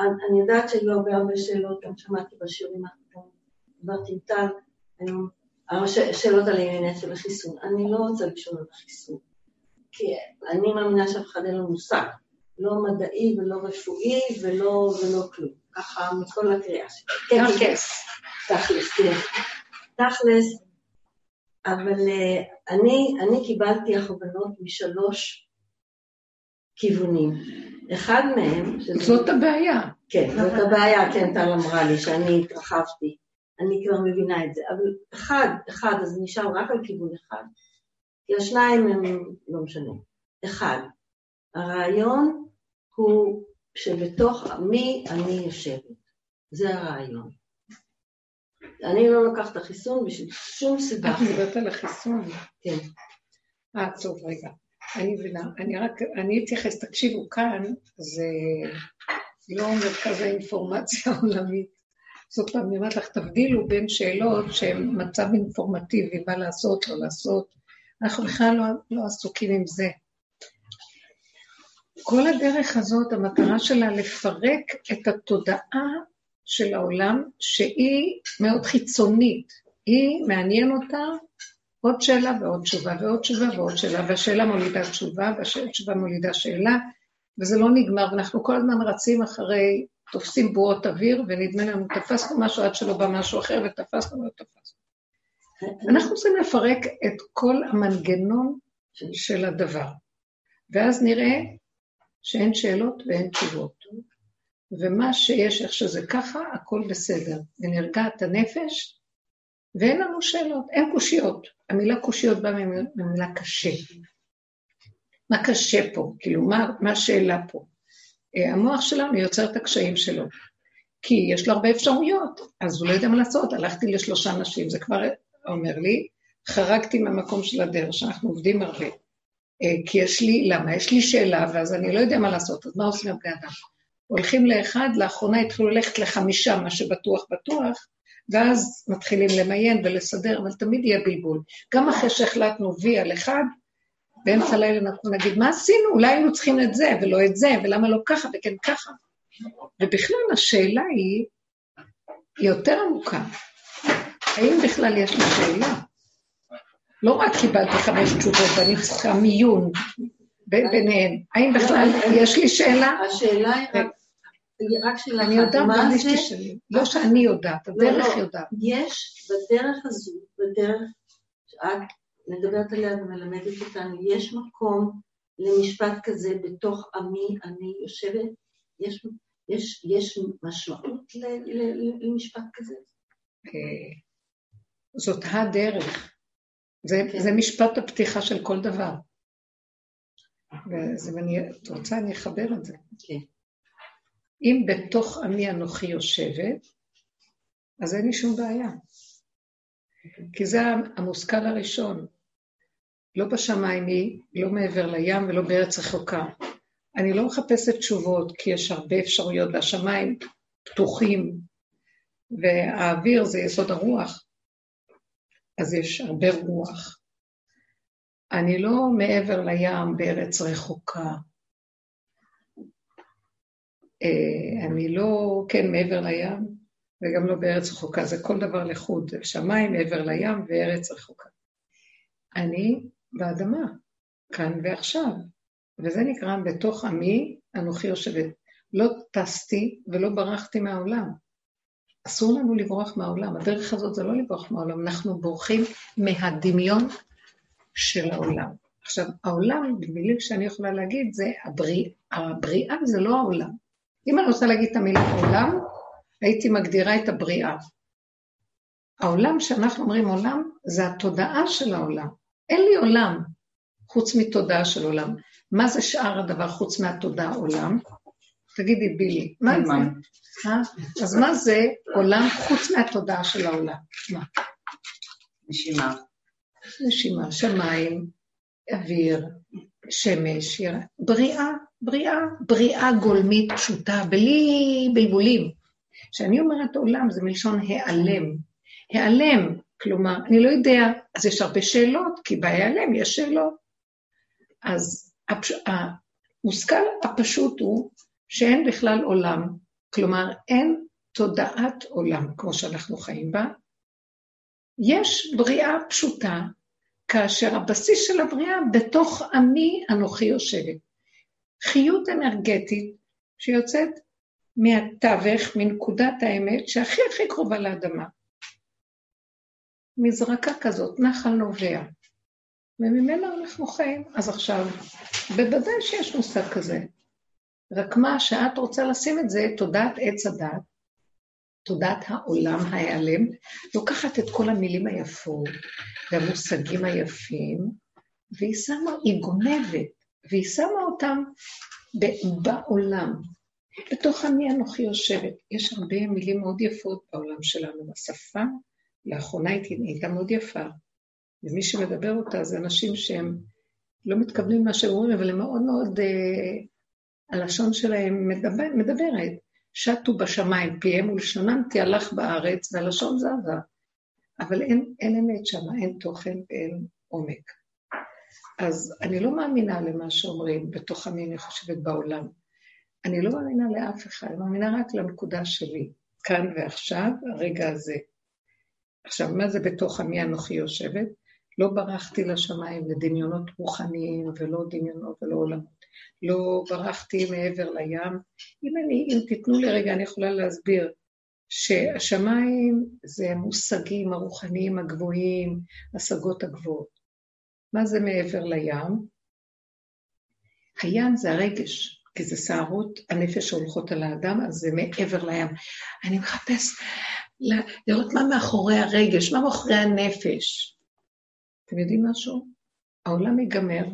אני יודעת שהיו הרבה הרבה שאלות, גם שמעתי בשיעורים האחרונים, דיברתי עם טל היום, שאלות על העניין של החיסון. אני לא רוצה לשאול על החיסון, כי אני מאמינה שאף אחד אין לו מושג, לא מדעי ולא רפואי ולא, ולא כלום. ככה מכל הקריאה שלי. תכלס. תכלס, כן. תכלס, אבל אה, אני, אני קיבלתי הכוונות משלוש כיוונים. אחד מהם... זאת הבעיה. כן, זאת הבעיה, כן, טל אמרה לי, שאני התרחבתי. אני כבר מבינה את זה. אבל אחד, אחד, אז נשאר רק על כיוון אחד. כי השניים הם לא משנה. אחד, הרעיון הוא שבתוך עמי אני יושבת. זה הרעיון. אני לא לוקחת את החיסון בשביל שום סיבה. את מדברת על החיסון. כן. אה, טוב, רגע. אני מבינה. אני רק, אני אתייחס, תקשיבו, כאן זה לא מרכז האינפורמציה העולמית. זאת פעם, אני אומרת לך, תבדילו בין שאלות שהן מצב אינפורמטיבי, מה לעשות, לא לעשות. אנחנו בכלל לא, לא עסוקים עם זה. כל הדרך הזאת, המטרה שלה לפרק את התודעה של העולם, שהיא מאוד חיצונית. היא, מעניין אותה עוד שאלה ועוד תשובה ועוד תשובה ועוד שאלה, והשאלה מולידה תשובה, והתשובה מולידה שאלה, וזה לא נגמר, ואנחנו כל הזמן רצים אחרי, תופסים בועות אוויר, ונדמה לנו, תפסנו משהו עד שלא בא משהו אחר, ותפסנו ולא תפסנו. אנחנו צריכים לפרק את כל המנגנון של הדבר, ואז נראה שאין שאלות ואין תשובות. ומה שיש, איך שזה ככה, הכל בסדר. ונרגעת הנפש, ואין לנו שאלות, אין קושיות. המילה קושיות באה מהמילה קשה. מה קשה פה? כאילו, מה, מה השאלה פה? אה, המוח שלנו יוצר את הקשיים שלו. כי יש לו הרבה אפשרויות, אז הוא לא יודע מה לעשות. הלכתי לשלושה נשים, זה כבר אומר לי, חרגתי מהמקום של הדרך, שאנחנו עובדים הרבה. אה, כי יש לי, למה? יש לי שאלה, ואז אני לא יודע מה לעשות, אז מה עושים הבני אדם? הולכים לאחד, לאחרונה התחילו ללכת לחמישה, מה שבטוח בטוח, ואז מתחילים למיין ולסדר, אבל תמיד יהיה בלבול. גם אחרי שהחלטנו וי על אחד, באמצע הלילה אנחנו נגיד, מה עשינו? אולי היינו צריכים את זה ולא את זה, ולמה לא ככה וכן ככה. ובכלל השאלה היא יותר עמוקה. האם בכלל יש לי שאלה? לא רק קיבלתי חמש תשובות ואני צריכה מיון ביניהן, האם בכלל יש לי שאלה? השאלה היא רק רק שאלה אחת, אני יודעת, מה זה? לא שאני יודעת, לא, הדרך לא, יודעת. יש בדרך הזו, בדרך שאת מדברת עליה ומלמדת אותנו, יש מקום למשפט כזה בתוך עמי, אני יושבת, יש, יש, יש משמעות ל, ל, למשפט כזה? אה, זאת הדרך. זה, כן. זה משפט הפתיחה של כל דבר. ואני, את רוצה, אני אחבר את זה. כן. אם בתוך עמי אנוכי יושבת, אז אין לי שום בעיה. כי זה המושכל הראשון. לא בשמיים היא, לא מעבר לים ולא בארץ רחוקה. אני לא מחפשת תשובות, כי יש הרבה אפשרויות, והשמיים פתוחים, והאוויר זה יסוד הרוח, אז יש הרבה רוח. אני לא מעבר לים בארץ רחוקה. אה, אני לא, כן, מעבר לים, וגם לא בארץ רחוקה, זה כל דבר לחוד, שמיים מעבר לים וארץ רחוקה. אני באדמה, כאן ועכשיו, וזה נקרא בתוך עמי אנוכי יושבת. לא טסתי ולא ברחתי מהעולם. אסור לנו לברוח מהעולם, הדרך הזאת זה לא לברוח מהעולם, אנחנו בורחים מהדמיון של העולם. עכשיו, העולם, במילים שאני יכולה להגיד, זה הבריאה, הבריאה זה לא העולם. אם אני רוצה להגיד את המילה עולם, הייתי מגדירה את הבריאה. העולם שאנחנו אומרים עולם, זה התודעה של העולם. אין לי עולם חוץ מתודעה של עולם. מה זה שאר הדבר חוץ מהתודעה עולם? תגידי, בילי, מה זה? אה? אז מה זה עולם חוץ מהתודעה של העולם? מה? נשימה. נשימה, שמיים, אוויר, שמש, בריאה, בריאה, בריאה גולמית פשוטה, בלי בלבולים. כשאני אומרת עולם זה מלשון העלם. העלם, כלומר, אני לא יודע, אז יש הרבה שאלות, כי בהיעלם יש שאלות. אז הפש... המושכל הפשוט הוא שאין בכלל עולם, כלומר, אין תודעת עולם כמו שאנחנו חיים בה. יש בריאה פשוטה, כאשר הבסיס של הבריאה בתוך עמי אנוכי יושבת. חיות אנרגטית שיוצאת מהתווך, מנקודת האמת, שהכי הכי קרובה לאדמה. מזרקה כזאת, נחל נובע. וממנה אנחנו חיים. אז עכשיו, בוודאי שיש מושג כזה. רק מה שאת רוצה לשים את זה, תודעת עץ הדת, תודעת העולם ההיעלם, לוקחת את כל המילים היפות והמושגים היפים, והיא שמה, היא גונבת, והיא שמה אותם בעולם. בתוך עמי אנוכי יושבת. יש הרבה מילים מאוד יפות בעולם שלנו. השפה, לאחרונה היא הייתה מאוד יפה. ומי שמדבר אותה זה אנשים שהם לא מתכוונים למה שהם אומרים, אבל הם מאוד מאוד, אה, הלשון שלהם מדבר, מדברת. שטו בשמיים, פיהם ולשונם תהלך בארץ, והלשון זזה. אבל אין, אין אמת שם, אין תוכן ואין עומק. אז אני לא מאמינה למה שאומרים בתוך עמי, אני חושבת, בעולם. אני לא מאמינה לאף אחד, אני מאמינה רק לנקודה שלי, כאן ועכשיו, הרגע הזה. עכשיו, מה זה בתוך עמי אנוכי יושבת? לא ברחתי לשמיים לדמיונות רוחניים ולא דמיונות ולא עולמות. לא ברחתי מעבר לים. אם, אני, אם תיתנו לי רגע, אני יכולה להסביר שהשמיים זה המושגים הרוחניים הגבוהים, השגות הגבוהות. מה זה מעבר לים? הים זה הרגש, כי זה סערות הנפש שהולכות על האדם, אז זה מעבר לים. אני מחפש לראות מה מאחורי הרגש, מה מאחורי הנפש. אתם יודעים משהו? העולם ייגמר,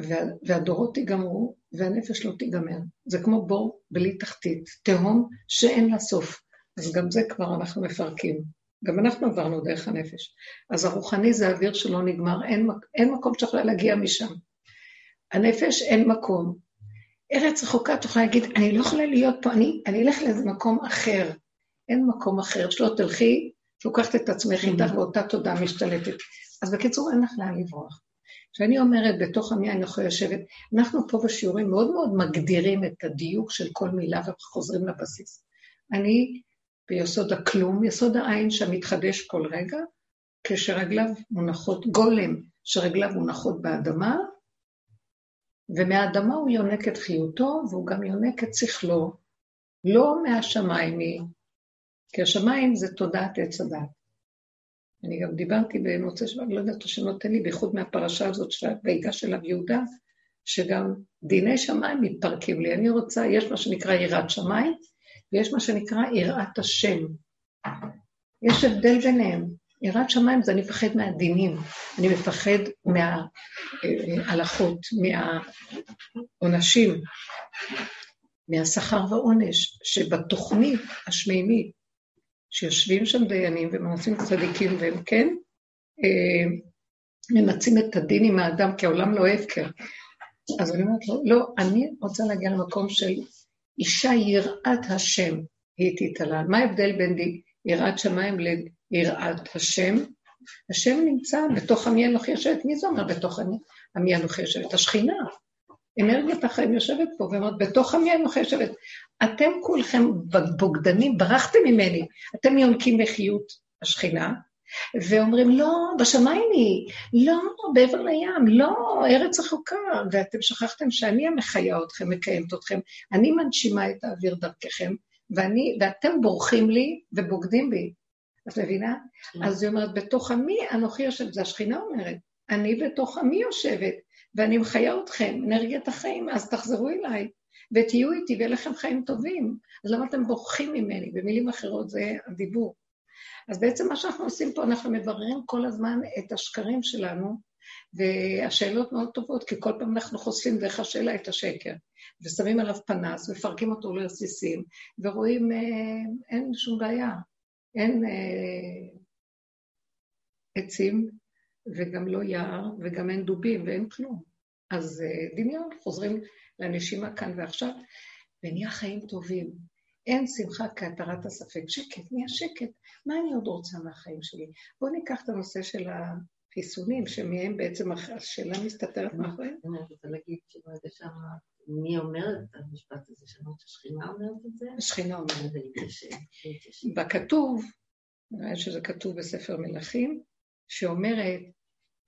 וה, והדורות ייגמרו, והנפש לא תיגמר. זה כמו בור בלי תחתית, תהום שאין לה סוף. אז גם זה כבר אנחנו מפרקים. גם אנחנו עברנו דרך הנפש. אז הרוחני זה אוויר שלא נגמר, אין, אין מקום שיכולה להגיע משם. הנפש אין מקום. ארץ רחוקה תוכל להגיד, אני לא יכולה להיות פה, אני, אני אלך לאיזה מקום אחר. אין מקום אחר, שלא תלכי, לוקחת את עצמך איתך ואותה תודה משתלטת. אז בקיצור, אין לך לאן לברוח. כשאני אומרת, בתוך עמי אני יכולה לשבת, אנחנו פה בשיעורים מאוד מאוד מגדירים את הדיוק של כל מילה וחוזרים לבסיס. אני ביסוד הכלום, יסוד העין שמתחדש כל רגע, כשרגליו מונחות, גולם שרגליו מונחות באדמה, ומהאדמה הוא יונק את חיותו, והוא גם יונק את שכלו, לא מהשמיים היא, כי השמיים זה תודעת עץ הדת. אני גם דיברתי במוצאי שבת, לא יודעת שנותן לי, בייחוד מהפרשה הזאת של ויגש אליו יהודה, שגם דיני שמיים מתפרקים לי. אני רוצה, יש מה שנקרא יראת שמיים, ויש מה שנקרא יראת השם. יש הבדל ביניהם. יראת שמיים זה אני מפחד מהדינים, אני מפחד מההלכות, מהעונשים, מהשכר והעונש, שבתוכנית השמימית, שיושבים שם דיינים ומנסים צדיקים, והם כן אה, ממצים את הדין עם האדם, כי העולם לא הפקר. אז אני אומרת לו, לא, אני רוצה להגיע למקום של אישה יראת השם, היא תתעלה. מה ההבדל בין יראת שמיים ליראת השם? השם נמצא בתוך עמי אנוכי יושבת. מי זה אומר בתוך עמי אנוכי יושבת? השכינה. אנרגיית החיים יושבת פה ואומרת, בתוך עמי אנוכי יושבת. אתם כולכם בוגדנים, ברחתם ממני. אתם יונקים בחיות השכינה, ואומרים, לא, בשמיים היא, לא, בעבר לים, לא, ארץ רחוקה, ואתם שכחתם שאני המחיה אתכם, מקיימת אתכם, אני מנשימה את האוויר דרככם, ואני, ואתם בורחים לי ובוגדים בי. את מבינה? כן. אז היא אומרת, בתוך עמי אנוכי יושבת, זה השכינה אומרת, אני בתוך עמי יושבת, ואני מחיה אתכם, אנרגיית החיים, אז תחזרו אליי, ותהיו איתי, ויהיה לכם חיים טובים. אז למה אתם בורחים ממני? במילים אחרות זה הדיבור. אז בעצם מה שאנחנו עושים פה, אנחנו מבררים כל הזמן את השקרים שלנו, והשאלות מאוד טובות, כי כל פעם אנחנו חושפים דרך השאלה את השקר, ושמים עליו פנס, מפרקים אותו לרסיסים, ורואים, אה, אין שום בעיה, אין אה, עצים, וגם לא יער, וגם אין דובים, ואין כלום. אז אה, דמיון, חוזרים לנשימה כאן ועכשיו, ונהיה חיים טובים. אין שמחה כהתרת הספק. שקט, נהיה שקט. מה אני עוד רוצה מהחיים שלי? בואו ניקח את הנושא של החיסונים, שמהם בעצם השאלה מסתתרת מאחוריהם. אני רוצה להגיד שיש שם מי אומר את המשפט הזה? שמעת שהשכינה אומרת את זה? השכינה אומרת. זה להתיישב. בכתוב, נראה שזה כתוב בספר מלכים, שאומרת,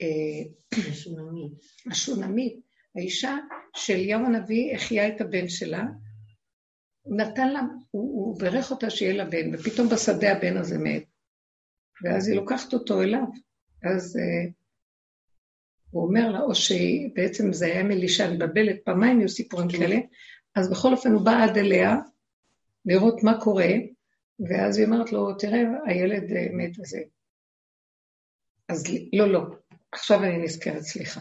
אה, השונמית. השונמית, האישה שאליהו הנביא החיה את הבן שלה, נתן לה, הוא, הוא ברך אותה שיהיה לה בן, ופתאום בשדה הבן הזה מת. ואז היא לוקחת אותו אליו. אז uh, הוא אומר לה, או שבעצם זה היה מלישה, אני מבלבלת, פעמיים היו סיפורים כן. כאלה, אז בכל אופן הוא בא עד אליה לראות מה קורה, ואז היא אומרת לו, תראה, הילד uh, מת וזה. אז לא, לא, עכשיו אני נזכרת, סליחה.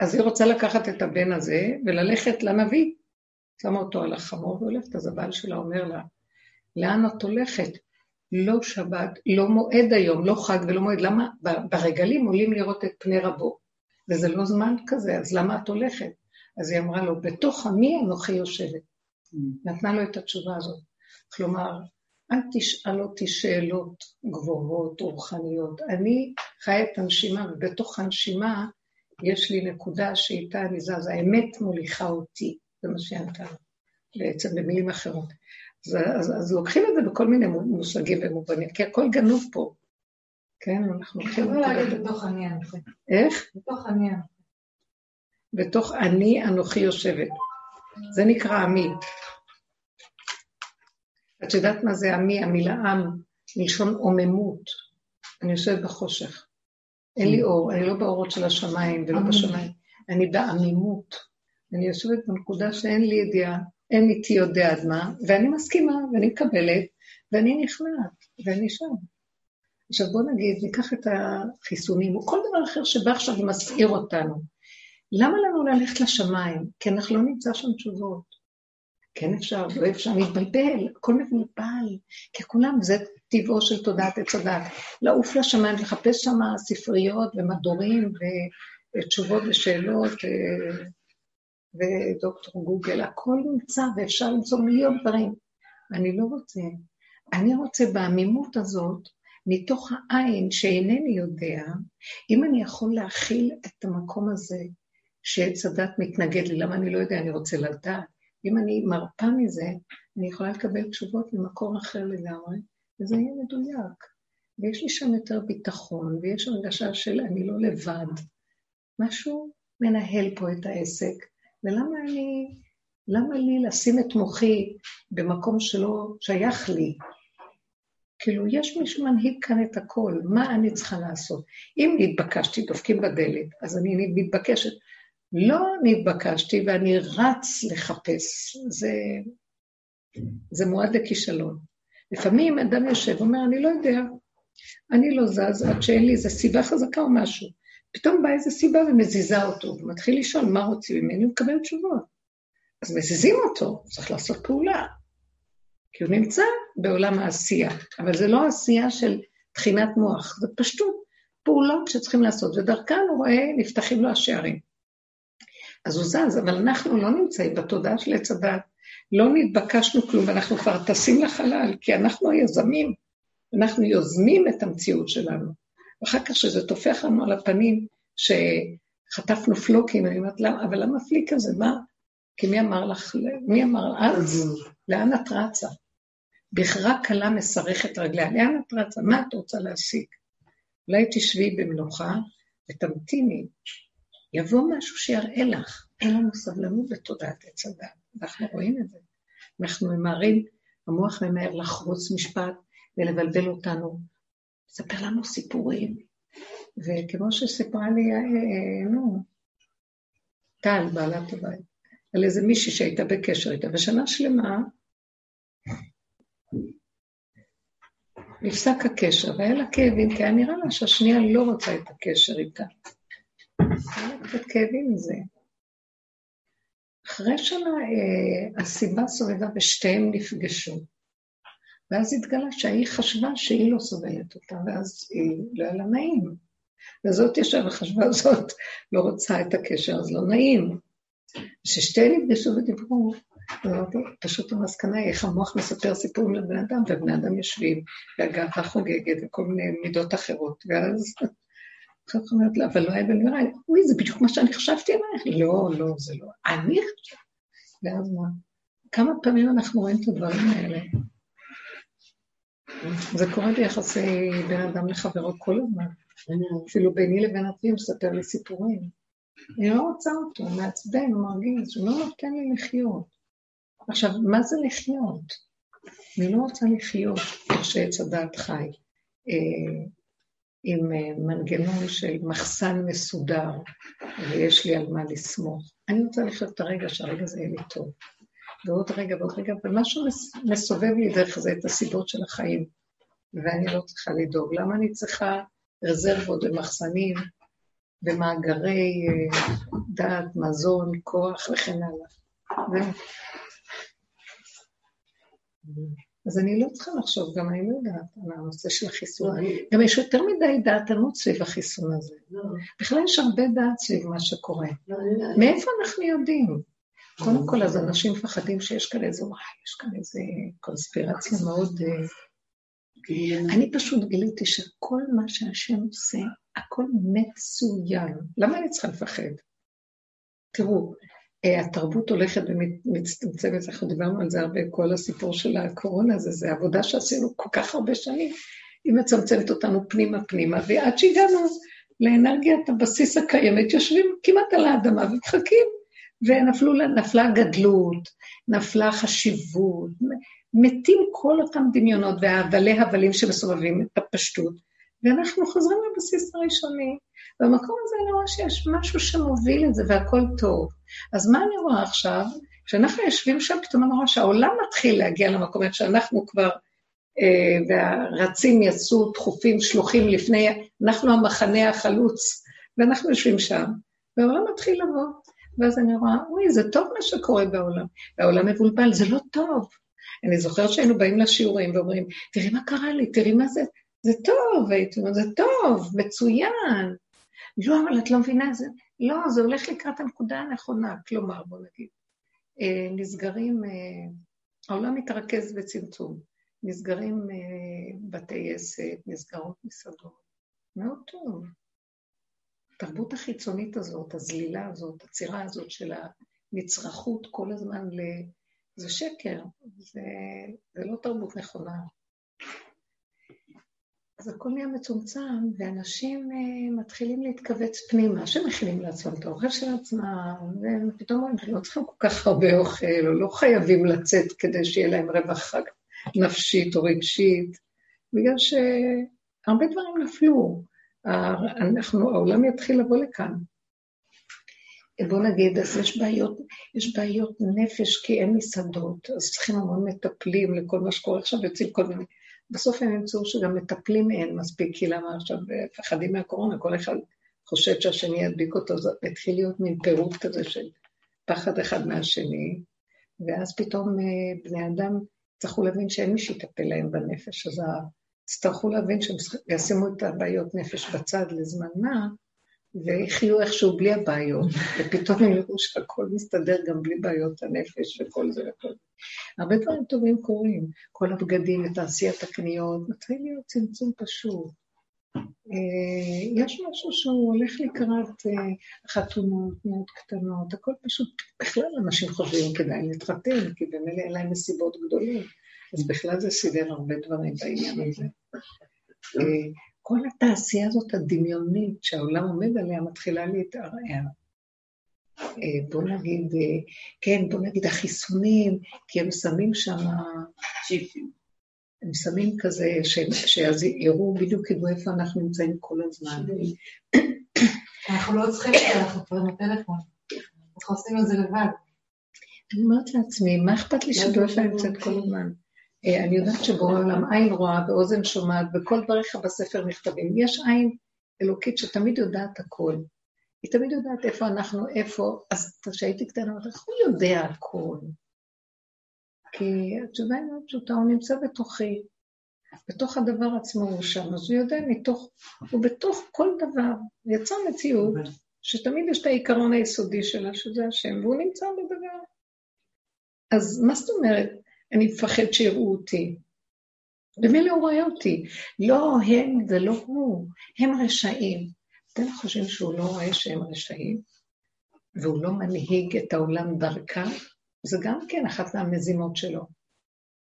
אז היא רוצה לקחת את הבן הזה וללכת לנביא. שמה אותו על החמור והולכת, אז הבעל שלה אומר לה, לאן את הולכת? לא שבת, לא מועד היום, לא חג ולא מועד. למה? ברגלים עולים לראות את פני רבו, וזה לא זמן כזה, אז למה את הולכת? אז היא אמרה לו, בתוך עמי אנוכי יושבת. Mm. נתנה לו את התשובה הזאת. כלומר, אל תשאל אותי שאלות גבוהות, רוחניות. אני חיה את הנשימה, ובתוך הנשימה יש לי נקודה שאיתה אני זז, האמת מוליכה אותי, זה מה שהיא ענתה בעצם במילים אחרות. אז, אז, אז לוקחים את זה בכל מיני מושגים ומובנים, כי הכל גנוב פה. כן, אנחנו לוקחים... לא להגיד בתוך אני אנוכי. איך? בתוך אני אנוכי. בתוך אני אנוכי יושבת. זה נקרא עמי. את יודעת מה זה עמי? המילה עם, מלשון עוממות. אני יושבת בחושך. אין לי אור, אני לא באורות של השמיים ולא בשמיים. אני בעמימות. אני יושבת בנקודה שאין לי ידיעה, אין איתי יודע עד מה, ואני מסכימה, ואני מקבלת, ואני נכנעת, ואני שם. עכשיו בואו נגיד, ניקח את החיסונים, או כל דבר אחר שבא עכשיו ומסעיר אותנו. למה לנו ללכת לשמיים? כי אנחנו לא נמצא שם תשובות. כן אפשר, לא אפשר, מתבלבל, הכל מבולבל, כי כולם, זה טבעו של תודעת עץ הדת. לעוף לשמיים, לחפש שם ספריות ומדורים ותשובות לשאלות ודוקטור גוגל, הכל נמצא ואפשר למצוא מיליון דברים. אני לא רוצה. אני רוצה בעמימות הזאת, מתוך העין שאינני יודע, אם אני יכול להכיל את המקום הזה שעץ הדת מתנגד לי, למה אני לא יודע, אני רוצה לדעת. אם אני מרפה מזה, אני יכולה לקבל תשובות ממקור אחר לגמרי, וזה יהיה מדויק. ויש לי שם יותר ביטחון, ויש הרגשה של אני לא לבד. משהו מנהל פה את העסק, ולמה אני, למה לי לשים את מוחי במקום שלא שייך לי? כאילו, יש מי שמנהיג כאן את הכל, מה אני צריכה לעשות? אם נתבקשתי, דופקים בדלת, אז אני מתבקשת. לא נתבקשתי ואני רץ לחפש, זה, זה מועד לכישלון. לפעמים אדם יושב ואומר, אני לא יודע, אני לא זז עד שאין לי איזו סיבה חזקה או משהו. פתאום באה איזו סיבה ומזיזה אותו, ומתחיל לשאול מה רוצים ממני, הוא מקבל תשובות. אז מזיזים אותו, צריך לעשות פעולה. כי הוא נמצא בעולם העשייה, אבל זה לא עשייה של תחינת מוח, זה פשטות פעולות שצריכים לעשות, ודרכן הוא רואה, נפתחים לו השערים. אז הוא זז, אבל אנחנו לא נמצאים בתודעה של עץ הדת. לא נתבקשנו כלום, אנחנו כבר טסים לחלל, כי אנחנו היזמים, אנחנו יוזמים את המציאות שלנו. ואחר כך שזה טופח לנו על הפנים, שחטפנו פלוקים, אני אומרת, למה, אבל למה פליק כזה? מה? כי מי אמר לך, מי אמר את? לאן את רצה? בכרה קלה מסרכת רגליה, לאן את רצה? מה את רוצה להשיג? אולי תשבי במנוחה ותמתיני. יבוא משהו שיראה לך. אין לנו סבלנות בתודעת עץ הדת, אנחנו רואים את זה. אנחנו ממהרים, המוח ממהר לחרוץ משפט ולבלבל אותנו, לספר לנו סיפורים. וכמו שסיפרה לי, אה, אה, נו, טל, בעלת הבית, על איזה מישהי שהייתה בקשר איתה, ושנה שלמה נפסק הקשר, והיה לה כאבים, כי היה נראה לה שהשנייה לא רוצה את הקשר איתה. היה לה קצת כאבים מזה. אחרי שנה אה, הסיבה סובבה ושתיהם נפגשו. ואז התגלה שהיא חשבה שהיא לא סובלת אותה, ואז היא לא היה לה נעים. וזאת ישר וחשבה זאת לא רוצה את הקשר, אז לא נעים. כששתיהם נפגשו ודיברו, אמרתי, פשוט המסקנה היא איך המוח מספר סיפורים לבני אדם, ובני אדם יושבים, והגאווה חוגגת וכל מיני מידות אחרות, ואז כך אומרת לה, אבל לא היה בנראה, אוי, זה בדיוק מה שאני חשבתי עלייך. לא, לא, זה לא. אני חשבתי. ואז מה? כמה פעמים אנחנו רואים את הדברים האלה? זה קורה ביחסי בין אדם לחברו כל הזמן. אפילו ביני לבין עצמי מספר לי סיפורים. אני לא רוצה אותו, מעצבן, הוא מרגיז, הוא לא נותן לי לחיות. עכשיו, מה זה לחיות? אני לא רוצה לחיות איך שעץ הדעת חי, אה, עם אה, מנגנון של מחסן מסודר, ויש לי על מה לסמוך. אני רוצה לחיות את הרגע שהרגע זה יהיה לי טוב. ועוד רגע ועוד רגע, ומשהו מסובב לי דרך זה את הסיבות של החיים, ואני לא צריכה לדאוג. למה אני צריכה רזרבות ומחסנים ומאגרי אה, דעת, מזון, כוח וכן הלאה? אז אני לא צריכה לחשוב, גם אני לא יודעת על הנושא של החיסון. לא, גם יש יותר מדי דעתנות סביב החיסון הזה. לא. בכלל יש הרבה דעת סביב מה שקורה. לא, מאיפה אנחנו יודעים? קודם כל, אז אנשים מפחדים שיש כאן איזה, וואי, יש כאן איזה קונספירציה מאוד... אה, אני פשוט גיליתי שכל מה שהשם עושה, הכל מצוין. למה אני צריכה לפחד? תראו, אה, התרבות הולכת ומצטמצמת, אנחנו דיברנו על זה הרבה, כל הסיפור של הקורונה הזה, זה עבודה שעשינו כל כך הרבה שנים, היא מצמצמת אותנו פנימה פנימה, ועד שהגענו לאנרגיית הבסיס הקיימת, יושבים כמעט על האדמה ומחכים, ונפלה הגדלות, נפלה החשיבות, מתים כל אותם דמיונות וההבלי הבלים שמסובבים את הפשטות, ואנחנו חוזרים לבסיס הראשוני. במקום הזה אני רואה שיש משהו שמוביל את זה והכל טוב. אז מה אני רואה עכשיו? כשאנחנו יושבים שם, פתאום אני רואה שהעולם מתחיל להגיע למקום הזה שאנחנו כבר, אה, והרצים יצאו דחופים, שלוחים לפני, אנחנו המחנה החלוץ, ואנחנו יושבים שם, והעולם מתחיל לבוא. ואז אני רואה, אוי, זה טוב מה שקורה בעולם. והעולם מבולבל, זה לא טוב. אני זוכרת שהיינו באים לשיעורים ואומרים, תראי מה קרה לי, תראי מה זה, זה טוב, הייתי אומרת, זה טוב, מצוין. לא, אבל את לא מבינה, זה, לא, זה הולך לקראת הנקודה הנכונה. כלומר, בוא נגיד, אה, נסגרים, אה, העולם מתרכז בצמצום. נסגרים אה, בתי עסק, נסגרות מסעדות. מאוד טוב. התרבות החיצונית הזאת, הזלילה הזאת, הצירה הזאת של הנצרכות כל הזמן ל... זה שקר, זה, זה לא תרבות נכונה. אז הכל נהיה מצומצם, ואנשים uh, מתחילים להתכווץ פנימה, שמכינים לעצמם את האוכל של עצמם, ופתאום אומרים שלא צריכים כל כך הרבה אוכל, או לא חייבים לצאת כדי שיהיה להם רווחה נפשית או רגשית, בגלל שהרבה דברים נפלו. אנחנו, העולם יתחיל לבוא לכאן. בוא נגיד, אז יש בעיות, יש בעיות נפש כי אין מסעדות, אז צריכים המון מטפלים לכל מה שקורה עכשיו, יוצאים כל מיני... בסוף הם ימצאו שגם מטפלים אין מספיק, כי למה עכשיו מפחדים מהקורונה, כל אחד חושב שהשני ידביק אותו, זה התחיל להיות מין פירוט כזה של פחד אחד מהשני, ואז פתאום אה, בני אדם יצטרכו להבין שאין מי שיטפל להם בנפש, אז יצטרכו להבין שהם ישימו את הבעיות נפש בצד לזמן מה, ויחיו איכשהו בלי הבעיות, ופתאום הם יראו שהכל מסתדר גם בלי בעיות הנפש וכל זה וכל זה. הרבה דברים טובים קורים, כל הבגדים ותעשיית הקניות, מתחיל להיות צמצום פשוט. אה, יש משהו שהוא הולך לקראת אה, חתונות מאוד קטנות, הכל פשוט, בכלל אנשים חושבים כדאי להתחתן, כי במילא אין להם מסיבות גדולים, אז בכלל זה סידר הרבה דברים בעניין הזה. אה, כל התעשייה הזאת הדמיונית שהעולם עומד עליה מתחילה להתערער. אה, בוא נגיד, אה, כן, בוא נגיד החיסונים, כי הם שמים שם צ'יפים. הם שמים כזה, שאז יראו בדיוק כאילו איפה אנחנו נמצאים כל הזמן. אנחנו לא צריכים את זה, אנחנו כבר בטלפון. אנחנו עושים את זה לבד. אני אומרת לעצמי, מה אכפת לי שאני נמצאת כל הזמן? אה, אני יודעת שבורא עולם עין רואה ואוזן שומעת, וכל דבריך בספר נכתבים. יש עין אלוקית שתמיד יודעת הכל. היא תמיד יודעת איפה אנחנו, איפה, אז כשהייתי קטנה, אמרתי, איך הוא יודע הכל? כי התשובה היא מאוד פשוטה, הוא נמצא בתוכי, בתוך הדבר עצמו הוא שם, אז הוא יודע מתוך, הוא בתוך כל דבר, יצר מציאות שתמיד יש את העיקרון היסודי שלה, שזה השם, והוא נמצא בדבר. אז מה זאת אומרת? אני מפחד שיראו אותי. ומילא הוא רואה אותי. לא הם ולא הוא, הם רשעים. אתם חושבים שהוא לא רואה שהם רשעים? והוא לא מנהיג את העולם דרכה? זה גם כן אחת מהמזימות שלו.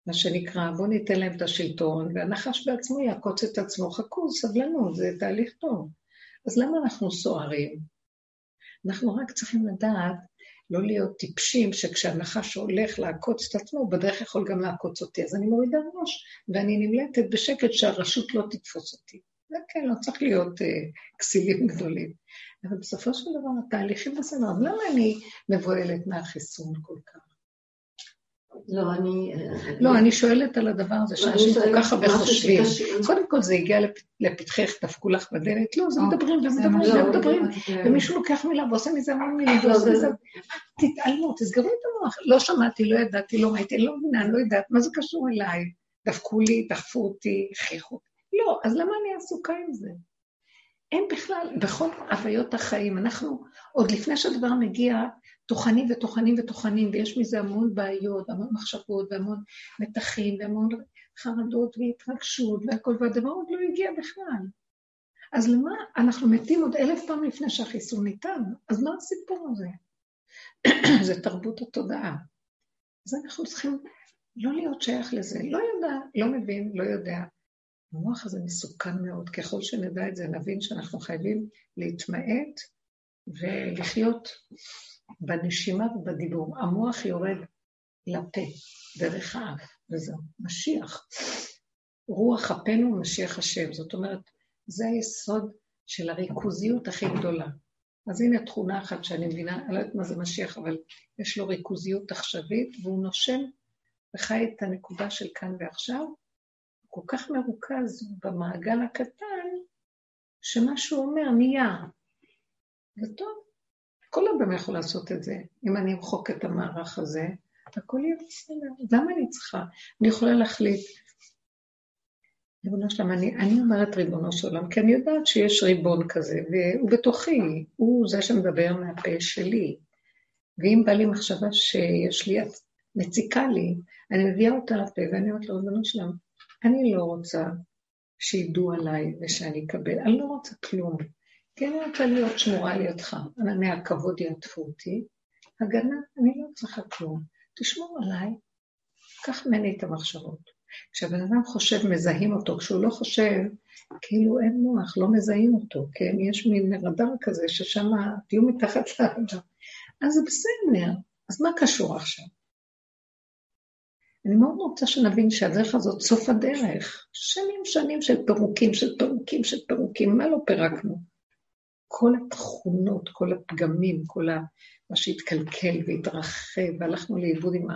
מה שנקרא, בואו ניתן להם את השלטון, והנחש בעצמו יעקוץ את עצמו. חכו, סבלנות, זה תהליך טוב. אז למה אנחנו סוערים? אנחנו רק צריכים לדעת לא להיות טיפשים, שכשהנחש הולך לעקוץ את עצמו, בדרך יכול גם לעקוץ אותי. אז אני מורידה ראש, ואני נמלטת בשקט שהרשות לא תתפוס אותי. זה כן, לא צריך להיות uh, כסילים גדולים. אבל בסופו של דבר התהליכים בסדר. למה אני מבוהלת מהחיסון כל כך? לא, אני... לא, אני שואלת על הדבר הזה, שאנשים כל כך הרבה חושבים. קודם כל זה הגיע לפתחך, דפקו לך בדלת, לא, זה אה, מדברים ומדברים ומדברים, ומישהו לוקח מילה ועושה מזה המון מילים, לא, ועושה מזה... תתעלמו, תסגרו את המוח. לא שמעתי, לא ידעתי, לא ראיתי, לא מבינה, אני לא יודעת, מה זה קשור אליי? דפקו לי, דחפו אותי, הכריחו. לא, אז למה אני עסוקה עם זה? אין בכלל, בכל הוויות החיים, אנחנו, עוד לפני שהדבר מגיע, טוחנים וטוחנים וטוחנים, ויש מזה המון בעיות, המון מחשבות, והמון מתחים, והמון חרדות והתרגשות והכל, והדבר עוד לא הגיע בכלל. אז למה אנחנו מתים עוד אלף פעם לפני שהחיסון ניתן? אז מה הסיפור הזה? זה תרבות התודעה. אז אנחנו צריכים לא להיות שייך לזה. לא יודע, לא מבין, לא יודע. המוח הזה מסוכן מאוד. ככל שנדע את זה, נבין שאנחנו חייבים להתמעט ולחיות בנשימה ובדיבור. המוח יורד לפה, דרך האף, וזהו, משיח. רוח אפינו משיח השם. זאת אומרת, זה היסוד של הריכוזיות הכי גדולה. אז הנה תכונה אחת שאני מבינה, אני לא יודעת מה זה משיח, אבל יש לו ריכוזיות עכשווית, והוא נושם וחי את הנקודה של כאן ועכשיו, כל כך מרוכז במעגל הקטן, שמה שהוא אומר נהיה. זה טוב. כל אדם יכול לעשות את זה. אם אני אמחוק את המערך הזה, הכל יהיה בסדר. למה אני צריכה? אני יכולה להחליט. ריבונו שלם, אני, אני אומרת ריבונו של עולם, כי אני יודעת שיש ריבון כזה, והוא בתוכי, הוא זה שמדבר מהפה שלי. ואם בא לי מחשבה שיש לי, מציקה לי, אני מביאה אותה לפה ואני אומרת לו, ריבונו שלם, אני לא רוצה שידעו עליי ושאני אקבל, אני לא רוצה כלום. כי אני רוצה להיות שמורה על ידך. ענני הכבוד יעטפו אותי. הגנה, אני לא צריכה כלום. תשמור עליי, קח ממני את המחשבות. כשהבן אדם חושב, מזהים אותו. כשהוא לא חושב, כאילו אין מוח, לא מזהים אותו, כן? יש מין רדאר כזה ששם תהיו מתחת לרדאר. אז זה בסדר, אז מה קשור עכשיו? אני מאוד רוצה שנבין שהדרך הזאת סוף הדרך. שנים שנים של פירוקים, של פירוקים, של פירוקים, מה לא פירקנו? כל התכונות, כל הפגמים, כל מה שהתקלקל והתרחב, והלכנו לאיבוד עם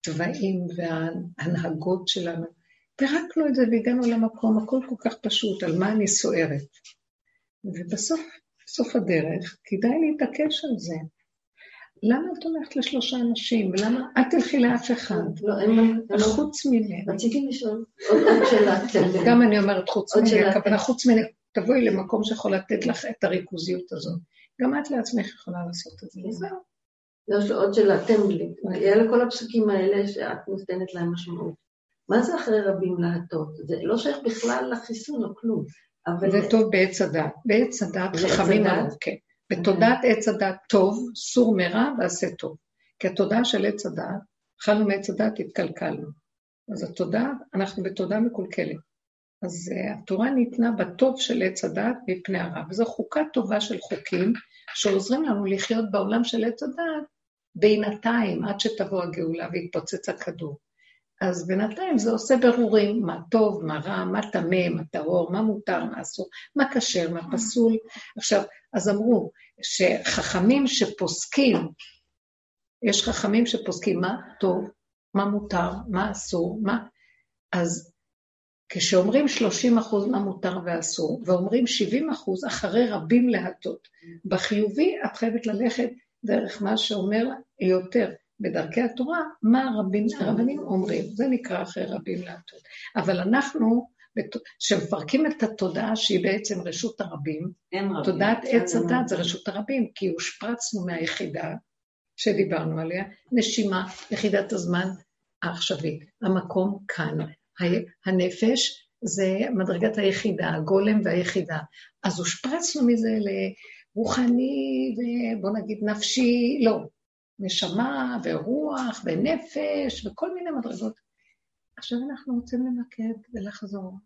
התוואים וההנהגות שלנו. פירקנו את זה והגענו למקום, הכל כל כך פשוט, על מה אני סוערת. ובסוף, בסוף הדרך, כדאי להתעקש על זה. למה את הולכת לשלושה אנשים? ולמה אל תלכי לאף אחד? לא, אין מה... חוץ ממני. רציתי לשאול עוד שאלה. גם אני אומרת חוץ ממני, הכוונה חוץ ממני. תבואי למקום שיכול לתת לך את הריכוזיות הזאת. גם את לעצמך יכולה לעשות את זה. וזהו. יש עוד שאלה, תן לי. אלה כל הפסוקים האלה שאת נותנת להם משמעות. מה זה אחרי רבים להטות? זה לא שייך בכלל לחיסון או כלום. זה טוב בעץ הדת. בעץ הדת חכמים מאוד, כן. בתודעת עץ הדת טוב, סור מרע ועשה טוב. כי התודעה של עץ הדת, אכלנו מעץ הדת, התקלקלנו. אז התודעה, אנחנו בתודעה מקולקלת. אז uh, התורה ניתנה בטוב של עץ הדת מפני הרע, וזו חוקה טובה של חוקים שעוזרים לנו לחיות בעולם של עץ הדת בינתיים, עד שתבוא הגאולה ויתפוצץ הכדור. אז בינתיים זה עושה ברורים, מה טוב, מה רע, מה טמא, מה טהור, מה מותר, מה אסור, מה כשר, מה פסול. עכשיו, אז אמרו שחכמים שפוסקים, יש חכמים שפוסקים מה טוב, מה מותר, מה אסור, מה... אז כשאומרים 30 אחוז מה מותר ואסור, ואומרים 70 אחוז אחרי רבים להטות, בחיובי את חייבת ללכת דרך מה שאומר יותר בדרכי התורה, מה הרבים, הרבנים אומרים, זה נקרא אחרי רבים להטות. אבל אנחנו, שמפרקים את התודעה שהיא בעצם רשות הרבים, תודעת עץ הדת זה רשות הרבים, כי הושפרצנו מהיחידה שדיברנו עליה, נשימה, יחידת הזמן העכשווית, המקום כאן, הנפש זה מדרגת היחידה, הגולם והיחידה. אז הושפרצנו מזה לרוחני ובוא נגיד נפשי, לא. נשמה ורוח ונפש וכל מיני מדרגות. עכשיו אנחנו רוצים למקד ולחזור.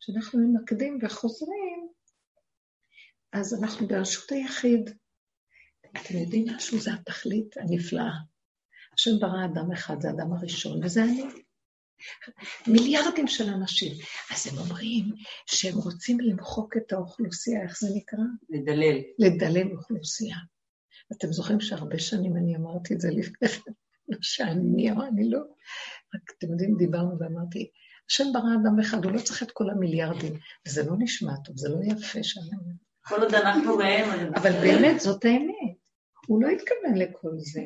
כשאנחנו ממקדים וחוזרים, אז אנחנו ברשות היחיד. אתם יודעים משהו? זה התכלית הנפלאה. השם ברא אדם אחד, זה האדם הראשון, וזה אני. מיליארדים של אנשים. אז הם אומרים שהם רוצים למחוק את האוכלוסייה, איך זה נקרא? לדלל. לדלל אוכלוסייה. אתם זוכרים שהרבה שנים אני אמרתי את זה לפני כן, שאני, אני לא... רק אתם יודעים, דיברנו ואמרתי, השם ברא אדם אחד, הוא לא צריך את כל המיליארדים, וזה לא נשמע טוב, זה לא יפה שאני אומרת. כל עוד אנחנו ראם... אבל באמת, זאת האמת. הוא לא התכוון לכל זה.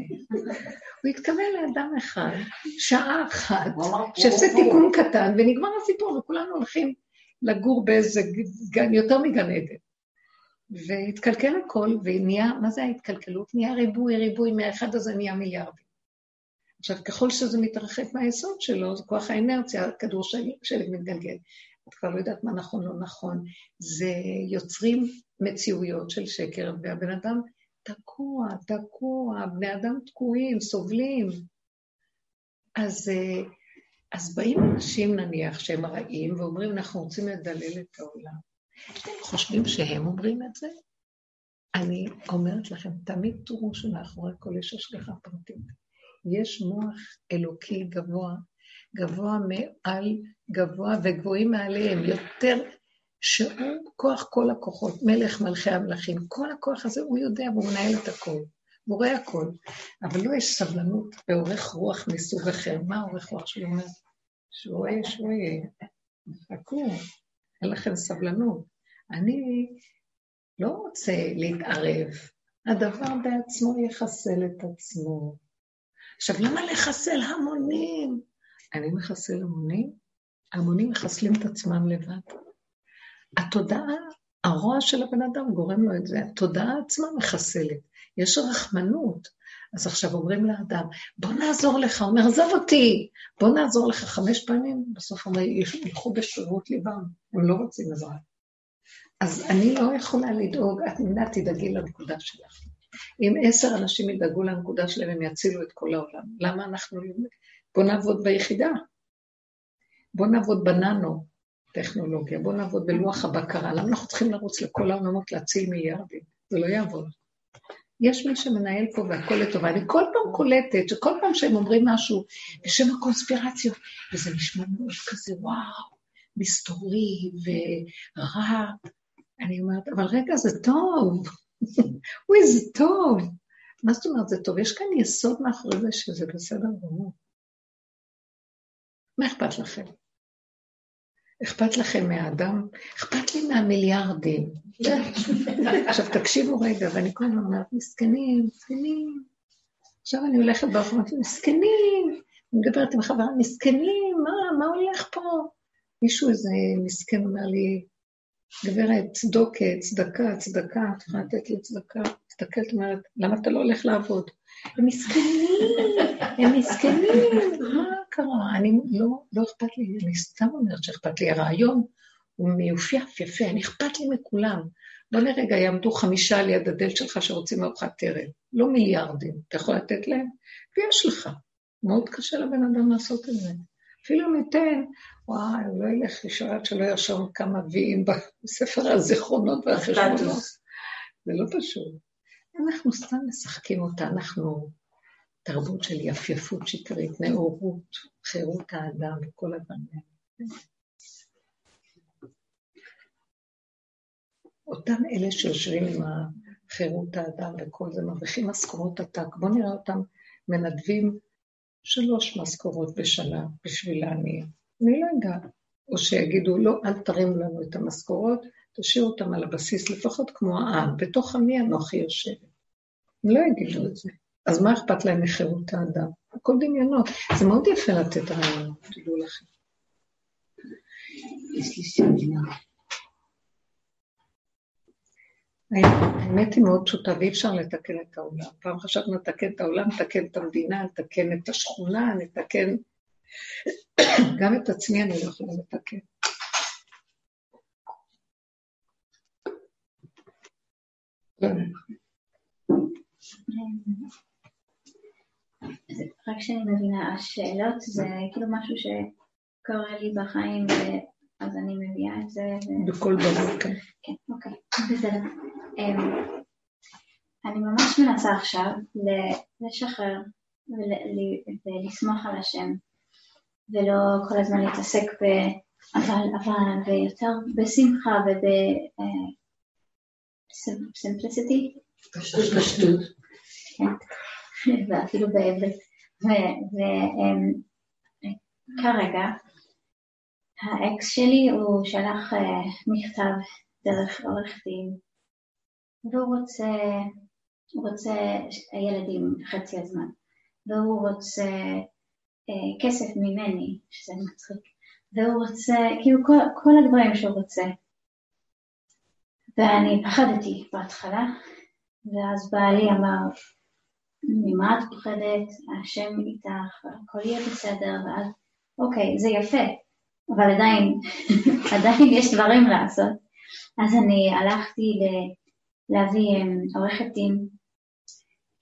הוא התכוון לאדם אחד, שעה אחת, שעושה תיקון קטן, ונגמר הסיפור, וכולנו הולכים לגור באיזה גן, יותר מגן עדן. והתקלקל הכל, ונהיה, מה זה ההתקלקלות? נהיה ריבוי, ריבוי, מהאחד הזה נהיה מיליארדים. עכשיו, ככל שזה מתרחק מהיסוד שלו, זה כוח האנרציה, הכדור של, שלג מתגלגל. את כבר לא יודעת מה נכון, לא נכון. זה יוצרים מציאויות של שקר, והבן אדם תקוע, תקוע, בני אדם תקועים, סובלים. אז, אה, אז באים אנשים, נניח, שהם רעים, ואומרים, אנחנו רוצים לדלל את העולם. אתם חושבים שהם אומרים את זה? אני אומרת לכם, תמיד תראו שמאחורי כל איש השגחה פרטית. יש מוח אלוקי גבוה, גבוה מעל גבוה וגבוהים מעליהם, יותר שהוא כוח כל הכוחות, מלך מלכי המלכים. כל הכוח הזה, הוא יודע והוא מנהל את הכל. רואה הכל. אבל לא יש סבלנות ואורך רוח מסוג אחר. מה אורך רוח שהוא אומר? שוואי, שוואי, חכו, אין לכם סבלנות. אני לא רוצה להתערב. הדבר בעצמו יחסל את עצמו. עכשיו, למה לחסל המונים? אני מחסל המונים? המונים מחסלים את עצמם לבד. התודעה, הרוע של הבן אדם גורם לו את זה, התודעה עצמה מחסלת. יש רחמנות. אז עכשיו אומרים לאדם, בוא נעזור לך, הוא אומר, עזוב אותי, בוא נעזור לך חמש פעמים, בסוף אומר, ילכו בשרירות ליבם, הם לא רוצים עזרה. אז אני לא יכולה לדאוג, את מנה תדאגי לנקודה שלך. אם עשר אנשים ידאגו לנקודה שלהם, הם יצילו את כל העולם. למה אנחנו... לא- בוא נעבוד ביחידה. בוא נעבוד בננו טכנולוגיה, בוא נעבוד בלוח הבקרה. למה אנחנו צריכים לרוץ לכל העולמות להציל מיליארדים? זה לא יעבוד. יש מי שמנהל פה והכל לטובה. אני כל פעם קולטת שכל פעם שהם אומרים משהו בשם הקונספירציות, וזה נשמע מאוד כזה, וואו, מסתורי ורע. אני אומרת, אבל רגע, זה טוב. אוי, זה טוב. מה זאת אומרת, זה טוב? יש כאן יסוד מאחורי זה שזה בסדר גמור. מה אכפת לכם? אכפת לכם מהאדם? אכפת לי מהמיליארדים. עכשיו תקשיבו רגע, ואני כל הזמן אומרת, מסכנים, מסכנים. עכשיו אני הולכת ברחוב, מסכנים. אני מדברת עם חברה, מסכנים, מה, מה הולך פה? מישהו איזה מסכן אומר לי, גברת, צדוקה, צדקה, צדקה, את יכולה לתת לי צדקה? מסתכלת, אומרת, למה אתה לא הולך לעבוד? הם מסכנים, הם מסכנים, מה קרה? אני לא, לא אכפת לי, אני סתם אומרת שאכפת לי. הרעיון הוא מיופייף, יפה, אני אכפת לי מכולם. בוא נראה רגע, יעמדו חמישה על יד הדלת שלך שרוצים ארוחת ערב. לא מיליארדים, אתה יכול לתת להם? ויש לך. מאוד קשה לבן אדם לעשות את זה. אפילו ניתן, וואי, הוא לא ילך לישון עד שלא ירשום כמה ויים בספר הזיכרונות והחשבונות. זה לא פשוט. אנחנו סתם משחקים אותה, אנחנו תרבות של יפייפות שקרית, נאורות, חירות האדם וכל הדברים אותם אלה שיושבים עם חירות האדם וכל זה, מרוויחים משכורות עתק. בואו נראה אותם מנדבים שלוש משכורות בשנה בשביל העניים. אני לא יודעת. או שיגידו, לא, אל תרימו לנו את המשכורות, תשאירו אותם על הבסיס, לפחות כמו העם, בתוך עמי אנוכי יושבת. הם לא יגידו את זה. אז מה אכפת להם מחירות האדם? הכל דמיונות. זה מאוד יפה לתת רעיונות, תדעו לכם. יש לי שאלה. האמת היא מאוד פשוטה, ואי אפשר לתקן את העולם. פעם חשבנו לתקן את העולם, לתקן את המדינה, לתקן את השכונה, לתקן... גם את עצמי אני לא יכולה לתקן. רק שאני מבינה, השאלות זה כאילו משהו שקורה לי בחיים, אז אני מביאה את זה. בכל דבר, כן. כן, אוקיי, בסדר. אמ, אני ממש מנסה עכשיו לשחרר ולסמוך על השם, ולא כל הזמן להתעסק ב... אבל, אבל, ויותר בשמחה ובסימפליסיטי. פשטות. כן, ואפילו בעברית. וכרגע, האקס שלי הוא שלח אה, מכתב דרך עורך דין, והוא רוצה, רוצה ילדים חצי הזמן, והוא רוצה אה, כסף ממני, שזה מצחיק, והוא רוצה, כאילו כל, כל הדברים שהוא רוצה. ואני פחדתי בהתחלה, ואז בעלי אמר, ממה את פוחדת? השם איתך, הכל יהיה בסדר, ואז, אוקיי, זה יפה, אבל עדיין, עדיין יש דברים לעשות. אז אני הלכתי ל... להביא אמ, עורכת דין,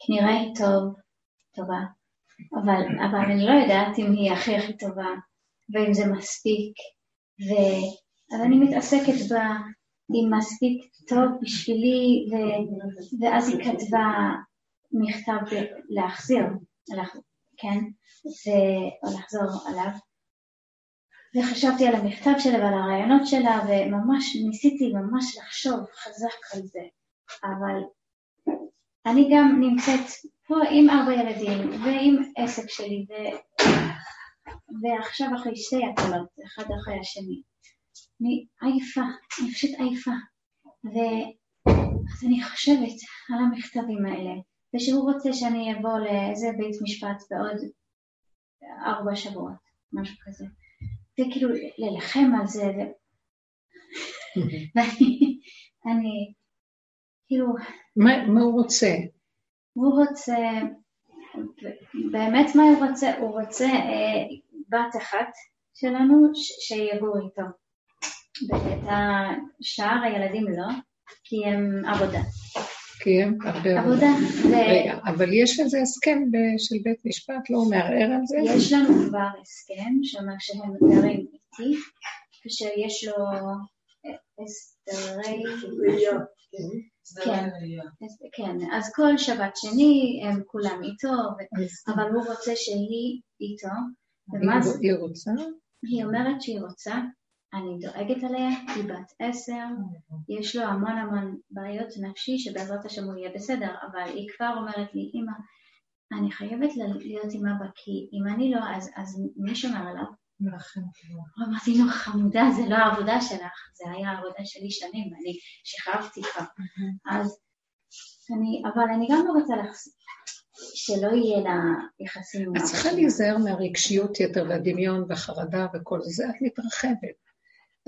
כנראה היא טוב, טובה, אבל, אבל אני לא יודעת אם היא הכי הכי טובה, ואם זה מספיק, ו... אז אני מתעסקת בה, אם מספיק טוב בשבילי, ו... ואז היא כתבה מכתב להחזיר, כן, ו... או לחזור עליו. וחשבתי על המכתב שלה ועל הרעיונות שלה, וממש ניסיתי ממש לחשוב חזק על זה. אבל אני גם נמצאת פה עם ארבע ילדים ועם עסק שלי, ו... ועכשיו אחרי שתי הקולות, אחד אחרי השני. אני עייפה, אני פשוט עייפה. ואז אני חושבת על המכתבים האלה, ושהוא רוצה שאני אבוא לאיזה בית משפט בעוד ארבע שבועות, משהו כזה. וכאילו להילחם על זה, ו... ואני כאילו... מה, מה הוא רוצה? הוא רוצה, באמת מה הוא רוצה? הוא רוצה אה, בת אחת שלנו שיגור איתו. ואת השאר הילדים לא, כי הם עבודה. כי הם הרבה עבודה. ו... רגע, אבל יש איזה הסכם של בית משפט, לא הוא מערער על זה? יש לנו כבר הסכם שאומר שהם גרים איתי, ושיש לו הסדרי... כן, כן, אז כל שבת שני הם כולם איתו, אבל הוא רוצה שהיא איתו. היא רוצה? היא אומרת שהיא רוצה, אני דואגת עליה, היא בת עשר, יש לו המון המון בעיות נפשי שבעזרת השם הוא יהיה בסדר, אבל היא כבר אומרת לי, אמא, אני חייבת להיות עם אבא, כי אם אני לא, אז, אז מי שומר עליו? אמרתי לו, חמודה, זה לא העבודה שלך, זה היה העבודה שלי שנים, אני שכבתי כבר. אז אני, אבל אני גם לא רוצה. שלא יהיה לה יחסים עם את צריכה להיזהר מהרגשיות יתר והדמיון והחרדה וכל זה, את מתרחבת.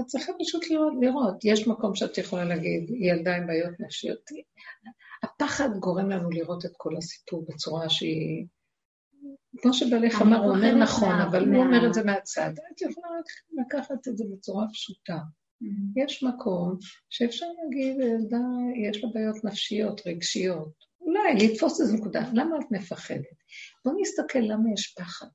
את צריכה פשוט לראות, לראות. יש מקום שאת יכולה להגיד, היא ילדה עם בעיות נפשיות. הפחד גורם לנו לראות את כל הסיפור בצורה שהיא... כמו שבעלך אמר, הוא אומר נכון, אבל הוא אומר את זה מהצד. את יכולה רק לקחת את זה בצורה פשוטה. Mm-hmm. יש מקום שאפשר להגיד, ילדה, יש לה בעיות נפשיות, רגשיות. אולי לתפוס איזו נקודה. למה את מפחדת? בואו נסתכל למה יש פחד.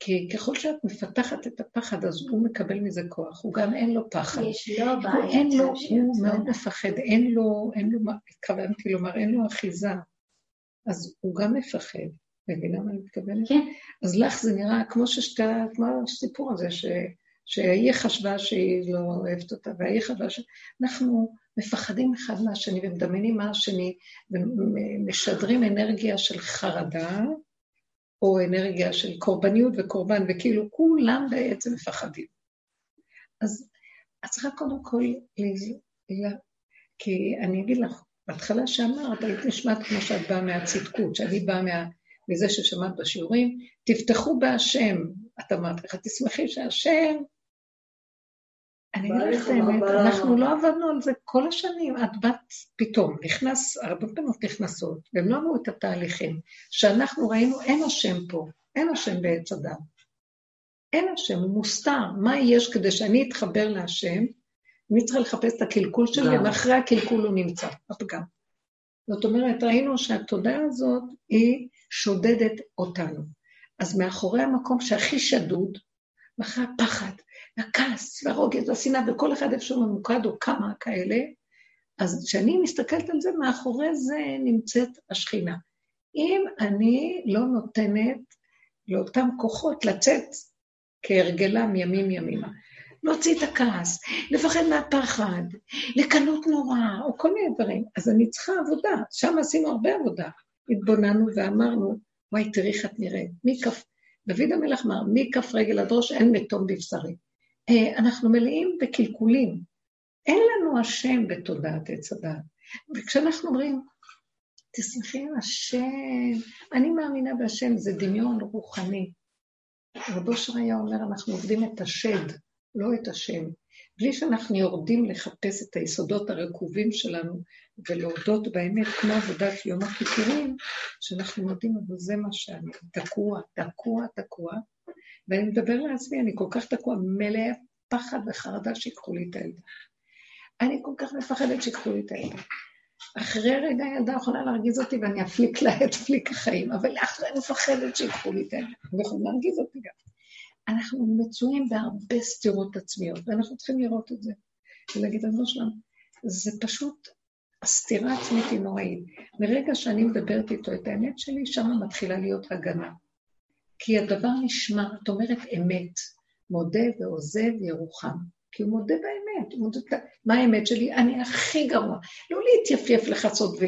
כי ככל שאת מפתחת את הפחד, אז הוא מקבל מזה כוח, הוא גם אין לו פחד. יש לו בעיה. אין לו, הוא מאוד מפחד, אין לו, אין לו, התכוונתי לומר, אין לו אחיזה. אז הוא גם מפחד. מבינה מה אני מתכוונת? כן. אז לך זה נראה כמו ששתי, כמו הסיפור הזה, ש, שהיא חשבה שהיא לא אוהבת אותה, והיא חשבה ש... אנחנו מפחדים אחד מהשני ומדמיינים מה השני, ומשדרים אנרגיה של חרדה, או אנרגיה של קורבניות וקורבן, וכאילו כולם בעצם מפחדים. אז את צריכה קודם כל, כי אני אגיד לך, בהתחלה שאמרת, היית נשמעת כמו שאת באה מהצדקות, שאני באה מה... מזה ששמעת בשיעורים, תפתחו בהשם. את אמרת לך, תשמחי שהשם... אני אגיד לך האמת, אנחנו לא עבדנו על זה כל השנים. את באת פתאום, נכנס, הרבה בנות נכנסות, והם לא אמרו את התהליכים. שאנחנו ראינו, אין השם פה, אין השם בעץ אדם. אין השם, הוא מוסתר. מה יש כדי שאני אתחבר להשם? אני צריכה לחפש את הקלקול שלי, ואחרי הקלקול הוא נמצא, הפגם. זאת אומרת, ראינו שהתודעה הזאת היא שודדת אותנו. אז מאחורי המקום שהכי שדוד, מאחורי הפחד, והכעס, והרוגז, והשנאה, וכל אחד איפשהו ממוקד או כמה כאלה, אז כשאני מסתכלת על זה, מאחורי זה נמצאת השכינה. אם אני לא נותנת לאותם כוחות לצאת כהרגלם ימים ימימה, להוציא את הכעס, לפחד מהפחד, לקנות נורא, או כל מיני דברים, אז אני צריכה עבודה, שם עשינו הרבה עבודה. התבוננו ואמרנו, וואי, תראי איך את נראית. מכף, דוד המלך אמר, מכף רגל עד ראש אין מתום בבשרי. אה, אנחנו מלאים בקלקולים. אין לנו השם בתודעת עץ הדעת. וכשאנחנו אומרים, תסמכי על השם, אני מאמינה בהשם, זה דמיון רוחני. רבו שריה אומר, אנחנו עובדים את השד, לא את השם. בלי שאנחנו יורדים לחפש את היסודות הרקובים שלנו ולהודות באמת כמו עבודת יום הכיפורים, שאנחנו מודים, אבל זה מה שאני, תקוע, תקוע, תקוע. ואני מדבר לעצמי, אני כל כך תקוע, מלא פחד וחרדה שיקחו לי את הילדה. אני כל כך מפחדת שיקחו לי את הילדה. אחרי רגע הילדה יכולה להרגיז אותי ואני אפליק לה את פליק החיים, אבל אחרי מפחדת שיקחו לי את הילדה. הם יכולים להרגיז אותי גם. אנחנו מצויים בהרבה סתירות עצמיות, ואנחנו צריכים לראות את זה. ולהגיד, אדוני שלנו, זה פשוט, הסתירה העצמית היא נוראית. מרגע שאני מדברת איתו את האמת שלי, שם מתחילה להיות הגנה. כי הדבר נשמע, את אומרת אמת, מודה ועוזב ירוחם. כי הוא מודה באמת, הוא מודה, מה האמת שלי? אני הכי גרוע. לא להתייפייף לחצות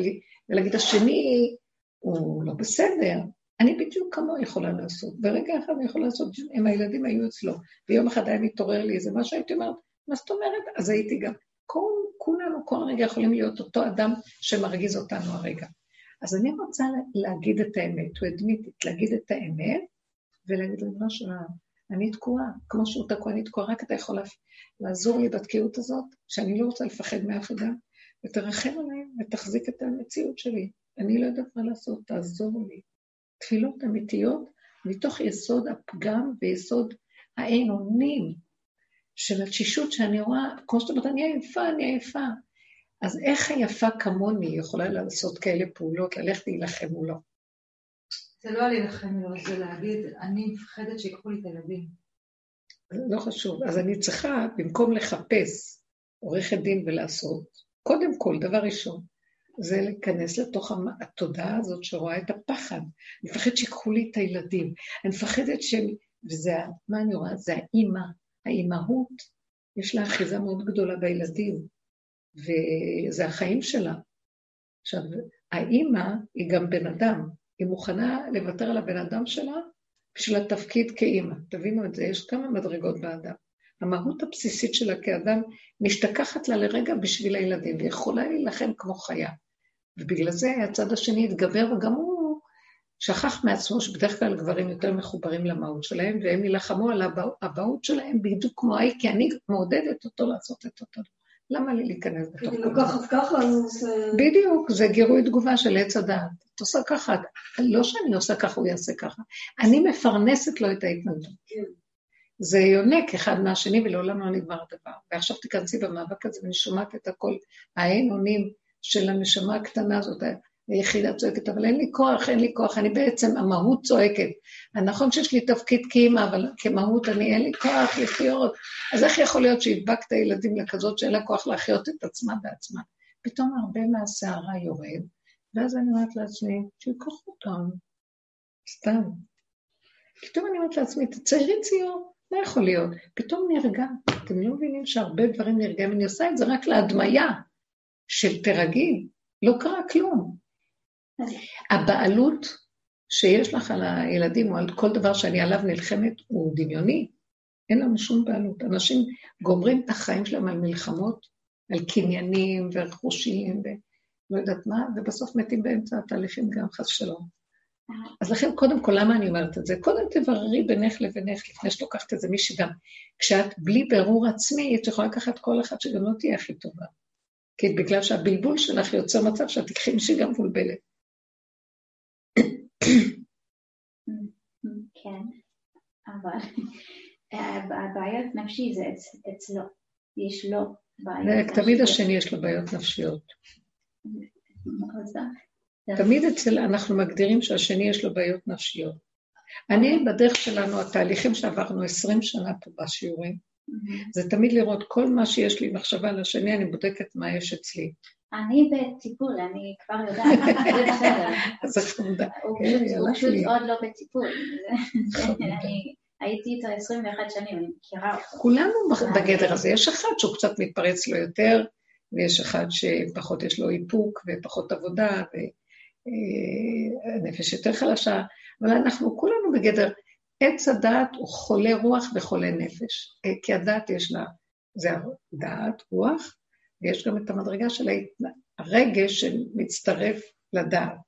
ולהגיד, השני הוא לא בסדר, אני בדיוק כמוהו יכולה לעשות. ברגע אחד אני יכולה לעשות, אם הילדים היו אצלו, ויום אחד היה מתעורר לי איזה משהו, הייתי אומרת, מה זאת אומרת? אז הייתי גם, כל, כולנו כל רגע יכולים להיות אותו אדם שמרגיז אותנו הרגע. אז אני רוצה להגיד את האמת, הוא הדמיתית, להגיד את האמת, ולהגיד לבנו שלה, אני תקועה, כמו שהוא תקוע, אני תקועה, רק אתה יכול לעזור לי בתקיעות הזאת, שאני לא רוצה לפחד מאף אדם, ותרחם עליהם ותחזיק את המציאות שלי. אני לא יודעת מה לעשות, תעזור לי. תפילות אמיתיות מתוך יסוד הפגם ויסוד האין אונים של התשישות שאני רואה, כמו שאת אומרת, אני עייפה, אני עייפה. אז איך היפה כמוני יכולה לעשות כאלה פעולות, ללכת להילחם מולו? זה לא להילחם מולו, זה להגיד, אני מפחדת שיקחו לי את הילדים. לא חשוב. אז אני צריכה, במקום לחפש עורכת דין ולעשות, קודם כל, דבר ראשון, זה להיכנס לתוך התודעה הזאת שרואה את הפחד. אני מפחדת שיקחו לי את הילדים. אני מפחדת שהם... וזה, מה אני רואה? זה האימא. האימהות, יש לה אחיזה מאוד גדולה בילדים, וזה החיים שלה. עכשיו, האימא היא גם בן אדם. היא מוכנה לוותר על הבן אדם שלה בשביל התפקיד כאימא. תבינו את זה, יש כמה מדרגות באדם. המהות הבסיסית שלה כאדם משתכחת לה לרגע בשביל הילדים, והיא יכולה להילחם כמו חיה. ובגלל זה הצד השני התגבר, וגם הוא שכח מעצמו שבדרך כלל גברים יותר מחוברים למהות שלהם, והם יילחמו על הבאות שלהם בדיוק כמו ההיא, כי אני מעודדת אותו לעשות את אותו. למה לי להיכנס בתוך זה? כי לקחת ככה, זה... בדיוק, זה גירוי תגובה של עץ הדעת. את עושה ככה, לא שאני עושה ככה, הוא יעשה ככה. אני מפרנסת לו את ההתנגדות. כן. זה יונק אחד מהשני ולעולם לא נגמר הדבר. ועכשיו תיכנסי במאבק הזה ואני שומעת את הכל, האין אונים של הנשמה הקטנה הזאת, היחידה צועקת, אבל אין לי כוח, אין לי כוח, אני בעצם, המהות צועקת. נכון שיש לי תפקיד כאימא, אבל כמהות אני, אין לי כוח לחיות. אז איך יכול להיות שהדבקת ילדים לכזאת שאין לה כוח להחיות את עצמה בעצמה? פתאום הרבה מהסערה יורד, ואז אני אומרת לעצמי, שיקח אותם, סתם. פתאום אני אומרת לעצמי, תציירי ציור, מה יכול להיות? פתאום נרגע. אתם לא מבינים שהרבה דברים נרגעים, אני עושה את זה רק להדמיה. של תרגי, לא קרה כלום. הבעלות שיש לך על הילדים או על כל דבר שאני עליו נלחמת הוא דמיוני. אין לנו שום בעלות. אנשים גומרים את החיים שלהם על מלחמות, על קניינים ורכושים ולא יודעת מה, ובסוף מתים באמצע התהליכים גם חס שלום. אז לכן, קודם כל, למה אני אומרת את זה? קודם תבררי בינך לבינך, לפני שאת לוקחת איזה מישהי גם. כשאת בלי בירור עצמי, את יכולה לקחת כל אחת שגם לא תהיה הכי טובה. כי בגלל שהבלבול שלך יוצר מצב שאת מישהי גם מבולבלת. כן, אבל הבעיות נפשי זה אצלו, יש לו בעיות נפשיות. תמיד השני יש לו בעיות נפשיות. תמיד אצל, אנחנו מגדירים שהשני יש לו בעיות נפשיות. אני, בדרך שלנו, התהליכים שעברנו 20 שנה פה בשיעורים, זה תמיד לראות כל מה שיש לי מחשבה על השני, אני בודקת מה יש אצלי. אני בטיפול, אני כבר יודעת, זה בסדר. חמודה. הוא כן, פשוט- הוא פשוט. עוד לא בטיפול. אני הייתי איתו 21 שנים, אני מכירה אותו. כולנו בגדר הזה. יש אחד שהוא קצת מתפרץ לו יותר, ויש אחד שפחות יש לו איפוק ופחות עבודה, והנפש יותר חלשה, אבל אנחנו כולנו בגדר. עץ הדעת הוא חולה רוח וחולה נפש. אה, כי הדעת יש לה, זה הדעת, רוח, ויש גם את המדרגה של. הרגש שמצטרף לדעת.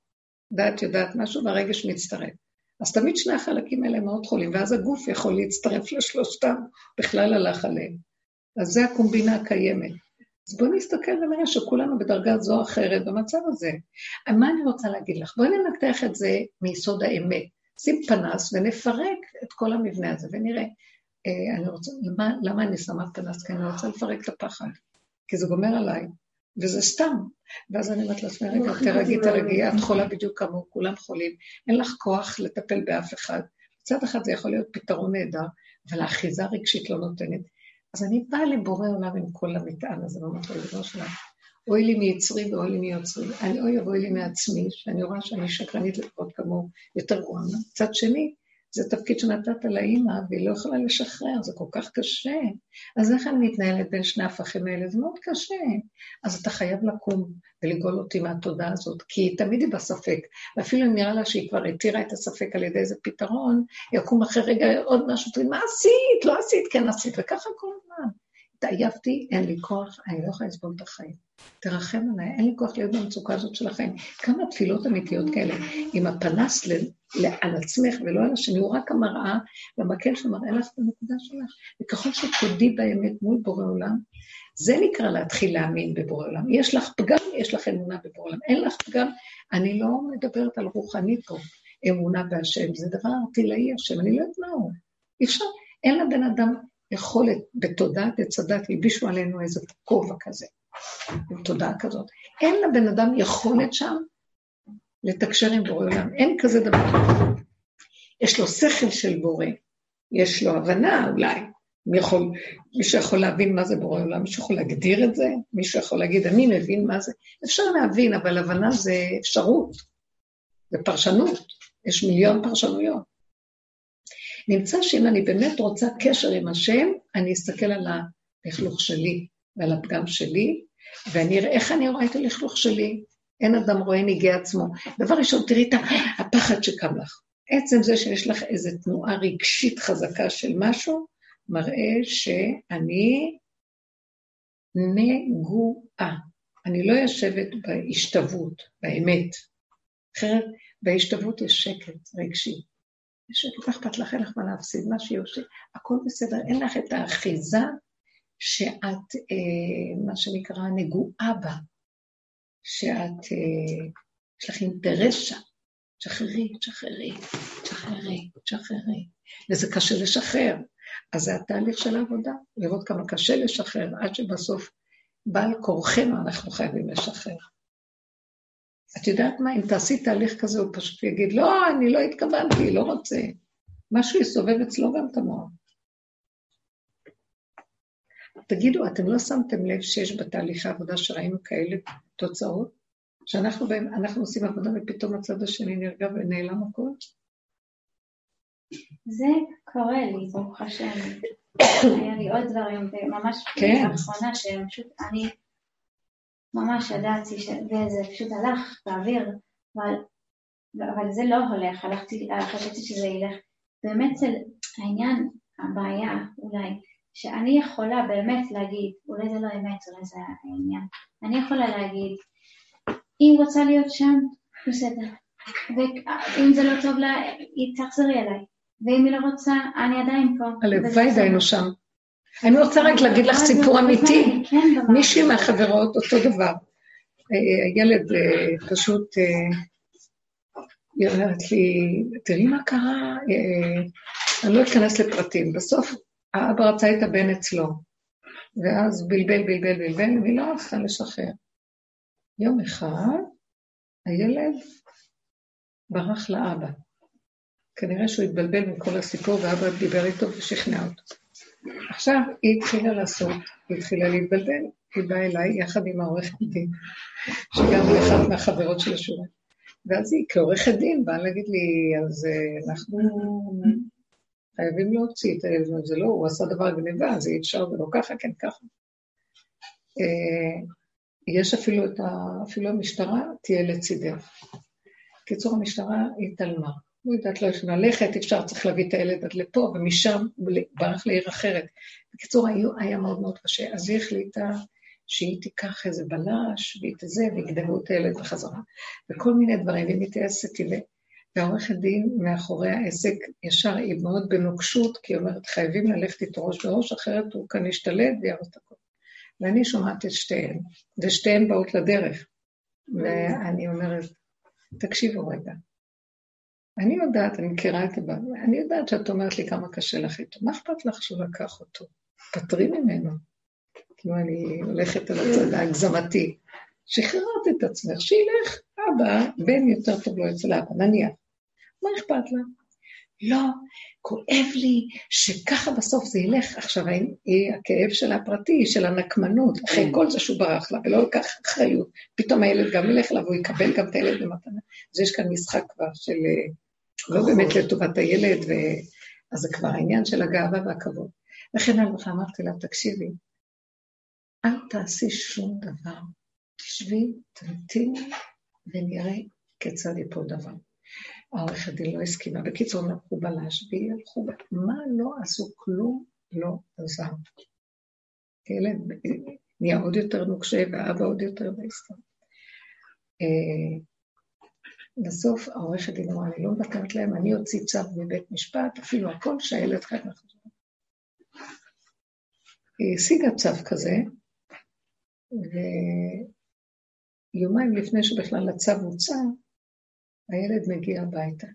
דעת יודעת משהו והרגש מצטרף. אז תמיד שני החלקים האלה מאוד חולים, ואז הגוף יכול להצטרף לשלושתם, בכלל הלך עליהם. אז זה הקומבינה הקיימת. אז בואו נסתכל ונראה שכולנו בדרגה זו או אחרת במצב הזה. מה אני רוצה להגיד לך? בואי ננתח את זה מיסוד האמת. שים פנס ונפרק את כל המבנה הזה ונראה. אה, אני רוצה, למה, למה אני שמה פנס? כי אני רוצה לפרק את הפחד. כי זה גומר עליי, וזה סתם. ואז אני אומרת לעצמי, רגע, תרגי, תרגי, את חולה בדיוק כמוהו, כולם חולים, אין לך כוח לטפל באף אחד. מצד אחד זה יכול להיות פתרון נהדר, אבל האחיזה הרגשית לא נותנת. אז אני באה לבורא עולם עם כל המטען הזה, ואומרת לו, ריבונו שלנו, אוי לי מיצרי ואוי לי מיוצרי. אני אוי אבוי לי מעצמי, שאני רואה שאני שקרנית לפחות כמוהו, יותר גרועה. מצד שני, זה תפקיד שנתת לאימא, והיא לא יכולה לשחרר, זה כל כך קשה. אז איך אני מתנהלת בין שני ההפכים האלה? זה מאוד קשה. אז אתה חייב לקום ולגאול אותי מהתודעה הזאת, כי תמיד היא בספק. ואפילו אם נראה לה שהיא כבר התירה את הספק על ידי איזה פתרון, יקום אחרי רגע עוד משהו, מה עשית? לא עשית, כן עשית, וככה כל הזמן. התעייפתי, אין לי כוח, אני לא יכולה לסבול את החיים. תרחם עליי, אין לי כוח להיות במצוקה הזאת של החיים. כמה תפילות אמיתיות כאלה, עם הפנס ל, ל, על עצמך ולא על השני, הוא רק המראה, והמקל שמראה לך את הנקודה שלך. וככל שתודי באמת מול בורא עולם, זה נקרא להתחיל להאמין בבורא עולם. יש לך פגם, יש לך אמונה בבורא עולם. אין לך פגם, אני לא מדברת על רוחני פה, אמונה בהשם, זה דבר ערטילאי השם, אני לא יודעת מה הוא. אי אפשר, אין לבן אדם יכולת בתודעת עץ הדת, הלבישו עלינו איזה כובע כזה, עם תודעה כזאת. אין לבן אדם יכולת שם לתקשר עם בורא עולם, אין כזה דבר. יש לו שכל של בורא, יש לו הבנה אולי, מי יכול, מישהו יכול להבין מה זה בורא עולם, מישהו יכול להגדיר את זה, מישהו יכול להגיד, אני מבין מה זה. אפשר להבין, אבל הבנה זה אפשרות, זה פרשנות, יש מיליון פרשנויות. נמצא שאם אני באמת רוצה קשר עם השם, אני אסתכל על הלכלוך שלי ועל הפגם שלי, ואני אראה איך אני רואה את הלכלוך שלי. אין אדם רואה ניגי עצמו. דבר ראשון, תראי את הפחד שקם לך. עצם זה שיש לך איזו תנועה רגשית חזקה של משהו, מראה שאני נגועה. אני לא יושבת בהשתוות, באמת. אחרת, בהשתוות יש שקט רגשי. שקט, לא אכפת לך, אין לך מה להפסיד, מה שיושב, הכל בסדר, אין לך את האחיזה שאת, אה, מה שנקרא, נגועה בה, שאת, אה, יש לך אינטרס שם. תשחררי, תשחררי, תשחררי, תשחררי. וזה קשה לשחרר. אז זה התהליך של העבודה, לראות כמה קשה לשחרר, עד שבסוף בעל כורחנו אנחנו חייבים לשחרר. את יודעת מה, אם תעשי תהליך כזה, הוא פשוט יגיד, לא, אני לא התכוונתי, לא רוצה. משהו יסובב אצלו גם את המוח. תגידו, אתם לא שמתם לב שיש בתהליכי העבודה שראינו כאלה תוצאות? שאנחנו בהם, אנחנו עושים עבודה ופתאום הצד השני נרגע ונעלם הכל? זה קורה לי, ברוך השם. היה לי עוד דברים, וממש כן. לאחרונה, שהם פשוט, אני ממש ידעתי, ש... וזה פשוט הלך באוויר, אבל, אבל זה לא הולך, הלכתי, חשבתי שזה ילך. באמת זה העניין, הבעיה אולי, שאני יכולה באמת להגיד, אולי זה לא אמת, אולי זה העניין, אני יכולה להגיד, היא רוצה להיות שם, בסדר. ואם זה לא טוב לה, היא תחזרי אליי. ואם היא לא רוצה, אני עדיין פה. הלוואי והיינו שם. אני רוצה רק להגיד לך סיפור אמיתי. מישהי מהחברות, אותו דבר. אה, הילד אה, פשוט, אה, היא אומרת לי, תראי מה קרה, אני לא אכנס לפרטים. בסוף האבא רצה את הבן אצלו, ואז בלבל, בלבל, בלבל, והיא לא רצתה לשחרר. יום אחד, הילד ברח לאבא. כנראה שהוא התבלבל מכל הסיפור, ואבא דיבר איתו ושכנע אותו. עכשיו היא התחילה לעשות, היא התחילה להתבלבל, היא באה אליי יחד עם העורכת דין, שגם היא אחת מהחברות של השורה. ואז היא כעורכת דין באה להגיד לי, אז אה, אנחנו חייבים להוציא את הילד, זה לא, הוא עשה דבר גניבה, אז אי אפשר ולא ככה, כן ככה. אה, יש אפילו את ה... אפילו המשטרה תהיה לצידך. קיצור, המשטרה התעלמה. לא יודעת לא יכולה ללכת, אפשר, צריך להביא את הילד עד לפה, ומשם ברח לעיר אחרת. בקיצור, היה, היה מאוד מאוד קשה. אז היא החליטה שהיא תיקח איזה בלש, והיא תזה, ויגדלו את הילד בחזרה. וכל מיני דברים, והיא מתייעצת איתי. והעורכת דין מאחורי העסק, ישר היא מאוד בנוקשות, כי היא אומרת, חייבים ללכת איתו ראש בראש, אחרת הוא כאן ישתלט ויהרוס את הכול. ואני שומעת את שתיהן, ושתיהן באות לדרך. ואני אומרת, תקשיבו רגע, אני יודעת, אני מכירה את הבא, אני יודעת שאת אומרת לי כמה קשה לך איתו, מה אכפת לך שהוא לקח אותו? פטרי ממנו. כאילו, אני הולכת על הצד ההגזמתי. שחררת את עצמך, שילך, אבא, בן יותר טוב לו אצל אבא, נניח. מה אכפת לה? לא, כואב לי שככה בסוף זה ילך. עכשיו, היא, הכאב שלה הפרטי, של הנקמנות, אחרי כן. כל זה שהוא ברח לה ולא לקח אחריות, פתאום הילד גם ילך לה והוא יקבל גם את הילד במתנה. אז יש כאן משחק כבר של אה, לא באמת לטובת הילד, ו... אז זה כבר העניין של הגאווה והכבוד. לכן אני לך אמרתי לה, תקשיבי, אל תעשי שום דבר. תשבי, תמתיני, ונראה כיצד יפול דבר. העורכת דין לא הסכימה. בקיצור, הם לקחו בלש, והיא הלכו, מה לא עשו? כלום לא עזר. ילד נהיה עוד יותר נוקשה, ואבא עוד יותר בהסתר. בסוף העורכת דין אמרה, אני לא מוותרת להם, אני אוציא צו מבית משפט, אפילו הכל שהילד כאן לחזור. היא השיגה צו כזה, ויומיים לפני שבכלל הצו הוצא, הילד מגיע הביתה.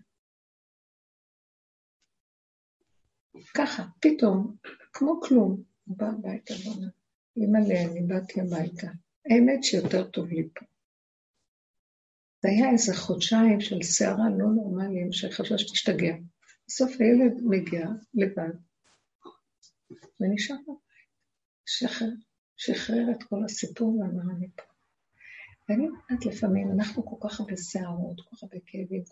ככה, פתאום, כמו כלום, הוא בא הביתה ואומר, אמא'לה, אני באתי הביתה. האמת שיותר טוב לי פה. זה היה איזה חודשיים של סערה לא נורמליים, שחשבה שתשתגע. בסוף הילד מגיע לבד, ונשאר בבית. שחרר, שחרר את כל הסיפור ואמר אני פה. ואני אומרת לפעמים, אנחנו כל כך הרבה סערות, כל כך הרבה כאבים,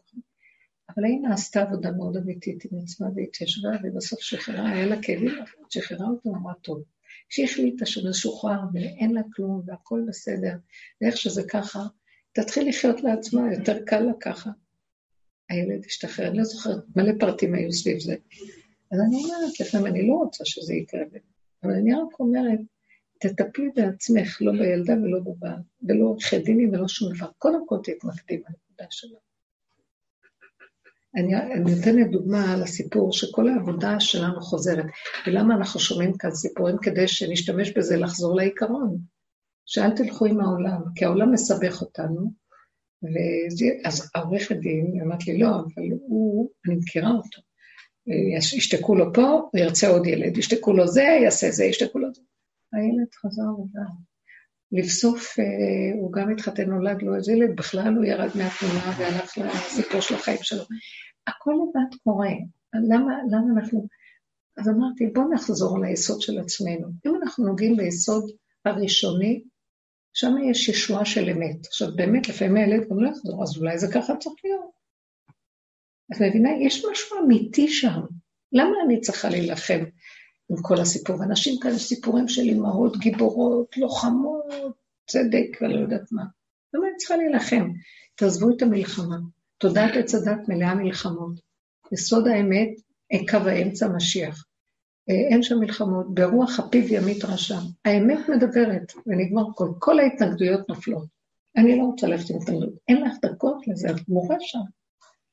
אבל האמא עשתה עבודה מאוד אמיתית עם עצמה והתיישבה, ובסוף שחררה, היה לה כאבים, שחררה אותו, אמרה טוב. כשהיא החליטה שזה שוחרר ואין לה כלום והכל בסדר, ואיך שזה ככה, תתחיל לחיות לעצמה, יותר קל לה ככה. הילד השתחרר, אני לא זוכרת, מלא פרטים היו סביב זה. אז אני אומרת לפעמים, אני לא רוצה שזה יקרה, אבל אני רק אומרת, תטפלי בעצמך, לא בילדה ולא בבעל, ולא עורכי דינים ולא שום דבר. קודם כל תתמקדי בנקודה שלה. אני, אני נותנת דוגמה על הסיפור שכל העבודה שלנו חוזרת. ולמה אנחנו שומעים כאן סיפורים? כדי שנשתמש בזה לחזור לעיקרון. שאל תלכו עם העולם, כי העולם מסבך אותנו. ואז העורכת דין אמרת לי, לא, אבל הוא, אני מכירה אותו. ישתקו לו פה, הוא ירצה עוד ילד, ישתקו לו זה, יעשה זה, ישתקו לו זה. הילד חזר וגם. לבסוף אה, הוא גם התחתן, נולד לו איזה ילד, בכלל הוא ירד מהתמונה והלך לסיפור של החיים שלו. הכל לבד קורה. למה, למה אנחנו... אז אמרתי, בואו נחזור ליסוד של עצמנו. אם אנחנו נוגעים ביסוד הראשוני, שם יש ישועה של אמת. עכשיו, באמת, לפעמים הילד גם לא יחזור, אז אולי זה ככה צריך להיות. את מבינה? יש משהו אמיתי שם. למה אני צריכה להילחם עם כל הסיפור. אנשים כאלה סיפורים של אימהות גיבורות, לוחמות, צדק ולא יודעת מה. למה אני צריכה להילחם? תעזבו את המלחמה. תודעת עץ הדת מלאה מלחמות. יסוד האמת, קו האמצע משיח. אה, אין שם מלחמות, ברוח הפיו ימית רשם. האמת מדברת, ונגמר כל, כל ההתנגדויות נופלות. אני לא רוצה ללכת עם התנגדות. אין לך דקות לזה, את מורה שם.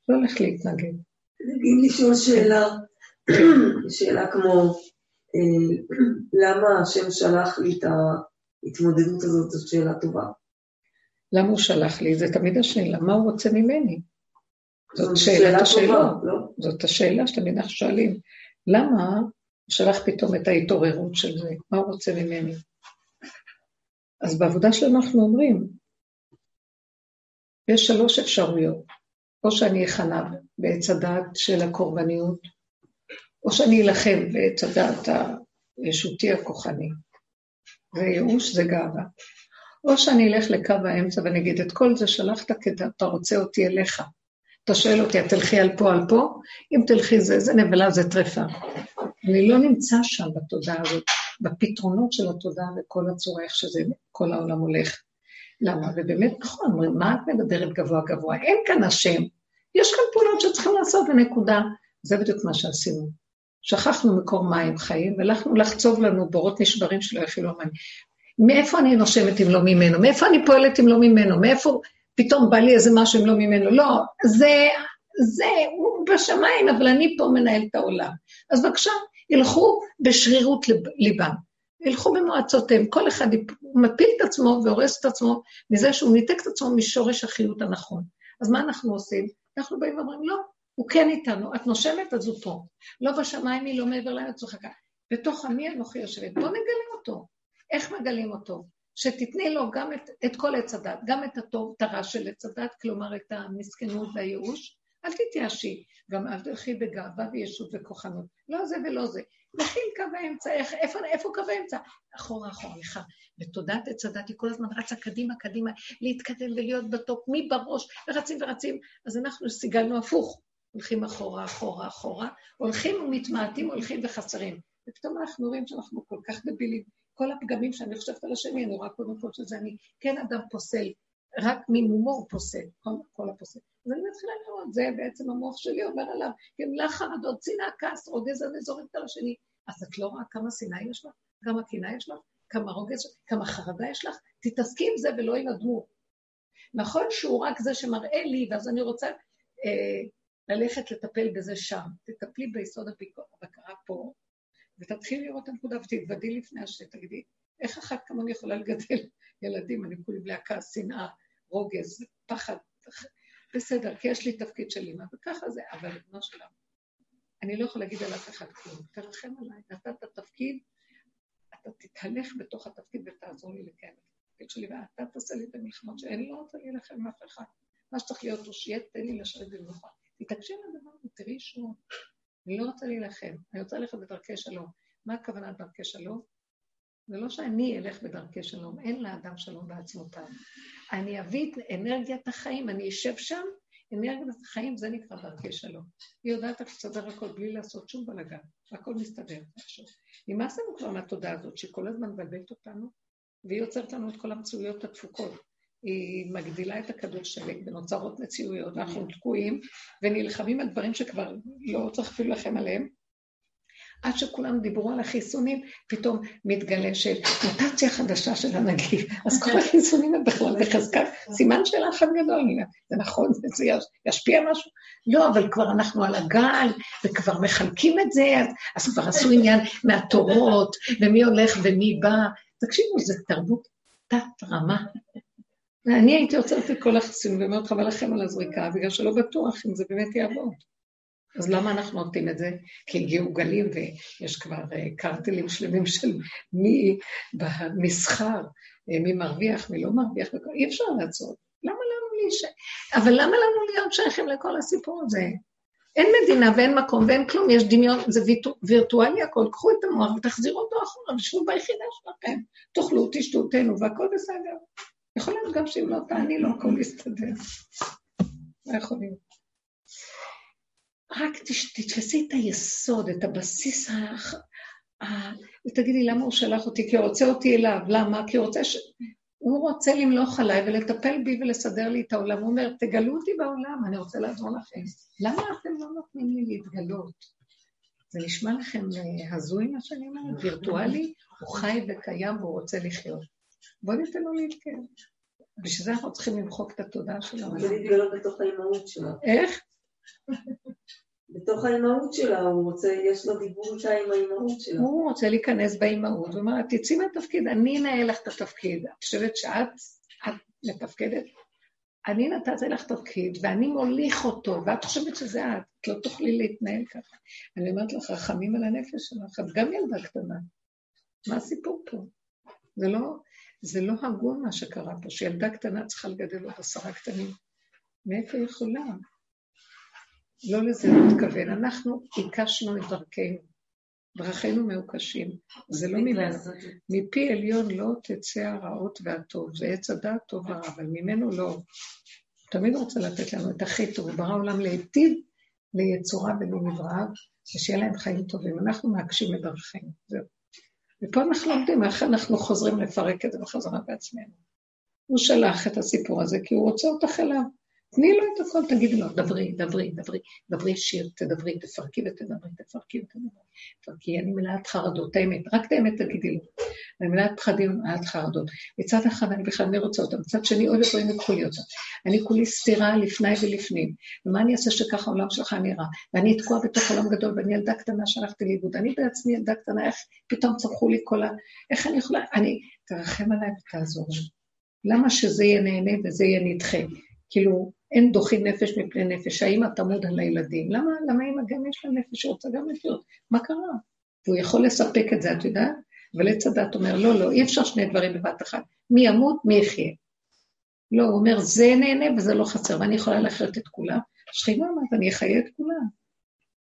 לא הולך להתנגד. אם לשאול שאלה, שאלה כמו, אה, למה השם שלח לי את ההתמודדות הזאת, זאת שאלה טובה. למה הוא שלח לי? זה תמיד השאלה, מה הוא רוצה ממני? זאת שאלת השאלה. לא? זאת השאלה שתמיד אנחנו שואלים. למה שלח פתאום את ההתעוררות של זה? מה הוא רוצה ממני? אז בעבודה שלנו אנחנו אומרים, יש שלוש אפשרויות. או שאני אכנע בעץ הדעת של הקורבניות, או שאני אלחם בעץ הדעת הישותי הכוחני. זה ייאוש, זה גאווה. או שאני אלך לקו האמצע ואני אגיד, את כל זה שלחת כי אתה רוצה אותי אליך. אתה שואל אותי, את תלכי על פה, על פה? אם תלכי זה, זה נבלה, זה טרפה. אני לא נמצא שם בתודעה הזאת, בפתרונות של התודעה וכל הצורה, איך שזה, כל העולם הולך. למה? ובאמת נכון, אומרים, מה את מדברת גבוה גבוה? אין כאן השם. יש כאן פעולות שצריכים לעשות בנקודה. זה בדיוק מה שעשינו. שכחנו מקור מים חיים, והלכנו לחצוב לנו בורות נשברים שלא יכילו מים. מאיפה אני נושמת אם לא ממנו? מאיפה אני פועלת אם לא ממנו? מאיפה פתאום בא לי איזה משהו אם לא ממנו? לא, זה, זה, הוא בשמיים, אבל אני פה מנהל את העולם. אז בבקשה, ילכו בשרירות ליבם. ילכו במועצותיהם, כל אחד מפיל את עצמו והורס את עצמו מזה שהוא ניתק את עצמו משורש החיות הנכון. אז מה אנחנו עושים? אנחנו באים ואומרים, לא, הוא כן איתנו, את נושמת, אז הוא פה. לא בשמיים היא, לא מעבר לארץ וחכה. בתוך עמי אנוכי יושבת. בואו נגלה אותו. איך מגלים אותו? שתתני לו גם את, את כל עץ הדת, גם את הטוב, את הרע של עץ הדת, כלומר את המסכנות והייאוש. אל תתייאשי, גם אל תלכי בגאווה וישות וכוחנות. לא זה ולא זה. לכי קו האמצע, איך, איפה, איפה קו האמצע? אחורה, אחורה, לך. בתודעת עץ הדת היא כל הזמן רצה קדימה, קדימה, להתקדם ולהיות בטופ, מי בראש, ורצים ורצים. אז אנחנו סיגלנו הפוך. הולכים אחורה, אחורה, אחורה, הולכים ומתמעטים, הולכים וחסרים. ופתאום אנחנו רואים שאנחנו כל כך דבילים. כל הפגמים שאני חושבת על השני, אני רואה קודם כל שזה אני כן אדם פוסל, רק ממומו הוא פוסל, כל, כל הפוסל. אז אני מתחילה לראות, זה בעצם המוח שלי אומר עליו, גמלה חרדות, צנעה, כעס, רוגז, אני זורקת על השני. אז את לא רואה כמה שנאה יש לך? כמה קנאה יש לך? כמה רוגז, כמה חרדה יש לך? תתעסקי עם זה ולא הדמות. נכון שהוא רק זה שמראה לי, ואז אני רוצה אה, ללכת לטפל בזה שם. תטפלי ביסוד הבקרה פה, ותתחילי לראות את הנקודה ותתוודי לפני השם, תגידי, איך אחת כמוני יכולה לגדל ילדים, אני כולי הכעס, שנאה, רוגז, פחד, בסדר, כי יש לי תפקיד של אימא, וככה זה, אבל לבנו שלנו. אני לא יכולה להגיד על אף אחד כלום, תרחם עליי, נתת תפקיד, אתה תתהלך בתוך התפקיד ותעזור לי לקיים את התפקיד שלי, ואתה תעשה לי את המלחמות שאני לא רוצה להילחם עם אף אחד. מה שצריך להיות הוא שיהיה, תן לי לשבת במנוחה. תתעקשי על הדבר הזה, תראי שהוא. אני לא רוצה להילחם, אני רוצה ללכת בדרכי שלום. מה הכוונה דרכי שלום? זה לא שאני אלך בדרכי שלום, אין לאדם שלום בעצמותיו. אני אביא את אנרגיית החיים, אני אשב שם, אנרגיית החיים זה נקרא דרכי שלום. היא יודעת איך לסדר הכל בלי לעשות שום בלאגן, והכל מסתדר. נמאס לנו כבר מהתודעה הזאת, שכל הזמן מבלבלת אותנו, והיא יוצרת לנו את כל המציאויות התפוקות. היא מגדילה את הכדור שלג ונוצרות מציאויות, אנחנו תקועים ונלחמים על דברים שכבר לא צריך אפילו לכם עליהם, עד שכולם דיברו על החיסונים, פתאום מתגלה של מוטציה חדשה של הנגיף. אז כל החיסונים הם בכלל בחזקת סימן שאלה אחד גדול. זה נכון, זה ישפיע משהו? לא, אבל כבר אנחנו על הגל, וכבר מחלקים את זה, אז כבר עשו עניין מהתורות, ומי הולך ומי בא. תקשיבו, זו תרבות תת-רמה. ואני הייתי עוצרת את כל החיסונים ואומרת חבל לכם על הזריקה, בגלל שלא בטוח אם זה באמת יעבוד. אז למה אנחנו נותנים את זה? כי הגיעו גלים ויש כבר אה, קרטלים שלמים של מי במסחר, אה, מי מרוויח, מי לא מרוויח, אי אפשר לעצור. למה לנו להיש... אבל למה לנו להיות שייכים לכל הסיפור הזה? אין מדינה ואין מקום ואין כלום, יש דמיון, זה וירטואלי הכל, קחו את המוח ותחזירו אותו אחורה, ושבו ביחידה שלכם, תאכלו, תשתו, תהנו, והכל בסדר. יכול להיות גם שאם לא תעני לו, הכל יסתדר. לא יכול להיות. רק תתפסי את היסוד, את הבסיס ה... ותגידי, למה הוא שלח אותי? כי הוא רוצה אותי אליו. למה? כי הוא רוצה ש... הוא רוצה למלוך עליי ולטפל בי ולסדר לי את העולם. הוא אומר, תגלו אותי בעולם, אני רוצה לעזור לכם. למה אתם לא נותנים לי להתגלות? זה נשמע לכם אה, הזוי מה שאני אומרת? וירטואלי? הוא חי וקיים והוא רוצה לחיות. בואו ניתן לו להתקיים. בשביל זה אנחנו צריכים למחוק את התודעה שלנו. זה להתגלות בתוך האימהות שלו. איך? בתוך האימהות שלה, הוא רוצה, יש לו דיבור איתה עם האימהות שלה. הוא רוצה להיכנס באימהות, הוא אומר, תצאי מהתפקיד, אני אנהל לך את התפקיד. את חושבת שאת את מתפקדת? אני נתתי לך תפקיד, ואני מוליך אותו, ואת חושבת שזה את, את לא תוכלי להתנהל ככה. אני אומרת לך, רחמים על הנפש שלך, את גם ילדה קטנה. מה הסיפור פה? זה לא, זה לא הגון מה שקרה פה, שילדה קטנה צריכה לגדל עוד עשרה קטנים. מאיפה היא יכולה? לא לזה הוא מתכוון. אנחנו עיקשנו את דרכנו. דרכינו מעוקשים. זה לא ממנו. מפי עליון לא תצא הרעות והטוב. זה עץ הדעת טוב ורע, אבל ממנו לא. תמיד רוצה לתת לנו את הכי טוב. הוא ברא עולם להיטיב ליצורה ולנבראיו, ושיהיה להם חיים טובים. אנחנו מעקשים את דרכינו. זהו. ופה אנחנו לומדים איך אנחנו חוזרים לפרק את זה בחזרה בעצמנו. הוא שלח את הסיפור הזה כי הוא רוצה אותך אליו. תני לו את הכל, תגידי לו, דברי, דברי, דברי, דברי שיר, תדברי, תפרקי ותדברי, תפרקי ותדברי. תפרקי, אני מלאת חרדות, האמת, רק את האמת תגידי לו. אני מלאת פחדים, מלאת חרדות. מצד אחד אני בכלל מי רוצה אותם, מצד שני עוד דברים יקחו לי אותם. אני כולי סתירה לפני ולפנים, ומה אני אעשה שככה העולם שלך נראה? ואני תקועה בתוך עולם גדול, ואני ילדה קטנה שהלכתי לאיבוד. אני בעצמי ילדה קטנה, איך פתאום צמחו לי כל ה... איך אני יכולה... אני... תרחם עליי ותעזור לי. למה שזה יהיה נהנה וזה יהיה נדחה? כאילו, אין דוחים נפש מפני נפש, האמא תמוד על הילדים. למה, למה אמא גם יש לה נפש שרוצה גם לחיות? מה קרה? והוא יכול לספק את זה, את יודעת? אבל עץ הדת אומר, לא, לא, אי אפשר שני דברים בבת אחת. מי ימות, מי יחיה. לא, הוא אומר, זה נהנה וזה לא חסר, ואני יכולה לחיות את כולם. שכינה אמרת, אני אחיה את כולם.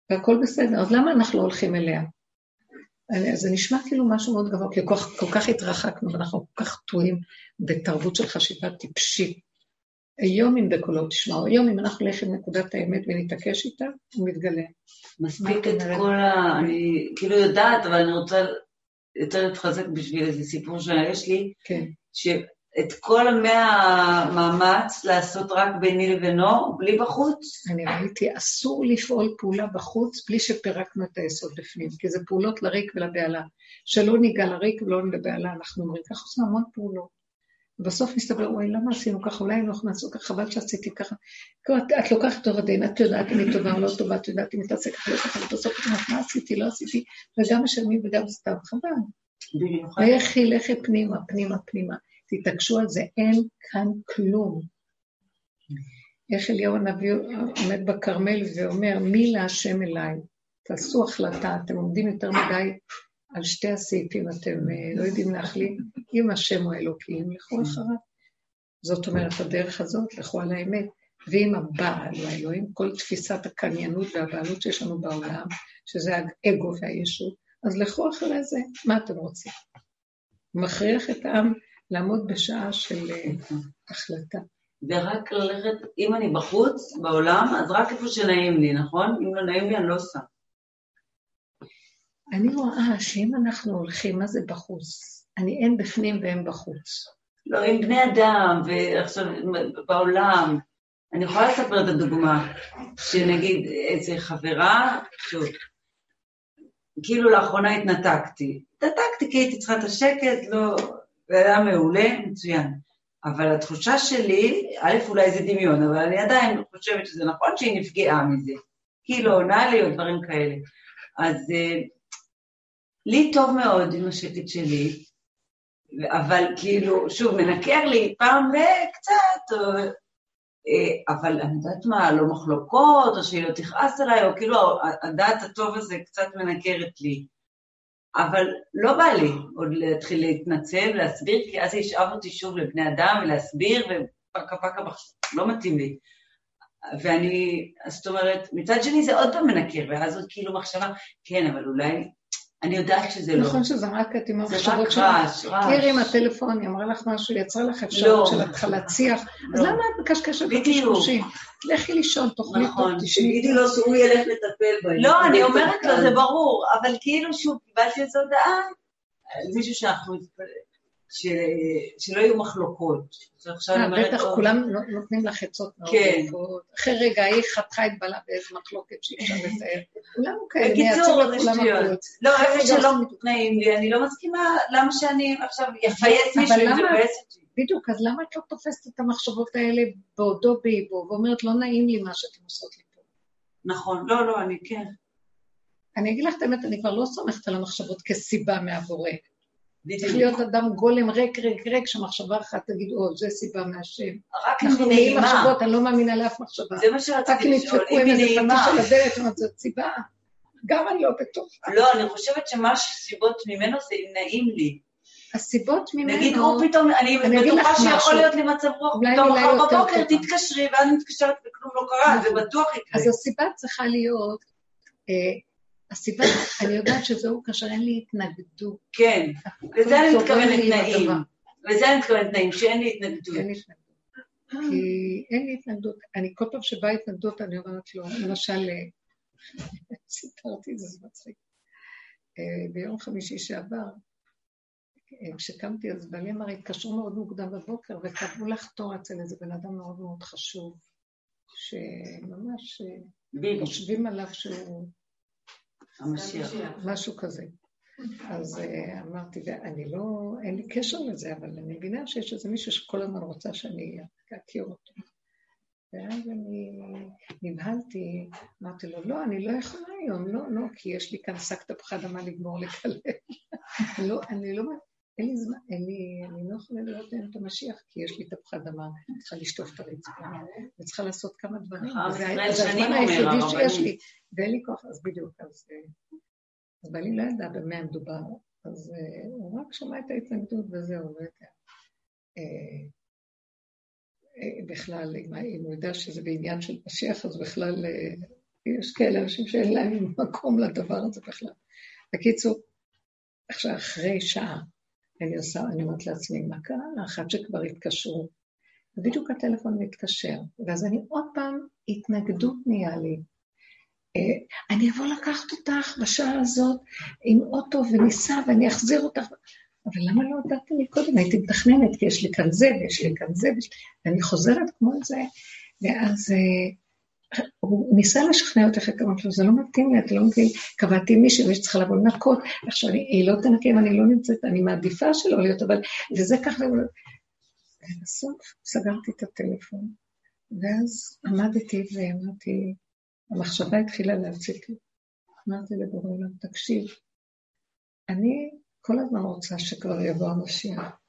והכל בסדר, אז למה אנחנו לא הולכים אליה? זה נשמע כאילו משהו מאוד גבוה, כי כל כך, כל כך התרחקנו ואנחנו כל כך תלויים בתרבות של חשיבה טיפשית. היום אם בקולו תשמעו, היום אם אנחנו נלך עם נקודת האמת ונתעקש איתה, הוא מתגלה. מספיק את כל ה... אני כאילו יודעת, אבל אני רוצה יותר להתחזק בשביל איזה סיפור שיש לי, כן. שאת כל המאה מאמץ לעשות רק ביני לבינו, בלי בחוץ. אני ראיתי, אסור לפעול פעולה בחוץ בלי שפירקנו את היסוד בפנים, כי זה פעולות לריק ולבהלה. שלא ניגע לריק ולא לבהלה, אנחנו אומרים, ככה עושים המון פעולות. ובסוף מסתבר, וואי, למה עשינו ככה? אולי יכולים לעשות ככה, חבל שעשיתי ככה. את, את לוקחת תור הדין, את יודעת אם היא טובה או לא טובה, את יודעת אם היא תעשה ככה, לא ככה, ובסוף את אומרת, מה עשיתי, לא עשיתי, וגם משלמים וגם סתם, חבל. לכי, לכי פנימה, פנימה, פנימה. תתעקשו על זה, אין כאן כלום. איך אליהו הנביא עומד בכרמל ואומר, מי להשם אליי? תעשו החלטה, אתם עומדים יותר מדי על שתי הסעיפים אתם אה, לא יודעים להחליט, אם השם הוא אלוקים, לכו אחריו. זאת אומרת, הדרך הזאת, לכו על האמת. ואם הבעל הוא האלוהים, כל תפיסת הקניינות והבעלות שיש לנו בעולם, שזה האגו והישות, אז לכו אחרי זה, מה אתם רוצים? הוא מכריח את העם לעמוד בשעה של אה, החלטה. ורק ללכת, אם אני בחוץ, בעולם, אז רק איפה שנעים לי, נכון? אם לא נעים לי, אני לא עושה. אני רואה שאם אנחנו הולכים, מה זה בחוץ? אני אין בפנים ואין בחוץ. לא, עם בני אדם, ועכשיו בעולם. אני יכולה לספר את הדוגמה, שנגיד איזה חברה, שוב, כאילו לאחרונה התנתקתי. התנתקתי כי הייתי צריכה את השקט, לא, זה היה מעולה, מצוין. אבל התחושה שלי, א', אולי זה דמיון, אבל אני עדיין חושבת שזה נכון שהיא נפגעה מזה. כאילו עונה לי או דברים כאלה. אז אה, לי טוב מאוד עם השקט שלי, אבל כאילו, שוב, מנקר לי פעם וקצת, או, אה, אבל אני יודעת מה, לא מחלוקות, או שהיא לא תכעס עליי, או כאילו הדעת הטוב הזה קצת מנקרת לי. אבל לא בא לי עוד להתחיל להתנצל, להסביר, כי אז ישאב אותי שוב לבני אדם ולהסביר, ופקה פקה, לא מתאים לי. ואני, זאת אומרת, מצד שני זה עוד פעם מנקר, ואז עוד כאילו מחשבה, כן, אבל אולי אני יודעת שזה לא. נכון שזה רק את עם המחשבות שלך. זה רק רעש, רעש. תראי עם הטלפון, היא אמרה לך משהו, יצרה לך אפשרות של התחלת שיח. אז למה את מקשקשת בקשקושים? לכי לישון, תאכלי טוב, נכון, תגידי לו שהוא ילך לטפל בהם. לא, אני אומרת לו, זה ברור, אבל כאילו שוב, קיבלתי איזו הודעה, מישהו שאנחנו שלא יהיו מחלוקות. אה, בטח, כולם נותנים לך עצות מאוד כן. אחרי רגע היא חתכה את בעלה באיזה מחלוקת שאי אפשר לתאר. כולנו כאלה, בקיצור, זה שטויות. לא, איפה שלא נעים לי, אני לא מסכימה, למה שאני עכשיו אפייס מישהו אם זה מבאס אותי? בדיוק, אז למה את לא תופסת את המחשבות האלה בעודו באיבו, ואומרת, לא נעים לי מה שאתם עושות לי פה? נכון, לא, לא, אני כן. אני אגיד לך את האמת, אני כבר לא סומכת על המחשבות כסיבה מהבורא. צריך להיות אדם גולם ריק, ריק, ריק, שמחשבה אחת תגיד, או, זה סיבה מהשם. רק אם היא נעימה. מחשבות, אני לא מאמינה לאף מחשבה. זה מה שרציתי לשאול, אם היא נעימה. רק אם ידפקו עם איזה פטיש על הדלת, זאת סיבה. גם אני לא בטוחה. לא, אני חושבת שמה שסיבות ממנו זה אם נעים לי. הסיבות ממנו... נגיד הוא פתאום, אני בטוחה שיכול. להיות לי מצב רוח, פתאום מחר בבוקר. תתקשרי, ואז מתקשרת וכלום לא קרה, זה בטוח יקרה. אז הסיבה צריכה להיות, אה, הסיבה, אני יודעת שזהו כאשר אין לי התנגדות. כן, לזה אני מתכוונת. הדבר. לזה אני מתכוונת תנאים, שאין לי התנגדות. אין לי התנגדות. כי אין לי התנגדות. אני כל פעם שבאה התנגדות, אני אומרת לו, למשל, אה, סיפרתי את זה, זה מצחיק. אה, ביום חמישי שעבר, אה, כשקמתי, אז בעלי אמר, התקשרו מאוד מוקדם בבוקר, וקבעו לך תור אצל איזה בן אדם מאוד מאוד חשוב, שממש חושבים עליו שהוא המשיח. משהו כזה. אז uh, אמרתי, ואני לא, אין לי קשר לזה, אבל אני מבינה שיש איזה מישהו שכל הזמן רוצה שאני אכיר אותו. ואז אני נבהלתי, אמרתי לו, לא, אני לא יכולה היום, לא, לא, כי יש לי כאן שק תפוחי אדמה לגמור לקלל. לא, אני לא, אין לי זמן, אין לי, אני לא יכולה לראות את המשיח, כי יש לי תפוחי אדמה, אני צריכה לשטוף את הרצפה, וצריכה לעשות כמה דברים. ישראל זה הזמן היחידי שיש. לי, ואין לי כוח, אז בדיוק, אז... אה, אז בעלי לא ידע במה מדובר, אז uh, הוא רק שמע את ההתנגדות וזהו, יודע. Uh, בכלל, אם, הוא יודע שזה בעניין של משיח, אז בכלל יש כאלה אנשים שאין להם מקום לדבר הזה בכלל. בקיצור, עכשיו אחרי שעה, אני עושה, אני אומרת לעצמי, מה קרה לאחת שכבר התקשרו? ובדיוק הטלפון מתקשר, ואז אני עוד פעם, התנגדות נהיה לי. אה, אני אבוא לקחת אותך בשעה הזאת עם אוטו וניסע ואני אחזיר אותך. אבל למה לא הודעתי לי קודם? הייתי מתכננת, כי יש לי כאן זה ויש לי כאן זה. ואני חוזרת כמו זה, ואז אה, הוא ניסה לשכנע אותך, אמרתי לו, זה לא מתאים לי, אתה לא מבין, קבעתי מישהי ויש צריכה לבוא לנקות, עכשיו היא לא תנקה אם אני לא נמצאת, אני מעדיפה שלא להיות, אבל, וזה ככה, ובסוף סגרתי את הטלפון, ואז עמדתי ואמרתי, המחשבה התחילה להציק לי. אמרתי לבורא עולם, תקשיב, אני כל הזמן רוצה שכבר יבוא המשיח,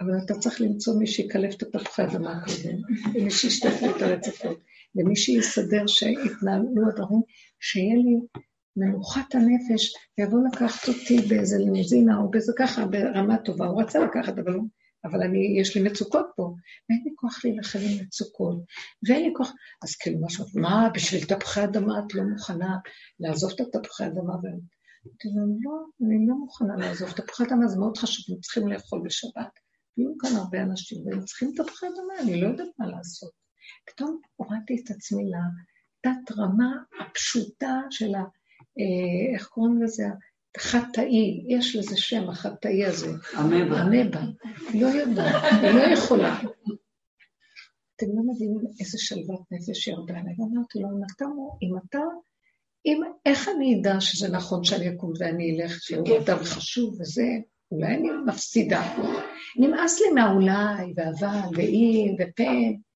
אבל אתה צריך למצוא מי שיקלף את התפוחי אדמה קודם, ומי שישטף לי את הרצפות, ומי שיסדר שיתנהלו הדברים, שיהיה לי מנוחת הנפש, ויבוא לקחת אותי באיזה לימוזינה או באיזה ככה, ברמה טובה. הוא רצה לקחת, אבל, אבל אני, יש לי מצוקות פה, ואין לי כוח להילחם עם מצוקות, ואין לי כוח... אז כאילו משהו, מה, בשביל תפוחי אדמה את לא מוכנה לעזוב את התפוחי אדמה? לא, אני לא מוכנה לעזוב. תפוחי אדמה זה מאוד חשוב, הם צריכים לאכול בשבת. היו כאן הרבה אנשים, והם צריכים תפוחי אדמה, אני לא יודעת מה לעשות. פתאום הורדתי את עצמי לתת-רמה הפשוטה של ה... אה, איך קוראים לזה? חטאי, יש לזה שם, החטאי הזה. אמבה. אמבה. לא יודעת, לא יכולה. אתם לא מבינים איזה שלוות נפש ירדה עליי. ואמרתי לו, אם אתה, אם אתה, אם, איך אני אדע שזה נכון שאני אקום ואני אלך, שהוא אדם חשוב וזה, אולי אני מפסידה. נמאס לי מהאולי, והאבל, ואם, ופן.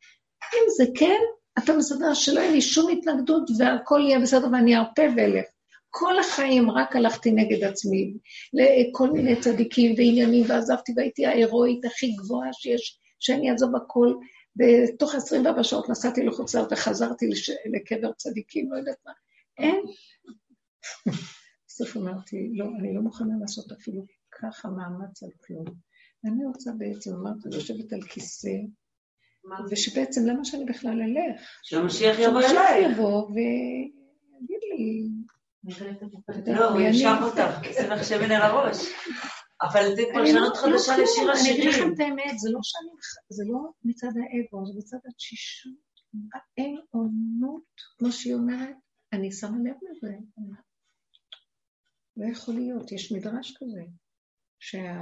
אם זה כן, אתה מסדר שלא יהיה לי שום התנגדות והכל יהיה בסדר ואני ארפה ואלך. כל החיים רק הלכתי נגד עצמי, לכל מיני צדיקים ועניינים, ועזבתי והייתי ההירואית הכי גבוהה שיש, שאני אעזוב הכל. בתוך 24 שעות נסעתי לחוץ לארץ וחזרתי לש... לקבר צדיקים, לא יודעת מה. אין. בסוף אמרתי, לא, אני לא מוכנה לעשות אפילו ככה מאמץ על כלום. ואני רוצה בעצם, אמרתי, לשבת על כיסא, ושבעצם למה שאני בכלל אלך? שהמשיח יבוא שהמשיח אליי. יבוא ויגיד לי, לא, הוא? ישב אותך, לך שמן על הראש. אבל זה אני פרשנות לא- חדשה לא לשיר כלום, אני אגיד לכם השירים. את האמת, זה לא שאני, זה לא מצד האגו, זה מצד התשישות, האין עונות, כמו שהיא אומרת, אני שמה לב לזה. לא יכול להיות, יש מדרש כזה, שה,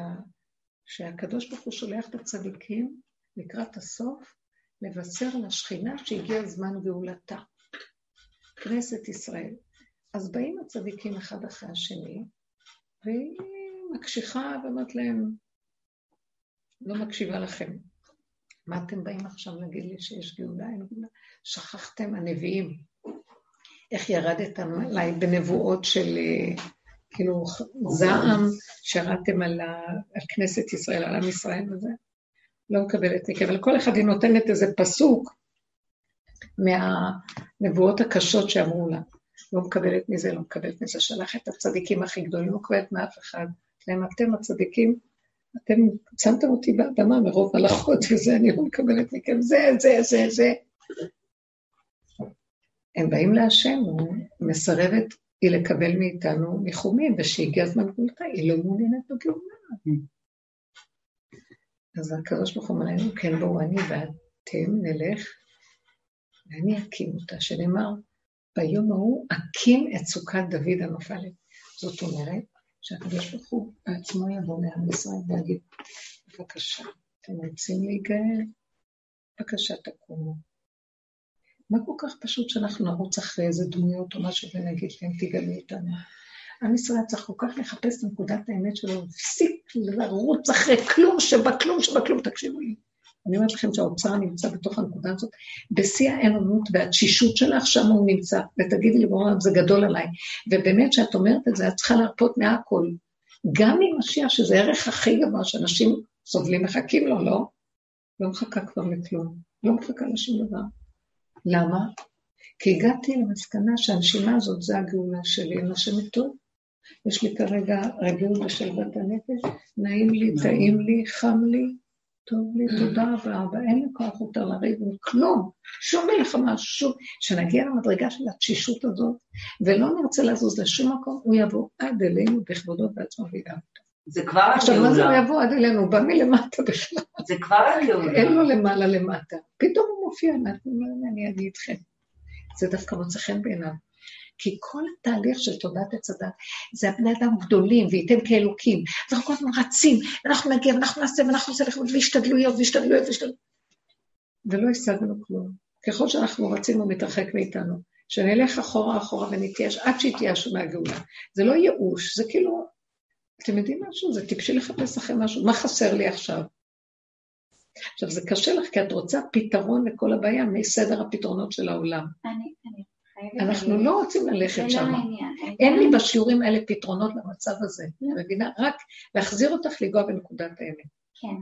שהקדוש ברוך הוא שולח את הצדיקים לקראת הסוף לבשר לשכינה שהגיע זמן גאולתה. כנסת ישראל. אז באים הצדיקים אחד אחרי השני, והיא מקשיחה ואומרת להם, לא מקשיבה לכם. מה אתם באים עכשיו להגיד לי שיש גאולה? אין גאולה? שכחתם הנביאים. איך ירדתם עליי בנבואות של אה, כאילו זעם שירדתם על, על כנסת ישראל, על עם ישראל וזה? לא מקבלת מכם. אבל כל אחד היא נותנת איזה פסוק מהנבואות הקשות שאמרו לה. לא מקבלת מזה, לא מקבלת מזה, שלח את הצדיקים הכי גדולים, לא מקבלת מאף אחד. להם אתם הצדיקים אתם שמתם אותי באדמה מרוב הלכות וזה, אני לא מקבלת מכם, זה, זה, זה, זה. הם באים להשם, הוא מסרבת היא לקבל מאיתנו ניחומים, ושהגיע הזמן גאולתה, היא לא מעוניינת בגאולה. אז הקדוש ברוך הוא אומר לנו, כן בואו אני ואתם נלך, ואני אקים אותה, שנאמר, ביום ההוא אקים את סוכת דוד הנופלת. זאת אומרת, שהקדוש ברוך הוא בעצמו יבוא לעם ישראל ויגיד, בבקשה, אתם רוצים להיגאל? בבקשה תקומו. מה כל כך פשוט שאנחנו נרוץ אחרי איזה דמויות או משהו ונגיד להם, תגלו איתנו. עם ישראל צריך כל כך לחפש את נקודת האמת שלו, להפסיק לרוץ אחרי כלום שבכלום שבכלום, תקשיבו לי. אני אומרת לכם שהאוצר נמצא בתוך הנקודה הזאת, בשיא האמונות והתשישות שלך, שם הוא נמצא. ותגידי לי, בואו, זה גדול עליי. ובאמת, כשאת אומרת את זה, את צריכה להרפות מהכל. גם ממשיח, שזה הערך הכי גבוה שאנשים סובלים, מחכים לו, לא? לא מחכה כבר לכלום. לא מחכה לשום דבר. למה? כי הגעתי למסקנה שהנשימה הזאת זה הגאולה שלי, אין השם טוב. יש לי כרגע רגיעות בשלוות הנפש, נעים לי, טעים לי, חם לי, טוב לי, תודה רבה, ואין לי כוח יותר לריב עם כלום, שום מלחמה, שום... שנגיע למדרגה של התשישות הזאת, ולא נרצה לזוז לשום מקום, הוא יבוא עד אלינו בכבודו בעצמו וידע אותו. זה כבר הגאולה. עכשיו, מה זה הוא יבוא עד אלינו? הוא בא מלמטה בכלל. זה כבר הגאולה. אין לו למעלה למטה. פתאום הוא מופיע, אני אגיד איתכם. זה דווקא מוצא חן בעיניו. כי כל התהליך של תודעת עץ הדת, זה הבני אדם גדולים, וייתן כאלוקים. אנחנו כל הזמן רצים, אנחנו נגיע, ואנחנו נעשה, ואנחנו נעשה לכבוד, והשתדלויות, והשתדלויות, והשתדלויות. ולא השגנו כלום. ככל שאנחנו רצים, הוא מתרחק מאיתנו. שנלך אחורה אחורה ונתייאש, עד שיתייאשו מהגאולה. זה לא ייאוש, זה כאילו, אתם יודעים משהו? זה טיפשי לחפש אחרי משהו. מה חסר לי עכשיו? עכשיו, זה קשה לך, כי את רוצה פתרון לכל הבעיה מסדר הפתרונות של העולם. אני, אני אנחנו לא רוצים ללכת שם. אין לי בשיעורים האלה פתרונות למצב הזה, לא. מבינה? רק להחזיר אותך לנגוע בנקודת האמת. כן.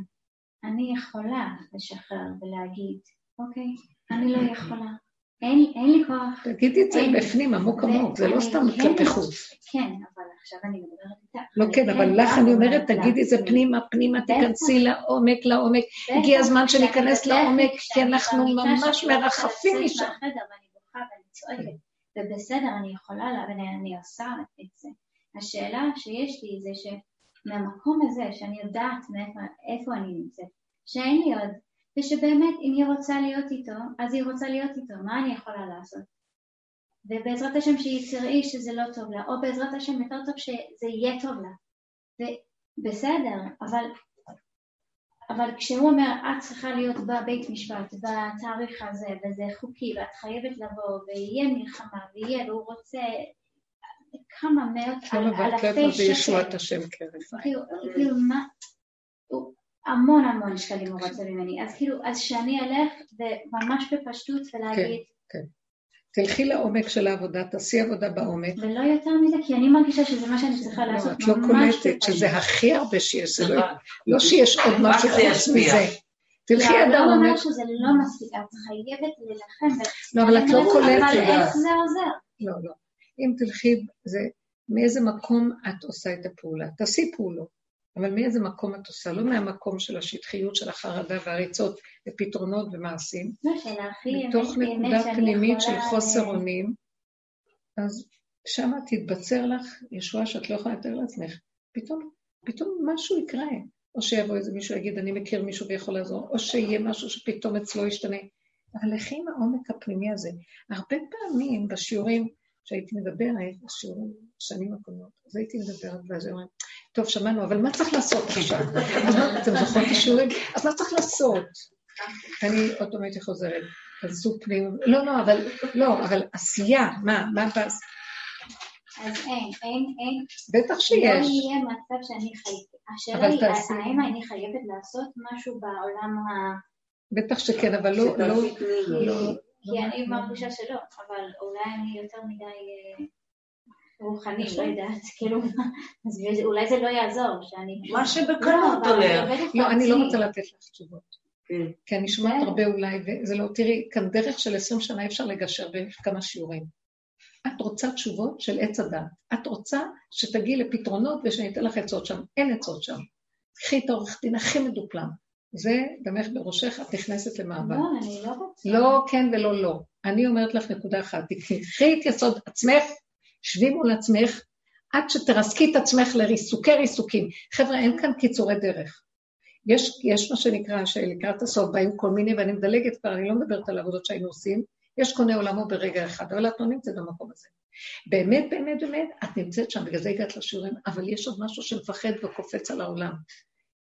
אני יכולה לשחרר ולהגיד, אוקיי, אני לא יכולה. אין, אין לי כוח. תגידי את זה בפנים, עמוק עמוק, זה לא סתם כן- כלפי חוץ. כן, אבל עכשיו אני מדברת איתך. לא כן, אבל לך אני אומרת, תגידי את זה. פנימה, פנימה. תיכנסי לעומק, לעומק. הגיע הזמן שניכנס לעומק, כי אנחנו ממש לא מרחפים משם. בוכה ואני צועקת, ובסדר, אני יכולה, לה- ואני עושה את זה. השאלה שיש לי זה שמהמקום הזה, שאני יודעת מאיפה איפה אני נמצאת, שאין לי עוד, ושבאמת אם היא רוצה להיות איתו, אז היא רוצה להיות איתו, מה אני יכולה לעשות? ובעזרת השם שהיא תראי שזה לא טוב לה, או בעזרת השם יותר טוב שזה יהיה טוב לה. ובסדר, אבל אבל כשהוא אומר, את צריכה להיות בבית משפט בתאריך הזה, וזה חוקי, ואת חייבת לבוא, ויהיה מלחמה, ויהיה, והוא רוצה כמה מאות, כן, לא אלפי מה זה ישועת שקל. השם כרף. כאילו, כאילו, מה, הוא- המון המון שקלים הוא רוצה ממני, אז כאילו, אז שאני אלך, וממש בפשטות, ולהגיד, תלכי לעומק של העבודה, תעשי עבודה בעומק. ולא יותר מזה, כי אני מרגישה שזה מה שאני צריכה לא, לעשות, את לא קולטת שזה. הכי הרבה שיש, זה לא- נכון. לא שיש עוד משהו חוץ. מזה. תלכי כי עד אומר העומק. שזה לא מספיק, את חייבת להילחם. לא, אבל את לא אבל קולטת. איך זה עוזר? לא, לא. אם תלכי, זה מאיזה מקום את עושה את הפעולה. תעשי פעולות, אבל מאיזה מקום את עושה, לא מהמקום של השטחיות, של החרדה והריצות לפתרונות ומעשים, מתוך אמת נקודה פנימית של חוסר אונים, אז שמה תתבצר לך ישועה שאת לא יכולה לתאר לעצמך. פתאום, פתאום משהו יקרה. או שיבוא איזה מישהו יגיד, אני מכיר מישהו ויכול לעזור, או שיהיה משהו שפתאום אצלו ישתנה. אבל לכי עם העומק הפנימי הזה. הרבה פעמים בשיעורים שהייתי מדברת, בשיעורים שנים הקודמות, אז הייתי מדברת, ואז היא אומרת, טוב, שמענו, אבל מה צריך לעשות עכשיו? אז מה, אתם זוכרות את השיעורים? אז מה צריך לעשות? אני אוטומטית חוזרת, תעשו פנים, לא, לא, אבל, לא, אבל עשייה, מה, מה בס... אז אין, אין, אין. בטח לא שיש. יהיה מצב שאני חייבת. השאלה היא. האם אני חייבת לעשות משהו בעולם ה... בטח שכן, אבל לא, לא, לא, כי אני מרגישה שלא, אבל אולי אני יותר מדי אה, רוחני, לא נכון. יודעת, כאילו, אז אולי זה לא יעזור, שאני... מה לא, שבקלות אני הולך. לא, אני לא. רוצה לתת לך תשובות. כן. כי אני שומעת. הרבה אולי, וזה לא, תראי, כאן דרך של 20 שנה אפשר לגשר בכמה שיעורים. את רוצה תשובות של עץ הדת. את רוצה שתגיעי לפתרונות ושאני אתן לך עצות שם. אין עצות שם. קחי את העורך דין הכי מדופלם. זה דמך בראשך, את נכנסת למעבר. לא, אני לא רוצה. לא כן ולא לא. אני אומרת לך נקודה אחת, תקחי את יסוד עצמך, שבי מול עצמך, עד שתרסקי את עצמך לריסוקי ריסוקים. חבר'ה, אין כאן קיצורי דרך. יש, יש מה שנקרא, שלקראת הסוף באים כל מיני, ואני מדלגת כבר, אני לא מדברת על העבודות שהיינו עושים, יש קונה עולמו ברגע אחד, אבל את לא נמצאת במקום הזה. באמת, באמת, באמת, את נמצאת שם, בגלל זה הגעת לשיעורים, אבל יש עוד משהו שמפחד וקופץ על העולם.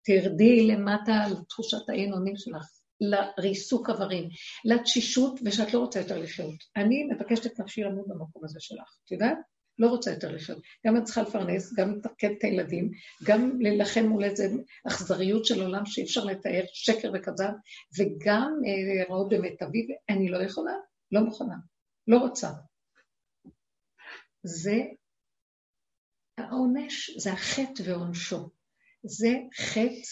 תרדי למטה על תחושת האין אונים שלך, לריסוק איברים, לתשישות, ושאת לא רוצה יותר לחיות. אני מבקשת את נפשי למות במקום הזה שלך, את יודעת? לא רוצה יותר לחיות. גם את צריכה לפרנס, גם לתפקד את הילדים, גם להילחם מול איזה אכזריות של עולם שאי אפשר לתאר, שקר וכזב, וגם להיראות אה, במיטבי, אני לא יכולה, לא מוכנה, לא רוצה. זה העונש, זה החטא ועונשו. זה חטא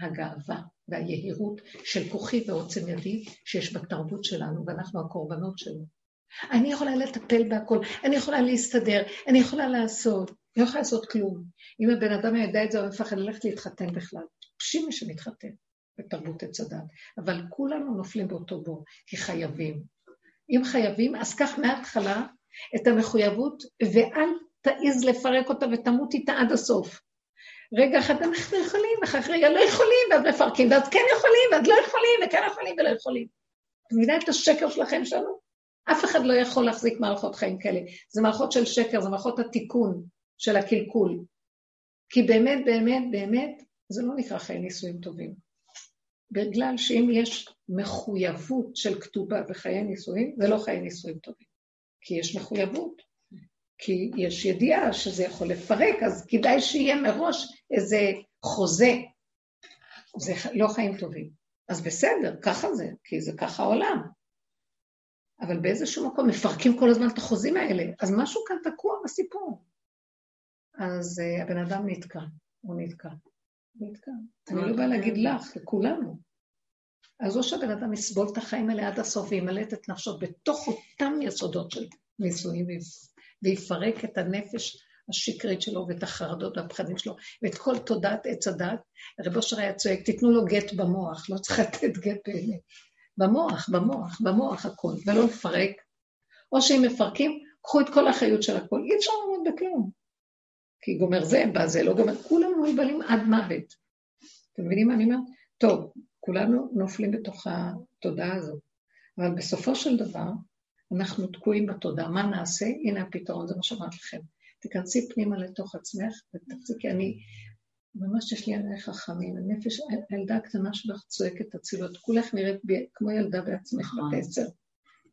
הגאווה והיהירות של כוחי ועוצם ידי שיש בתרבות שלנו, ואנחנו הקורבנות שלו. אני יכולה לטפל בהכל, אני יכולה להסתדר, אני יכולה לעשות, אני לא יכולה לעשות כלום. אם הבן אדם ידע את זה, הוא מפחד ללכת להתחתן בכלל. פשימי מי שמתחתן בתרבות עץ הדת. אבל כולנו נופלים באותו בור, כי חייבים. אם חייבים, אז קח מההתחלה את המחויבות, ואל תעז לפרק אותה ותמות איתה עד הסוף. רגע אחד אנחנו יכולים, ואחר כך רגע לא יכולים, ואז מפרקים, ואז כן יכולים, ואז לא יכולים, וכן יכולים ולא יכולים. את מבינה את השקר שלכם שלנו? אף אחד לא יכול להחזיק מערכות חיים כאלה. זה מערכות של שקר, זה מערכות התיקון של הקלקול. כי באמת, באמת, באמת, זה לא נקרא חיי נישואים טובים. בגלל שאם יש מחויבות של כתובה בחיי נישואים, זה לא חיי נישואים טובים. כי יש מחויבות. כי יש ידיעה שזה יכול לפרק, אז כדאי שיהיה מראש איזה חוזה. זה לא חיים טובים. אז בסדר, ככה זה, כי זה ככה העולם. אבל באיזשהו מקום מפרקים כל הזמן את החוזים האלה, אז משהו כאן תקוע בסיפור. אז uh, הבן אדם נתקע, הוא נתקע. נתקע. אני לא באה להגיד לך, לכולנו. אז או שהבן אדם יסבול את החיים האלה עד הסוף וימלט את נפשו בתוך אותם יסודות של נישואים ויפרק את הנפש השקרית שלו ואת החרדות והפחדים שלו ואת כל תודעת עץ הדת. רב אושר היה צועק, תיתנו לו גט במוח, לא צריך לתת גט באמת. במוח, במוח, במוח הכל, ולא לפרק. או שאם מפרקים, קחו את כל האחריות של הכל. אי אפשר לעמוד בכלום. כי גומר זה, בא זה, לא גומר, כולנו מבלים עד מוות. אתם מבינים מה אני אומרת? טוב, כולנו נופלים בתוך התודעה הזאת. אבל בסופו של דבר, אנחנו תקועים בתודעה. מה נעשה? הנה הפתרון, זה מה שאמרתי לכם. תיכנסי פנימה לתוך עצמך ותפסיקי. אני, ממש יש לי עליך חכמים. הנפש, הילדה הקטנה שלך צועקת אצילות. כולך נראית בי, כמו ילדה בעצמך בת עשר.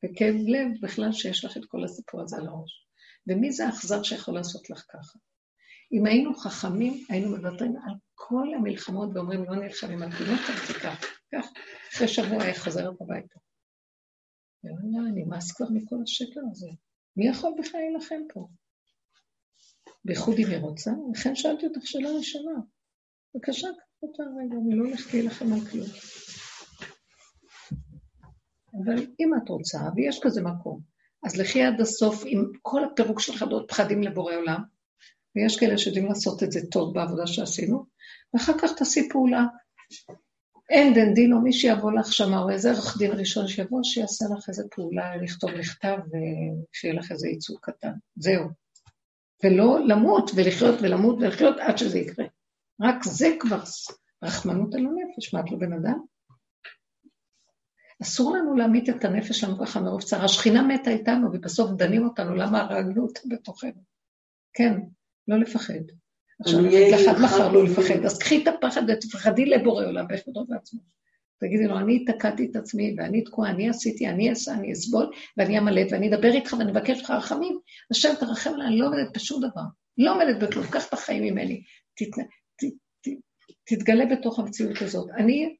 וכאב לב בכלל שיש לך את כל הסיפור הזה על הראש. ומי זה האכזר שיכול לעשות לך ככה? אם היינו חכמים, היינו מוותרים על כל המלחמות ואומרים, לא נלחמים על פינות, אז כך, כך. אחרי שבוע היא חוזרת הביתה. יאללה, נמאס כבר מכל השקר הזה. מי יכול בכלל להילחם פה? בייחוד אם היא רוצה, לכן שאלתי אותך שאלה ראשונה. בבקשה, קח אותה רגע, אני לא הולכת להילחם על כלום. אבל אם את רוצה, ויש כזה מקום, אז לכי עד הסוף עם כל הפירוק של חדות פחדים לבורא עולם, ויש כאלה שיודעים לעשות את זה טוב בעבודה שעשינו, ואחר כך תעשי פעולה. אין דין דין או מי שיבוא לך שמה, או איזה עורך דין ראשון שיבוא, שיעשה לך איזה פעולה, לכתוב מכתב, ושיהיה לך איזה ייצוג קטן. זהו. ולא למות ולחיות ולמות ולחיות עד שזה יקרה. רק זה כבר רחמנות על הנפש, מה את לא בן אדם? אסור לנו להמית את הנפש שלנו ככה מרוב צער. השכינה מתה איתנו, ובסוף דנים אותנו, למה הרגנו אותה בתוכנו? כן, לא לפחד. עכשיו, אחד מחר לא לפחד, אז קחי את הפחד ותפחדי לבורא עולם בכבודו ועצמו. תגידי לו, אני תקעתי את עצמי, ואני תקועה, אני עשיתי, אני אעשה, אני אסבול, ואני אמלט, ואני אדבר איתך ואני אבקש לך רחמים. השם תרחם עליי, אני לא עומדת בשום דבר. לא עומדת בכלום, קח את החיים ממני. תת, ת, ת, תתגלה בתוך המציאות הזאת. אני,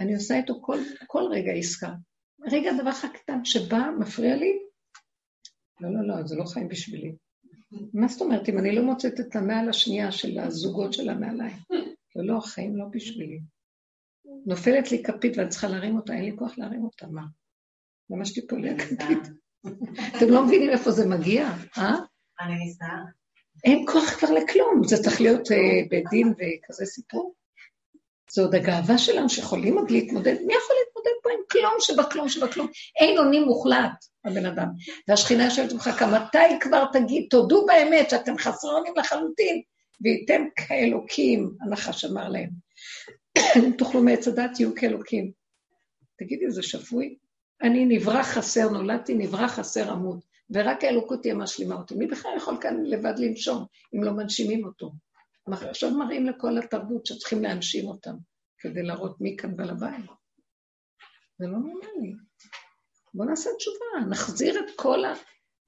אני עושה איתו כל, כל רגע עסקה. רגע, דבר אחד קטן שבא, מפריע לי, לא, לא, לא, זה לא חיים בשבילי. מה זאת אומרת, אם אני לא מוצאת את הנעל השנייה של הזוגות של הנעליים? זה לא, החיים לא בשבילי. נופלת לי כפית ואני צריכה להרים אותה, אין לי כוח להרים אותה, מה? ממש תיפול לי הכפית. אתם לא מבינים איפה זה מגיע, אה? אני מזדהה. אין כוח כבר לכלום, זה צריך להיות אה, בית דין וכזה סיפור. זה עוד הגאווה שלנו שיכולים עוד להתמודד. מי יכול להתמודד פה עם כלום שבכלום שבכלום? אין אונים מוחלט, הבן אדם. והשכינה יושבת ומחכה, מתי כבר תגיד, תודו באמת שאתם חסרי אונים לחלוטין, וייתם כאלוקים, הנחש אמר להם. אם תאכלו מעץ הדת, תהיו כאלוקים. תגידי, זה שפוי? אני נברא חסר, נולדתי נברא חסר עמוד, ורק האלוקות תהיה משלימה אותי. מי בכלל יכול כאן לבד לנשום, אם לא מנשימים אותו? עכשיו מראים לכל התרבות שצריכים להנשים אותם, כדי להראות מי כאן בעל הבית. זה לא נורמלי. בואו נעשה תשובה, נחזיר את כל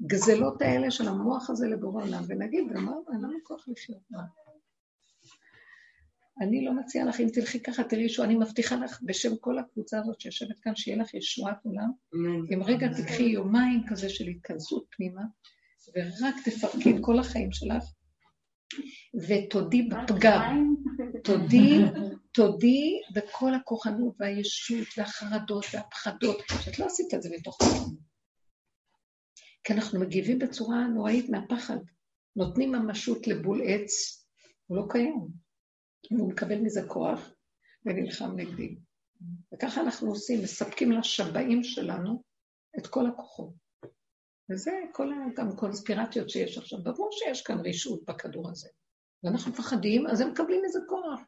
הגזלות האלה של המוח הזה לבורא עולם, ונגיד, אמרנו, אין לנו כוח לחיות. אני לא מציעה לך, אם תלכי ככה, תראי שהוא, אני מבטיחה לך בשם כל הקבוצה הזאת שיושבת כאן, שיהיה לך ישועת עולם. אם רגע תקחי יומיים כזה של התכנסות פנימה, ורק תפרקי את כל החיים שלך, ותודי בפגם. תודי, תודי בכל הכוחנות והישות והחרדות והפחדות, שאת לא עשית את זה מתוך כוחנות. כי אנחנו מגיבים בצורה נוראית מהפחד. נותנים ממשות לבול עץ, הוא לא קיים. והוא מקבל מזה כוח ונלחם נגדי. וככה אנחנו עושים, מספקים לשבעים שלנו את כל הכוחות. וזה כל גם קונספירציות שיש עכשיו. ברור שיש כאן רשעות בכדור הזה. ואנחנו מפחדים, אז הם מקבלים איזה כוח.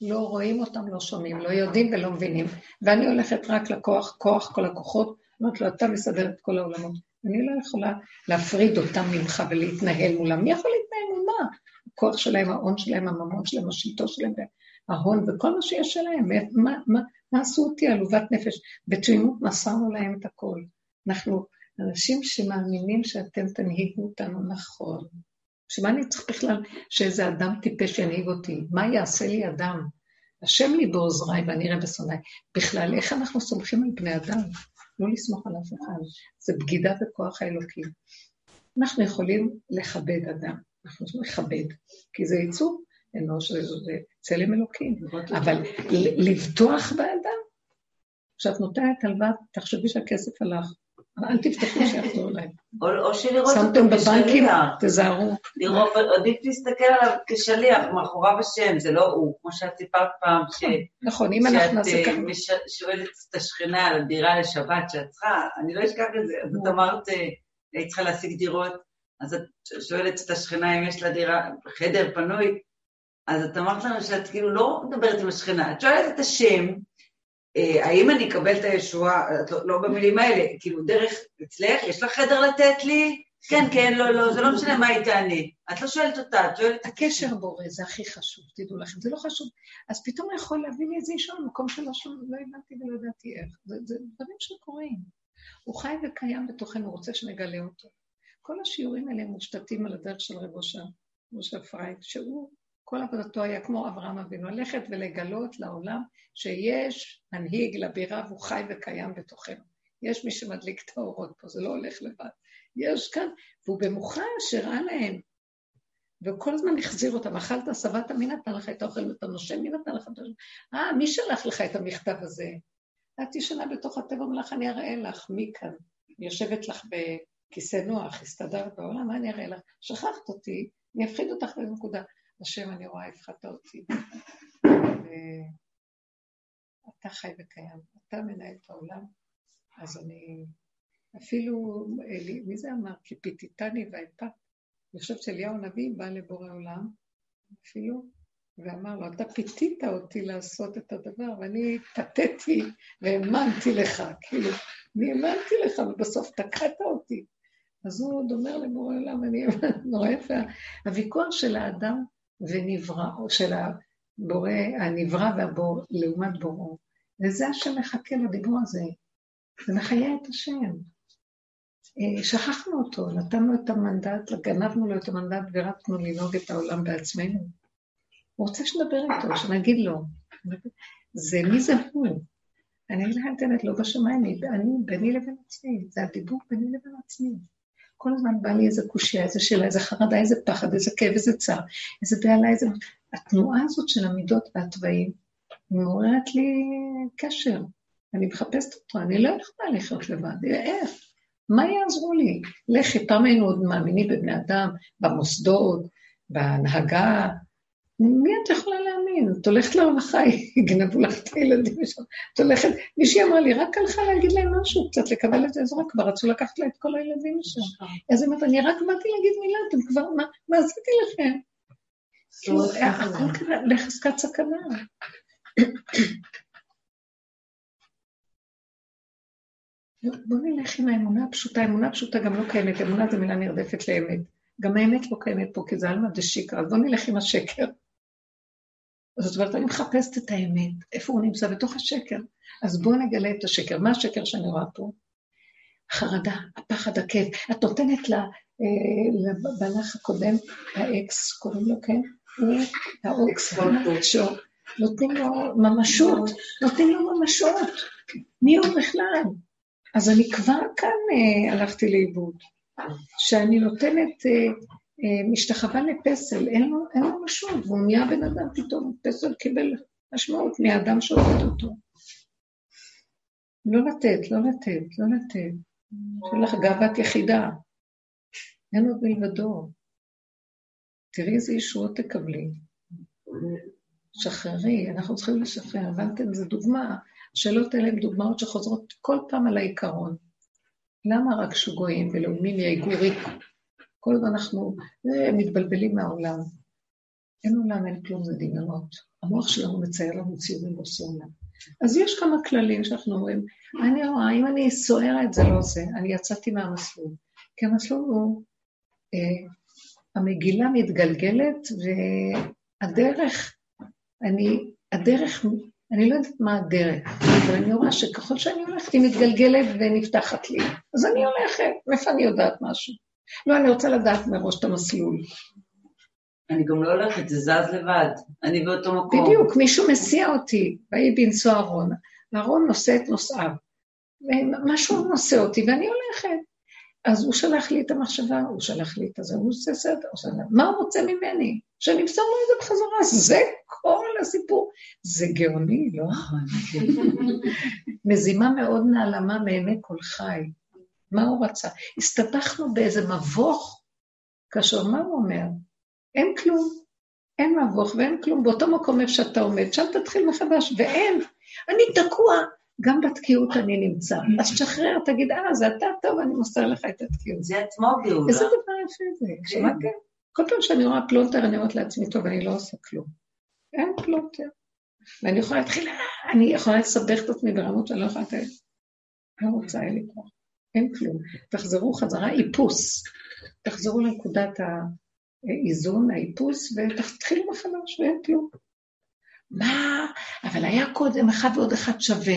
לא רואים אותם, לא שומעים, לא יודעים ולא מבינים. ואני הולכת רק לכוח, כוח כל הכוחות, אומרת לו, אתה מסדר את כל העולמות. אני לא יכולה להפריד אותם ממך ולהתנהל מולם. מי יכול להתנהל מול מה? הכוח שלהם, ההון שלהם, הממון שלהם, השלטון שלהם, ההון וכל מה שיש שלהם. מה, מה, מה עשו אותי עלובת נפש? בתמימות מסרנו להם את הכל. אנחנו אנשים שמאמינים שאתם תנהיגו אותנו נכון. שמה אני צריך בכלל שאיזה אדם טיפש ינהיג אותי? מה יעשה לי אדם? השם לי בעוזריי ואני אראה בשונאי. בכלל, איך אנחנו סומכים על בני אדם? לא לסמוך על אף אחד. זה בגידה בכוח האלוקים. אנחנו יכולים לכבד אדם. אנחנו צריכים לכבד, כי זה ייצור אנוש, זה צלם אלוקים, אבל לבטוח באדם, כשאת נותנת הלוואה, תחשבי שהכסף הלך, אל תפתחו שיחזור להם. או שלראות אותו שמתם בבנקים, תזהרו. עדיף להסתכל עליו כשליח, מאחוריו השם, זה לא הוא, כמו שאת סיפרת פעם, נכון, אם אנחנו נעשה ככה. שאת שואלת את השכנה על הדירה לשבת שאת צריכה, אני לא אשכח את זה, אז את אמרת, היית צריכה להשיג דירות, אז את שואלת את השכנה אם יש לה דירה, חדר פנוי, אז את אמרת לנו שאת כאילו לא מדברת עם השכנה, את שואלת את השם, אה, האם אני אקבל את הישועה, לא, לא במילים האלה, כאילו דרך אצלך, יש לך חדר לתת לי? כן, כן, לא, לא, זה לא משנה מה היא תענה. את לא שואלת אותה, את שואלת... הקשר בורא זה הכי חשוב, תדעו לכם, זה לא חשוב. אז פתאום הוא יכול להביא לי איזה אישה במקום שלא שום, לא הבנתי ולא ידעתי איך. זה דברים שקורים. הוא חי וקיים בתוכנו, הוא רוצה שנגלה אותו. כל השיעורים האלה מושתתים על הדרך של רב אושר, משה פרייד, שהוא, כל עבודתו היה כמו אברהם אבינו, ללכת ולגלות לעולם שיש מנהיג לבירה והוא חי וקיים בתוכנו. יש מי שמדליק את האורות פה, זה לא הולך לבד. יש כאן, והוא במוחש הראה להם, וכל הזמן החזיר אותם, אכלת, שבעת, מי נתן לך את האוכל ואתה נושם, מי נתן לך את האוכל? אה, מי שלח לך את המכתב הזה? את ישנה בתוך הטבע, אומר לך, אני אראה לך, מי כאן? יושבת לך בכיסא נוח, הסתדרת בעולם, מה אני אראה לך? שכחת אותי, אני אפחיד אותך בנקודה. השם, אני רואה, הפחדת אותי. אתה חי וקיים, אתה מנהל את העולם, אז אני... אפילו, אלי, מי זה אמר? כי פיתיתני ואיפה. אני חושבת שאליהו הנביא בא לבורא עולם, אפילו, ואמר לו, אתה פיתית אותי לעשות את הדבר, ואני פתיתי והאמנתי לך, כאילו, אני האמנתי לך, ובסוף תקעת אותי. אז הוא עוד אומר לבורא עולם, אני נורא יפה. הוויכוח של האדם ונברא, או של הבורא, הנברא והבור, לעומת בוראו, וזה השם מחכה לדיבור הזה. זה מחיה את השם. אה, שכחנו אותו, נתנו את המנדט, גנבנו לו את המנדט ורצנו לנהוג את העולם בעצמנו. הוא רוצה שנדבר איתו, שנגיד לו. זה מי זה הוא? אני אגיד לכם את האמת, לא בשמיים, אני ביני לבין עצמי, זה הדיבור ביני לבין עצמי. כל הזמן בא לי איזה קושייה, איזה שאלה, איזה חרדה, איזה פחד, איזה כאב, איזה צער, איזה בהלה, איזה... התנועה הזאת של המידות והתוואים מעוררת לי קשר. אני מחפשת אותו, אני לא יכולה לחיות לבד, איך? מה יעזרו לי? לכי, פעם היינו עוד מאמינים בבני אדם, במוסדות, בהנהגה, מי את יכולה להאמין? את הולכת לרווחה, יגנבו לך את הילדים שם. את הולכת, מישהי אמרה לי, רק הלכה להגיד להם משהו, קצת לקבל את העזרה, כבר רצו לקחת לה את כל הילדים שם. אז היא אומרת, אני רק באתי להגיד מילה, אתם כבר, מה, עשיתי לכם? כאילו, הכל כזה לחזקת סכנה. בוא נלך עם האמונה הפשוטה, אמונה פשוטה גם לא קיימת, אמונה זו מילה נרדפת לאמת. גם האמת לא קיימת פה, כי זה עלמא דשיקרא, אז בוא נלך עם השקר. זאת אומרת, אני מחפשת את האמת, איפה הוא נמצא? בתוך השקר. אז בואו נגלה את השקר. מה השקר שאני רואה פה? חרדה, הפחד, הכאב. את נותנת לה, אה, לבלח הקודם, האקס, קוראים לו, כן? הוא, האוקס, נותנים לו ממשות, נותנים לו ממשות. מי הוא בכלל? אז אני כבר כאן אה, הלכתי לאיבוד. שאני נותנת, אה, אה, משתחווה לפסל, אין לו, אין לו משמעות, והוא נהיה בן אדם פתאום, פסל קיבל משמעות מהאדם שעובד אותו. לא לתת, לא לתת, לא לתת. יש לך גאוות יחידה. אין עוד מלבדו. תראי איזה ישועות תקבלי. שחררי, אנחנו צריכים לשחרר. הבנתם? זו דוגמה. השאלות האלה הן דוגמאות שחוזרות כל פעם על העיקרון. למה רק שוגויים ולאומים ריק? כל עוד אנחנו אה, מתבלבלים מהעולם. אין עולם, אין כלום, זה דמיונות. המוח שלנו מצייר לנו ציורים ועושה עולם. אז יש כמה כללים שאנחנו אומרים, אני רואה, אם אני סוערת זה לא זה, אני יצאתי מהמסלול. כי המסלול הוא, אה, המגילה מתגלגלת והדרך, אני, הדרך אני לא יודעת מה הדרך, אבל אני רואה שככל שאני הולכת היא מתגלגלת ונפתחת לי. אז אני הולכת, מאיפה אני יודעת משהו? לא, אני רוצה לדעת מראש את המסלול. אני גם לא הולכת, זה זז לבד. אני באותו מקום. בדיוק, מישהו מסיע אותי, ויהי בנשוא אהרון. אהרון נושא את נושאיו. משהו נושא אותי, ואני הולכת. אז הוא שלח לי את המחשבה, הוא שלח לי את הזה, הוא עושה סדר, מה הוא רוצה ממני? שאני אמסור לו את זה בחזרה, זה כל הסיפור. זה גאוני, לא? מזימה מאוד נעלמה מעיני כל חי. מה הוא רצה? הסתבכנו באיזה מבוך, כאשר מה הוא אומר? אין כלום, אין מבוך ואין כלום. באותו מקום איפה שאתה עומד, שם תתחיל מחדש, ואין. אני תקוע, גם בתקיעות אני נמצא. אז תשחרר, תגיד, אה, זה אתה טוב, אני מוסר לך את התקיעות. זה עצמו גאולה. איזה דבר יפה זה. שמעתם? כל פעם שאני רואה פלונטר, אני אומרת לעצמי, טוב, אני לא עושה כלום. אין פלונטר. ואני יכולה להתחיל, אני יכולה לסבך את עצמי ברמות שאני לא יכולה לתת. לא רוצה, אין לי כוח. אין כלום. תחזרו חזרה, איפוס. תחזרו לנקודת האיזון, האיפוס, ותתחילו מחדש, ואין כלום. מה? אבל היה קודם אחד ועוד אחד שווה.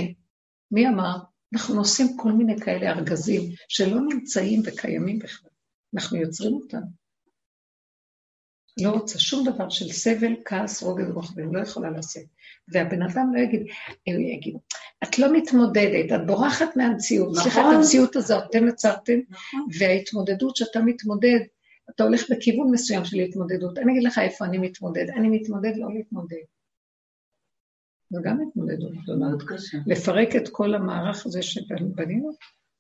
מי אמר? אנחנו עושים כל מיני כאלה ארגזים שלא נמצאים וקיימים בכלל. אנחנו יוצרים אותם. לא רוצה שום דבר של סבל, כעס, רוגז ורוחבי, לא יכולה לעשות. והבן אדם לא יגיד, הוא יגיד, את לא מתמודדת, את בורחת מהמציאות. נכון. סליחה, את המציאות הזאת אתם יצרתם, נכון. וההתמודדות שאתה מתמודד, אתה הולך בכיוון מסוים של התמודדות. אני אגיד לך איפה אני מתמודד. אני מתמודד לא להתמודד. זו גם התמודדות גדולה. קשה. לפרק את כל המערך הזה שבנינו,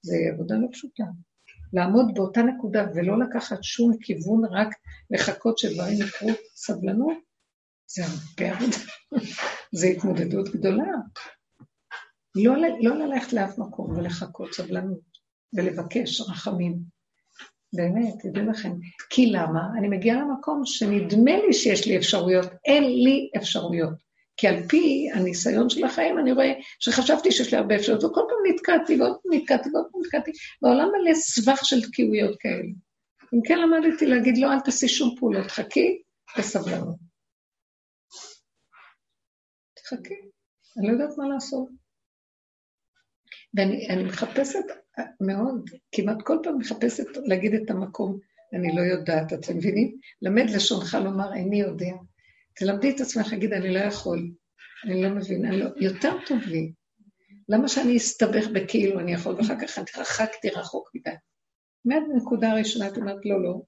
זה עבודה לא פשוטה. לעמוד באותה נקודה ולא לקחת שום כיוון, רק לחכות שדברים יקרו סבלנות, זה הרבה עבודה. זה התמודדות גדולה. לא, לא ללכת לאף מקום ולחכות סבלנות ולבקש רחמים. באמת, תדעו לכם. כי למה? אני מגיעה למקום שנדמה לי שיש לי אפשרויות, אין לי אפשרויות. כי על פי הניסיון של החיים, אני רואה שחשבתי שיש לי הרבה אפשרויות, וכל פעם נתקעתי ועוד פעם נתקעתי ועוד פעם נתקעתי, בעולם מלא סבך של תקיעויות כאלה. אם כן למדתי להגיד, לא, אל תעשי שום פעולות, חכי בסבלנות. תחכי, אני לא יודעת מה לעשות. ואני מחפשת מאוד, כמעט כל פעם מחפשת להגיד את המקום, אני לא יודעת, אתם מבינים? למד לשונך לומר, איני יודע. תלמדי את עצמך להגיד, אני לא יכול, אני לא מבין, אני לא... יותר טוב לי. למה שאני אסתבך בכאילו אני יכול, ואחר כך התרחקתי רחוק מדי. מהנקודה הראשונה את אומרת, לא, לא.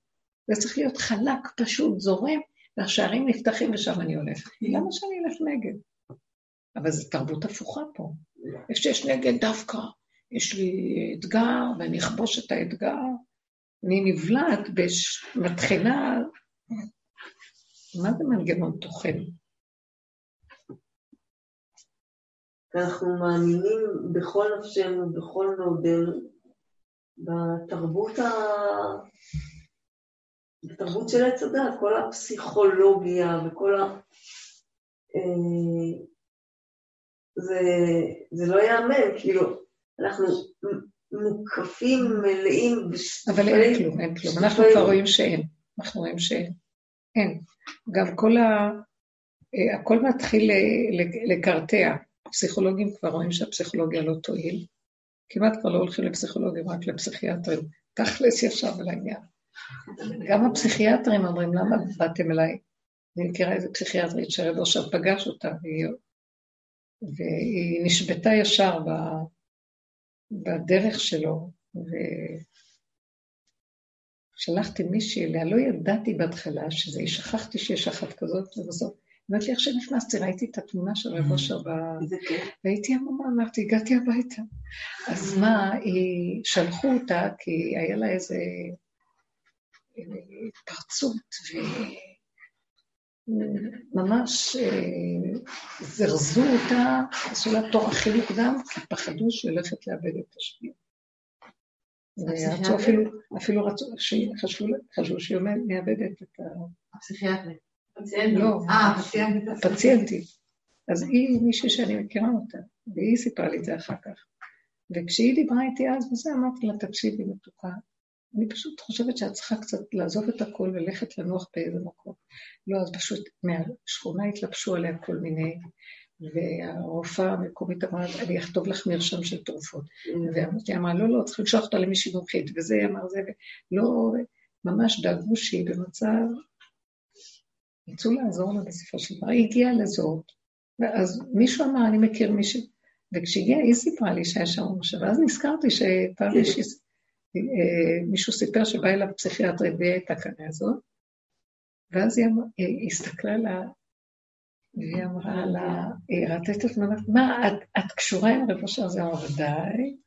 זה צריך להיות חלק, פשוט, זורם, והשערים נפתחים ושם אני הולך. למה שאני אלך נגד? אבל זו תרבות הפוכה פה. איפה שיש נגד דווקא, יש לי אתגר, ואני אכבוש את האתגר. אני נבלעת, מתחילה מה זה מנגנון טוחן? אנחנו מאמינים בכל נפשנו, בכל מאודנו, בתרבות, ה... בתרבות של עץ הדת, כל הפסיכולוגיה וכל ה... אה, זה, זה לא ייאמן, כאילו, אנחנו מוקפים, מלאים אבל אין כלום, אין כלום. אנחנו כבר רואים שאין. אנחנו רואים שאין. אין. גם כל ה... אה, הכל מתחיל לקרטע. הפסיכולוגים כבר רואים שהפסיכולוגיה לא תועיל. כמעט כבר לא הולכים לפסיכולוגים, רק לפסיכיאטרים. תכלס ישר על העניין. גם הפסיכיאטרים אומרים, למה באתם אליי? אני מכירה איזה פסיכיאטרית שרב עכשיו פגש אותה, והיא, והיא נשבתה ישר ב, בדרך שלו, ושלחתי מישהי אליה, לא ידעתי בהתחלה שזה, שכחתי שיש אחת כזאת, ובסוף, אמרתי לי, איך שנכנסתי, ראיתי את התמונה של רב אושר ב... והייתי המומה, אמרתי, הגעתי הביתה. אז מה, שלחו אותה, כי היה לה איזה התפרצות, וממש אה, זרזו אותה, עשו לה תור הכי מוקדם, כי פחדו שהיא הולכת לאבד את השביעי. ורצו אפילו, אפילו רצו, חשבו שהיא מאבדת את ה... הפסיכיאטרית. לא, אה. אז היא מישהי שאני מכירה אותה, והיא סיפרה לי את זה אחר כך. וכשהיא דיברה איתי אז וזה, אמרתי לה, תקשיבי, מתוקה, אני פשוט חושבת שאת צריכה קצת לעזוב את הכל וללכת לנוח באיזה מקום. לא, אז פשוט מהשכונה התלבשו עליה כל מיני, והרופאה המקומית אמרה, אני אכתוב לך מרשם של תרופות. ואמרתי, אמרה, לא, לא, צריך לשלוח אותה למישהי מומחית, וזה אמר זה, ולא, ממש דאגו שהיא במצב, רצו לעזור לה בסופו של דבר, היא הגיעה לזאת, ואז מישהו אמר, אני מכיר מישהו, וכשהגיעה, היא סיפרה לי שהיה שם משה, ואז נזכרתי שפעם מישהי... אה, מישהו סיפר שבא אליו פסיכיאטרית והיא הייתה כאן הזאת, ואז אמר, היא הסתכלה לה, והיא אמרה לה, היא ראתה את התמונה, מה, את, את קשורה עם רב אשר? זה אמר, ודאי.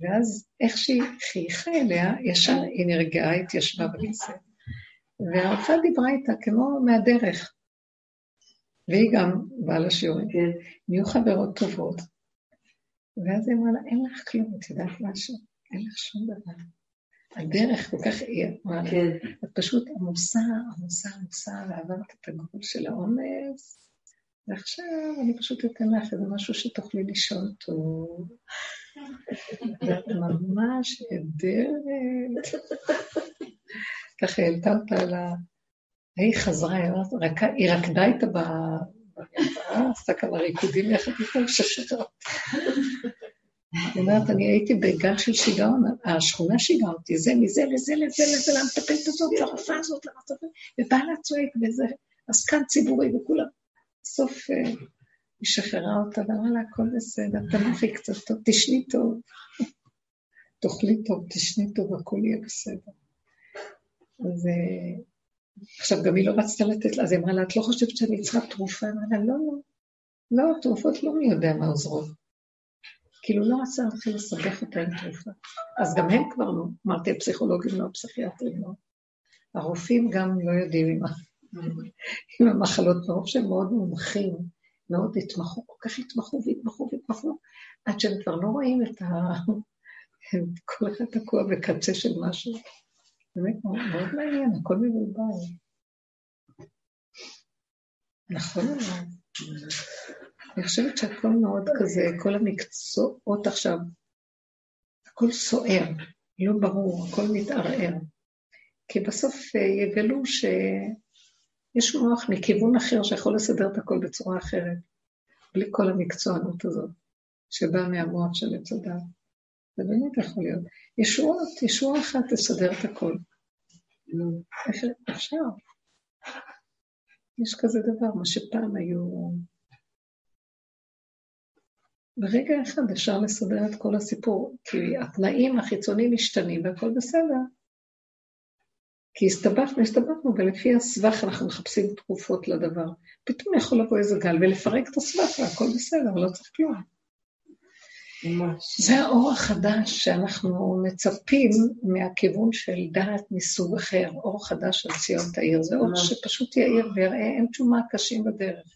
ואז איך שהיא חייכה אליה, ישר היא נרגעה, התיישבה בכיסא. והרופאה דיברה איתה כמו מהדרך. והיא גם באה לשיעורים. כן. נהיו חברות טובות. ואז היא אמרה לה, אין לך כלום, את יודעת משהו? אין לך שום דבר. הדרך כל כך, היא אמרה, כן. את פשוט עמוסה, עמוסה, עמוסה, ועברת את הגבול של העומס, ועכשיו אני פשוט אתן לך איזה משהו שתוכלי לישון טוב. ואת ממש נהדרת. ככה העלתה אותה על ה... היא חזרה, היא רקדה איתה במרפאה, עשתה כמה ריקודים יחד איתה, ששחררה. היא אומרת, אני הייתי בגל של שיגעון, השכונה שיגעה אותי, זה מזה לזה לזה לזה, למטפלת הזאת, לרופאה הזאת, למטפלת, ובעלה צועק וזה, עסקן ציבורי וכולם. בסוף אה, היא שחררה אותה ואמרה לה, הכל בסדר, תנוחי קצת טוב, תשני טוב. תאכלי טוב, תשני טוב, הכל יהיה בסדר. אז אה, עכשיו, גם היא לא רצתה לתת לה, אז היא אמרה לה, את לא חושבת שאני צריכה תרופה? אמרה לה, לא, לא, לא, תרופות לא מי יודע מה עוזרות. כאילו לא רצה להתחיל לסבך אותה עם תרופה. אז גם הם כבר לא, אמרתי, הפסיכולוגים לא, הפסיכיאטרים לא. הרופאים גם לא יודעים עם, עם המחלות, מרוב שהם מאוד מומחים, מאוד התמחו, כל כך התמחו והתמחו והתמחו, עד שהם כבר לא רואים את ה... כל אחד תקוע בקצה של משהו. באמת מאוד מעניין, הכל מבולבל. נכון. אני חושבת שהכל מאוד כזה, כל המקצועות עכשיו, הכל סוער, לא ברור, הכל מתערער. כי בסוף אה, יגלו שיש מוח מכיוון אחר שיכול לסדר את הכל בצורה אחרת, בלי כל המקצוענות הזאת, שבאה מהמוח של עץ הדת. זה באמת יכול להיות. ישועות, ישועה אחת תסדר את הכל. איך אפשר? יש כזה דבר, מה שפעם היו ברגע אחד אפשר לסדר את כל הסיפור, כי התנאים החיצוניים משתנים והכל בסדר. כי הסתבכנו, הסתבכנו, ולפי הסבך אנחנו מחפשים תרופות לדבר. פתאום יכול לבוא איזה גל ולפרק את הסבך והכל בסדר, לא צריך כלום. ממש. זה האור החדש שאנחנו מצפים מהכיוון של דעת מסוג אחר, אור חדש של ציון תאיר. זה אור. שפשוט יאיר ויראה, אין שום מה קשים בדרך.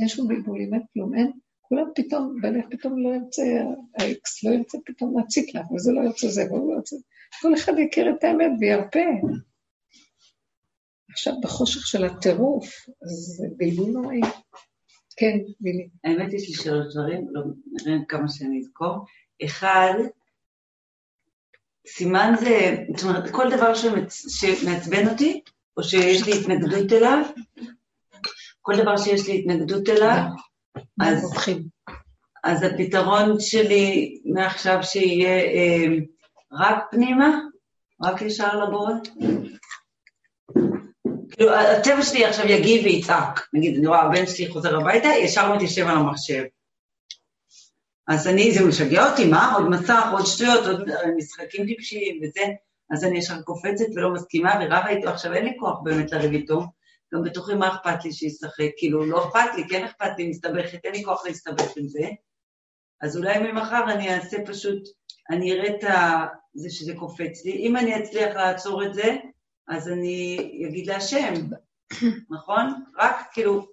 אין שום בלבולים, אין כלום, אין. כולם פתאום, בלב פתאום לא ירצה, האקס לא ירצה פתאום להציק לך, וזה לא ירצה זה, והוא לא ירצה. כל אחד יכיר את האמת וירפה. עכשיו, בחושך של הטירוף, זה בלבול נוראי. כן, בילי. האמת יש לי שלוש דברים, לא נראה כמה שאני אזכור. אחד, סימן זה, זאת אומרת, כל דבר שמצ... שמעצבן אותי, או שיש לי התנגדות אליו, כל דבר שיש לי התנגדות אליו, אז. אז הפתרון שלי מעכשיו שיהיה אה, רק פנימה, רק ישר לבורא. כאילו, הטבע שלי עכשיו יגיב ויצעק. נגיד, אני רואה, הבן שלי חוזר הביתה, ישר מתיישב על המחשב. אז אני, זה משגע אותי, מה? עוד מסך, עוד שטויות, עוד משחקים טיפשיים וזה. אז אני ישר קופצת ולא מסכימה ורבה איתו. עכשיו, אין לי כוח באמת לריב איתו. גם בתוכי מה אכפת לי שישחק? כאילו, לא אכפת לי, כן אכפת לי, מסתבכת, אין לי כוח להסתבך עם זה. אז אולי ממחר אני אעשה פשוט, אני אראה את ה... זה שזה קופץ לי. אם אני אצליח לעצור את זה, אז אני אגיד להשם, נכון? רק כאילו,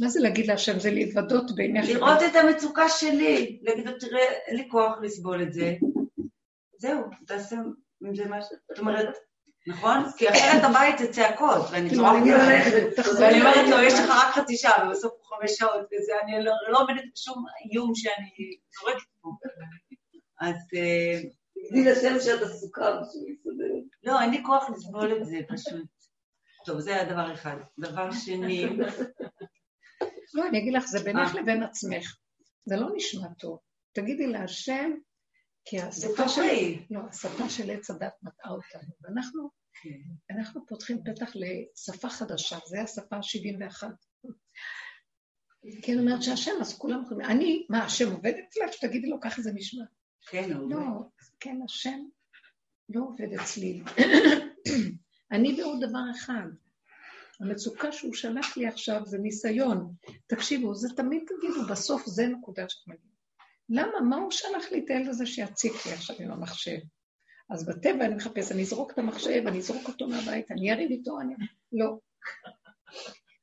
מה זה להגיד להשם? זה להתוודות בעיניך. לראות את המצוקה שלי, להגיד לו, תראה, אין לי כוח לסבול את זה. זהו, תעשה עם זה משהו. זאת אומרת, נכון? כי אחרת הבית זה צעקות, ואני כאילו, אני עליו. הולכת, ואני אומרת לו, יש לך רק חצי שעה, ובסוף הוא חמש שעות, וזה, אני לא, לא עומדת בשום איום שאני זורקת פה. אז אה, תגידי לשם שאת עסוקה בשביל להסתדר. לא, אין לי כוח לסבול את זה פשוט. טוב, זה היה דבר אחד. דבר שני, לא, אני אגיד לך, זה בינך אה. לבין עצמך. זה לא נשמע טוב. תגידי להשם, כי השפה של... לא, השפה של עץ הדת מטעה אותנו. ואנחנו אנחנו פותחים פתח לשפה חדשה, זה השפה ה-71. כי אני אומרת שהשם, אז כולם יכולים... אני, מה, השם עובד אצלך? שתגידי לו, ככה זה נשמע. כן, הוא לא, כן, השם לא עובד אצלי. אני בעוד דבר אחד. המצוקה שהוא שלח לי עכשיו זה ניסיון. תקשיבו, זה תמיד תגידו, בסוף זה נקודה שאת מגיעה. למה? מה הוא שלח לי את הילד הזה שיציק לי עכשיו עם המחשב? אז בטבע אני מחפש, אני אזרוק את המחשב, אני אזרוק אותו מהבית, אני אריב איתו, אני... לא.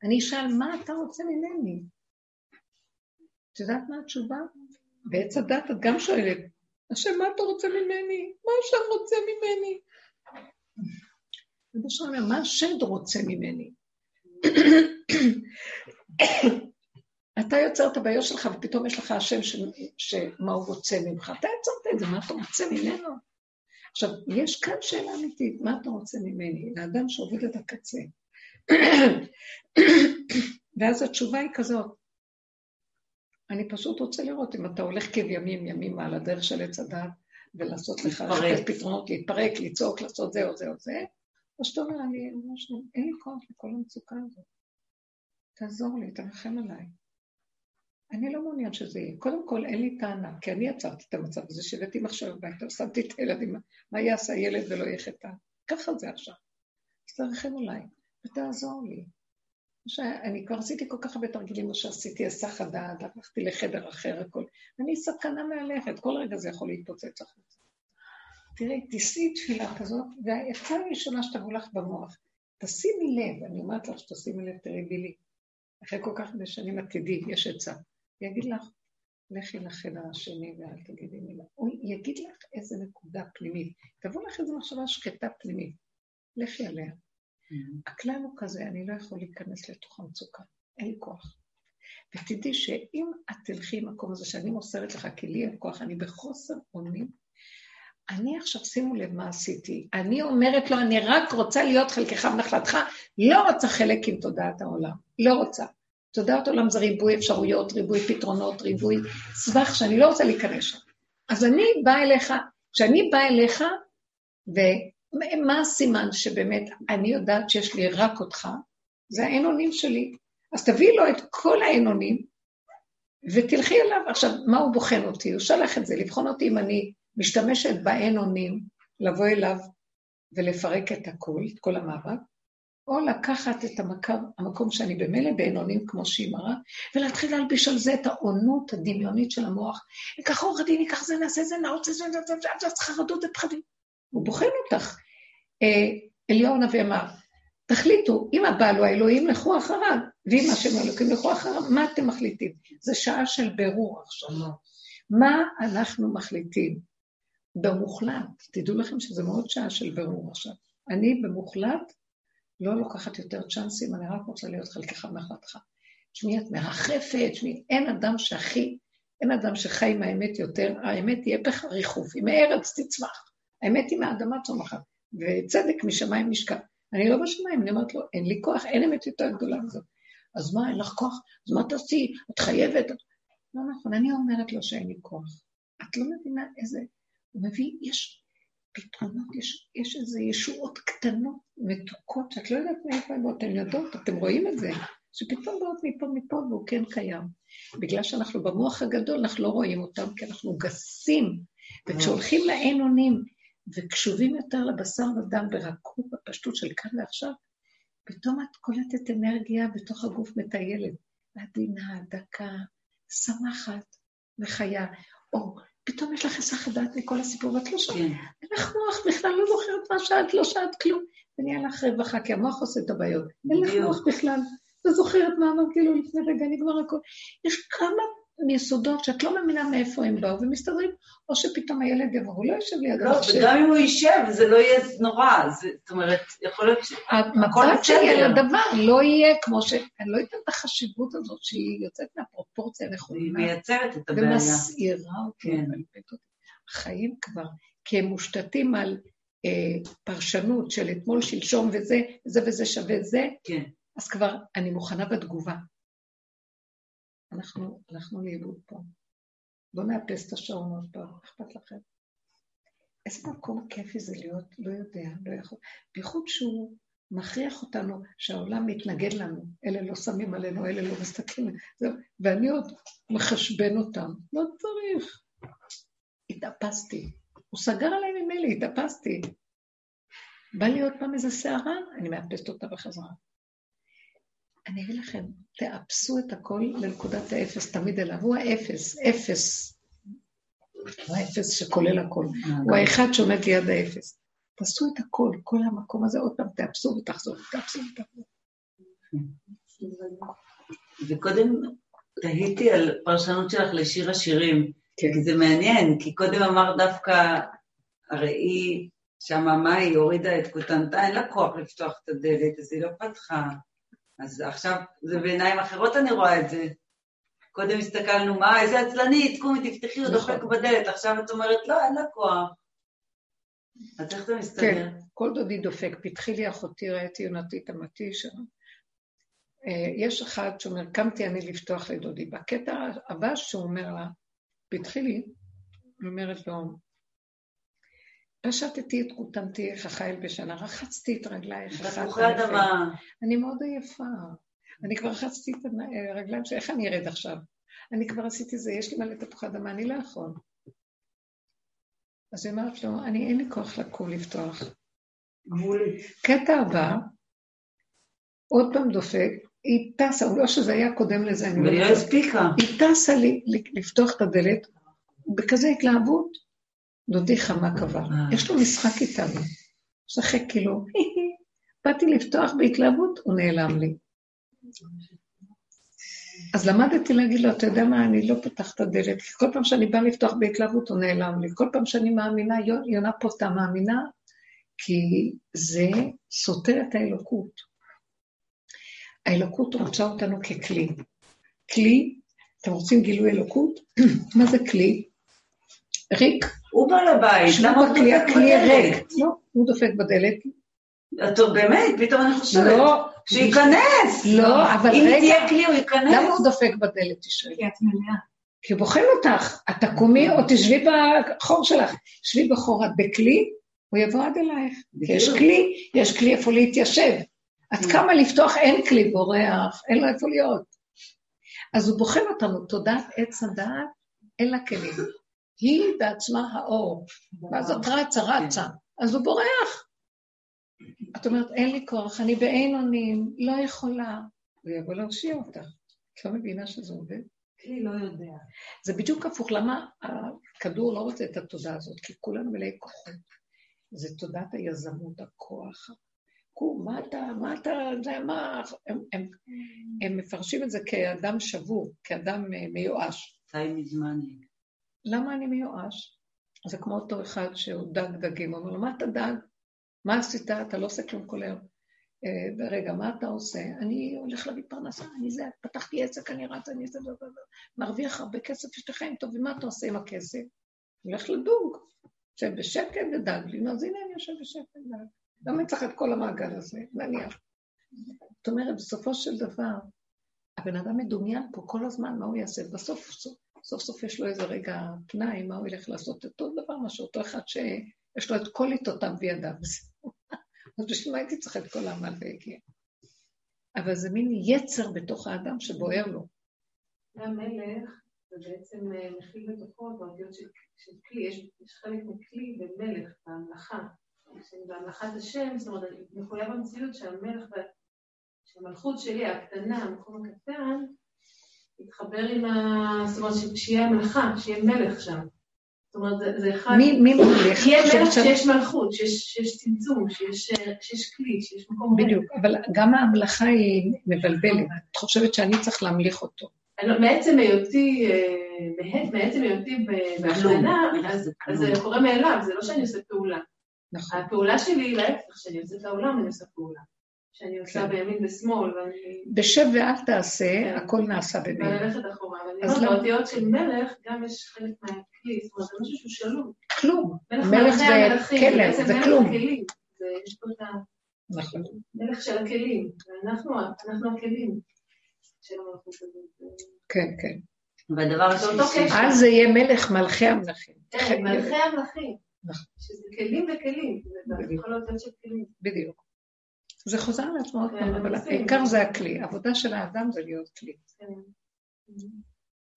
אני אשאל, מה אתה רוצה ממני? את יודעת מה התשובה? בעץ הדת את גם שואלת, השם, מה אתה רוצה ממני? מה השם רוצה ממני? שלום אומר, מה השד רוצה ממני? אתה יוצר את הבעיות שלך ופתאום יש לך השם ש... שמה הוא רוצה ממך. אתה יצרת את זה, מה אתה רוצה ממנו? עכשיו, יש כאן שאלה אמיתית, מה אתה רוצה ממני? לאדם שעובד את הקצה. ואז התשובה היא כזאת, אני פשוט רוצה לראות אם אתה הולך כבימים ימימה על הדרך של עץ הדת, ולעשות לך. לחפש פתרונות, להתפרק, לצעוק, לעשות זה או זה או זה, או שאתה אומר, אני ממש אין לי כוח לכל המצוקה הזאת. תעזור לי, תרחם עליי. אני לא מעוניין שזה יהיה. קודם כל, אין לי טענה, כי אני יצרתי את המצב הזה, שהבאתי מחשב הביתה, שמתי את הילדים, מה יעשה הילד ולא יחטא? ככה זה עכשיו. אז תרחם עליי, ותעזור לי. שאני כבר עשיתי כל כך הרבה תרגילים, מה שעשיתי, הסח הדעת, לקחתי לחדר אחר, הכל. אני סכנה מהלכת, כל רגע זה יכול להתפוצץ החוצה. תראי, תישאי תפילה כזאת, והעצה הראשונה שתבוא לך במוח, תשימי לב, אני אומרת לך שתשימי לב, תראי בילי, אחרי כל כך הרבה שנים את תדעי, יש עצה. יגיד לך, לכי לחדר השני ואל תגידי מילה. הוא יגיד לך איזה נקודה פנימית. תבוא לך איזו מחשבה שקטה פנימית. לכי עליה. הכלל הוא כזה, אני לא יכול להיכנס לתוך המצוקה, אין לי כוח. ותדעי שאם את תלכי למקום הזה שאני מוסרת לך, כי לי אין כוח, אני בחוסר אונים, אני עכשיו, שימו לב מה עשיתי. אני אומרת לו, אני רק רוצה להיות חלקך ונחלתך, לא רוצה חלק עם תודעת העולם. לא רוצה. תודעת עולם זה ריבוי אפשרויות, ריבוי פתרונות, ריבוי סבך שאני לא רוצה להיכנס שם. אז אני באה אליך, כשאני באה אליך, ומה הסימן שבאמת אני יודעת שיש לי רק אותך? זה האין אונים שלי. אז תביאי לו את כל האין אונים, ותלכי אליו. עכשיו, מה הוא בוחן אותי? הוא שלח את זה, לבחון אותי אם אני משתמשת באין אונים, לבוא אליו ולפרק את הכול, את כל המאבק, או לקחת את המקום, המקום שאני במילא בעינונים כמו שהיא מראה, ולהתחיל להלביש על זה את העונות הדמיונית של המוח. ייקח עורך דין, ייקח זה, נעשה זה, נעוץ זה, זה, זה, חרדות ופחדים. הוא בוחן אותך. אה, אליהו הנביא אמר, תחליטו, אם הבעל הוא האלוהים, לכו אחריו, ואם השם האלוקים, לכו אחריו, מה אתם מחליטים? זו שעה של בירור עכשיו. מה אנחנו מחליטים? במוחלט, תדעו לכם שזה מאוד שעה של בירור עכשיו. אני במוחלט לא לוקחת יותר צ'אנסים, אני רק רוצה להיות חלקך מהחלטך. תשמעי, את מרחפת, תשמעי, אין אדם שהכי, אין אדם שחי עם האמת יותר, האמת תהיה בך ריחוף, היא מארץ תצמח, האמת היא מהאדמה צומחת, וצדק משמיים נשקע. אני לא בשמיים, אני אומרת לו, אין לי כוח, אין אמת יותר גדולה מזאת. אז מה, אין לך כוח? אז מה תעשי? את חייבת? לא נכון, אני אומרת לו שאין לי כוח. את לא מבינה איזה... הוא מביא, יש פתרונות, יש, יש איזה ישועות קטנות, מתוקות, שאת לא יודעת מאיפה הן באות, אתן יודעות, אתם רואים את זה, שפתאום באות מפה מפה והוא כן קיים. בגלל שאנחנו במוח הגדול, אנחנו לא רואים אותם, כי אנחנו גסים. וכשהולכים לעין אונים וקשובים יותר לבשר ודם ברכות, בפשטות של כאן ועכשיו, פתאום את קולטת אנרגיה בתוך הגוף מטיילת, עדינה, דקה, שמחת וחיה. או פתאום יש לך היסח הדעת מכל הסיפור, ואת לא שומעת, כן. אין לך מוח בכלל, לא זוכרת מה שאת, לא שאת כלום. ונהיה לך רווחה, כי המוח עושה את הבעיות. אין לך מוח בכלל. לא זוכרת מה אמרת כאילו לפני רגע, נגמר הכול. יש כמה מיסודות שאת לא מאמינה מאיפה הם באו ומסתדרים, או שפתאום הילד יבוא, הוא לא יושב ליד לא, וגם אם הוא יישב, זה לא יהיה נורא, זאת אומרת, יכול להיות שהכל על הדבר לא יהיה כמו ש... אני לא יודעת את החשיבות הזאת שהיא יוצאת מהפרופורציה הנכונה. היא מייצרת את הבעיה. ומסעירה אותי, כן. החיים כבר, כי הם מושתתים על אה, פרשנות של אתמול, שלשום וזה, זה וזה שווה זה, כן. אז כבר אני מוכנה בתגובה. אנחנו הלכנו לאיבוד פה. בואו נאפס את השעון עוד פעם, אכפת לכם? איזה מקום כיפי זה להיות, לא יודע, לא יכול. בייחוד שהוא מכריח אותנו שהעולם מתנגד לנו, אלה לא שמים עלינו, אלה לא מסתכלים, זהו, ואני עוד מחשבן אותם, לא צריך. התאפסתי. הוא סגר עליי ממילא, התאפסתי. בא לי עוד פעם איזה שערה, אני מאפסת אותה בחזרה. אני אגיד לכם, תאפסו את הכל לנקודת האפס, תמיד אליו. הוא האפס, אפס. הוא האפס שכולל הכל. הוא האחד שעומד ליד האפס. תעשו את הכל, כל המקום הזה, עוד פעם תאפסו ותחזור, תאפסו ותחזור. וקודם תהיתי על פרשנות שלך לשיר השירים, כן. כי זה מעניין, כי קודם אמרת דווקא, הרי היא, שהממה היא הורידה את קוטנטה, אין לה כוח לפתוח את הדלת, אז היא לא פתחה. אז עכשיו, זה בעיניים אחרות אני רואה את זה. קודם הסתכלנו, מה, איזה עצלנית, קומי, תפתחי, הוא דופק נכון. בדלת. עכשיו את אומרת, לא, אין לה כוח. אז איך זה מסתדר? כן, כל דודי דופק. פתחי לי אחותי, ראיתי יונתי תמתי שם. אה, יש אחד שאומר, קמתי אני לפתוח לדודי. בקטע הבא שהוא אומר לה, פתחי לי, היא אומרת לו, פשטתי את כותנתי חייל בשנה, רחצתי את רגלייך. בתפוחי אדמה. אני מאוד עייפה. אני כבר רחצתי את הרגליים שלי, איך אני ארד עכשיו? אני כבר עשיתי זה, יש לי מלא תפוחי אדמה, אני לא יכול. אז היא אומרת לו, אני אין לי כוח לקום לפתוח. קטע הבא, עוד פעם דופק, היא טסה, לא שזה היה קודם לזה, אני לא הספיקה. היא טסה לי לפתוח את הדלת, בכזה התלהבות, דודי חמה כבר. אה. יש לו משחק איתנו. משחק כאילו, באתי לפתוח בהתלהבות, הוא נעלם לי. אז למדתי להגיד לו, אתה יודע מה, אני לא פותח את הדלת, כי כל פעם שאני באה לפתוח בהתלהבות, הוא נעלם לי. כל פעם שאני מאמינה, יונה פה אתה מאמינה, כי זה סותר את האלוקות. האלוקות רוצה אותנו ככלי. כלי, אתם רוצים גילוי אלוקות? מה זה כלי? ריק. הוא בעל הבית, למה הוא דופק בדלת? לא, הוא דופק בדלת. טוב, באמת, פתאום אני חושבת. לא. שייכנס. לא, אבל רגע. אם תהיה כלי, הוא ייכנס. למה הוא דופק בדלת, תשאלי? כי את מלאה. כי הוא בוחן אותך. את תקומי או תשבי בחור שלך. שבי בחור, את בכלי, הוא יבוא עד אלייך. יש כלי, יש כלי איפה להתיישב. את. קמה לפתוח, אין כלי בורח, אין לו איפה להיות. אז הוא בוחן אותנו, תודעת עץ הדעת, אין לה כלים. היא בעצמה האור, ואז את רצה, רצה, אז הוא בורח. את אומרת, אין לי כוח, אני באין אונים, לא יכולה. הוא יבוא להרשיע אותך. את לא מבינה שזה עובד? כלי לא יודע. זה בדיוק הפוך. למה הכדור לא רוצה את התודעה הזאת? כי כולנו מלאי כוחות. זה תודעת היזמות, הכוח. קום, מה אתה, מה אתה, זה מה... הם, הם, הם מפרשים את זה כאדם שבור, כאדם אה, מיואש. די מזמן. למה אני מיואש? זה כמו אותו אחד שהוא דג דגים, הוא אומר לו, מה אתה דג? מה עשית? אתה לא עושה כלום כל היום. אה, רגע, מה אתה עושה? אני הולך להביא פרנסה, אני זה, פתחתי עסק, אני רץ, אני זה, מרוויח הרבה כסף, יש לך חיים טובים, מה אתה עושה עם הכסף? הולך לדוג, יושב בשקט ודג לי, אז הנה אני יושב בשקט ודג. למה אני צריך את כל המעגל הזה? נניח. זאת אומרת, בסופו של דבר, הבן אדם מדומיין פה כל הזמן, מה הוא יעשה? בסוף, סוף סוף, סוף יש לו איזה רגע פנאי, מה הוא ילך לעשות? אותו דבר, מה שאותו אחד שיש לו את כל עיתותיו בידיו. אז בשביל מה הייתי צריכה את כל העמל והגיע? אבל זה מין יצר בתוך האדם שבוער לו. גם מלך, זה בעצם אה, מכיל בתוכו את האותיות של, כלי, יש, חלק מכלי במלך, בהמלכה. בהמלכת השם, זאת אומרת, מחויב במציאות שהמלך, שהמלכות שלי, הקטנה, המקום הקטן, יתחבר עם ה... זאת אומרת, שיהיה המלכה, שיהיה מלך שם. זאת אומרת, זה, זה אחד... מי, מי מלך? יהיה מלך שיש מלכות, שיש, שיש צמצום, שיש, שיש כלי, שיש מקום... בדיוק, אבל גם ההמלכה היא מבלבלת. את חושבת שאני צריך להמליך אותו. לא, מעצם היותי, אה, מעצם היותי בהכנה, אז זה קורה מאליו, זה לא שאני עושה פעולה. נכון. הפעולה שלי היא להפך, כשאני יוצאת לעולם אני עושה פעולה. שאני עושה כן. בימין ושמאל, ואני... בשב ואל תעשה, כן. הכל נעשה בימין. ואני הולכת אחורה. ואני אומרת, באותיות של מלך, גם יש חלק מהכלי, זאת אומרת, זה משהו שהוא שלום. כלום. מלך זה כלב, זה כלום. יש פה את ה... נכון. מלך של הכלים, ואנחנו הכלים של המלכות הזאת. כן, כן. והדבר השלישי... אז זה יהיה מלך מלכי המלכים. כן, מלכי המלכים. נכון. שזה כלים וכלים, זה יכול להיות של כלים. בדיוק. זה חוזר על עצמו עוד פעם, אבל העיקר זה הכלי. העבודה של האדם זה להיות כלי. כן.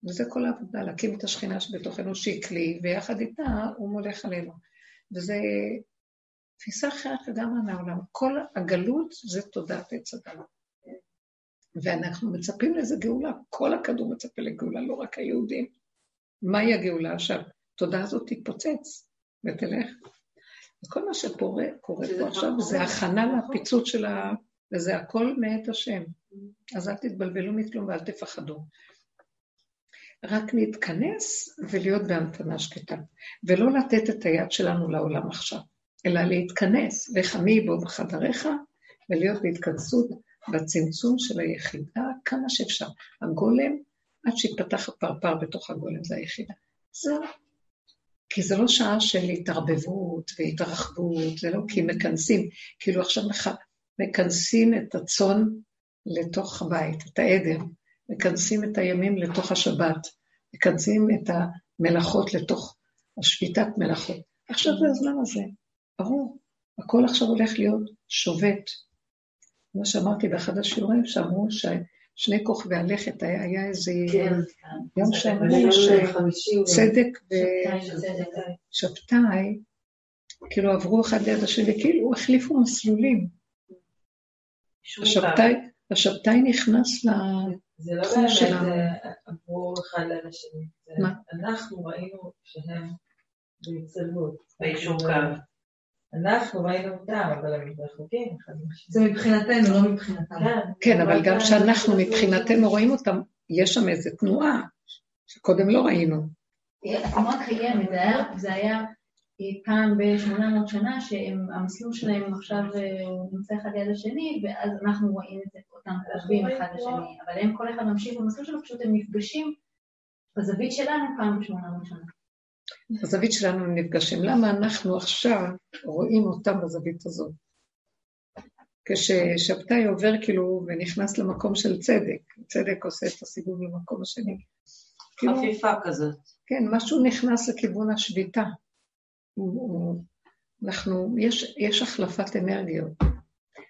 וזה כל העבודה, להקים את השכינה שבתוכנו שהיא כלי, ויחד איתה הוא מולך עלינו. וזו תפיסה אחרת לגמרי מהעולם. כל הגלות זה תודעת עץ אדם. ואנחנו מצפים לזה גאולה, כל הכדור מצפה לגאולה, לא רק היהודים. מהי הגאולה עכשיו? התודעה הזאת תתפוצץ ותלך. וכל מה שקורה פה עכשיו זה הכנה לפיצוץ של ה... וזה הכל מאת השם. אז אל תתבלבלו מכלום ואל תפחדו. רק להתכנס ולהיות בהמתנה שקטה, ולא לתת את היד שלנו לעולם עכשיו, אלא להתכנס, וחמי בו בחדריך, ולהיות בהתכנסות בצמצום של היחידה כמה שאפשר. הגולם, עד שיפתח הפרפר בתוך הגולם, זה היחידה. זהו. כי זה לא שעה של התערבבות והתרחבות, זה לא כי מכנסים, כאילו עכשיו מכנסים את הצאן לתוך הבית, את העדר, מכנסים את הימים לתוך השבת, מכנסים את המלאכות לתוך השביתת מלאכות. עכשיו זה הזמן הזה, ברור, הכל עכשיו הולך להיות שובת. כמו שאמרתי באחד השיעורים, שאמרו שני כוכבי הלכת היה, איזה כן, יום שאמרו שצדק ושבתאי, כאילו עברו אחד ליד השני, כאילו החליפו מסלולים. השבתאי נכנס לתחום שלנו. זה לא באמת עברו אחד ליד השני. מה? אנחנו ראינו שהם בהצטלבות, ביישור קו. אנחנו ראינו אותם, אבל הם מהשני. זה מבחינתנו, לא מבחינתם. כן, כן אבל גם כשאנחנו מבחינתנו רואים אותם, יש שם איזו תנועה שקודם לא ראינו. התנועה קיימת, זה היה פעם ב-800 שנה שהמסלול שלהם עכשיו נמצא אחד ליד השני, ואז אנחנו רואים את אותם קרובים אחד לשני, אבל הם כל אחד ממשיך במסלול שלו, פשוט הם נפגשים בזווית שלנו פעם ב-800 שנה. בזווית שלנו נפגשים. למה אנחנו עכשיו רואים אותם בזווית הזאת? כששבתאי עובר כאילו ונכנס למקום של צדק, צדק עושה את הסיבוב למקום השני. כאילו- חפיפה כזאת. כן, משהו נכנס לכיוון השביתה. אנחנו, יש, יש החלפת אנרגיות.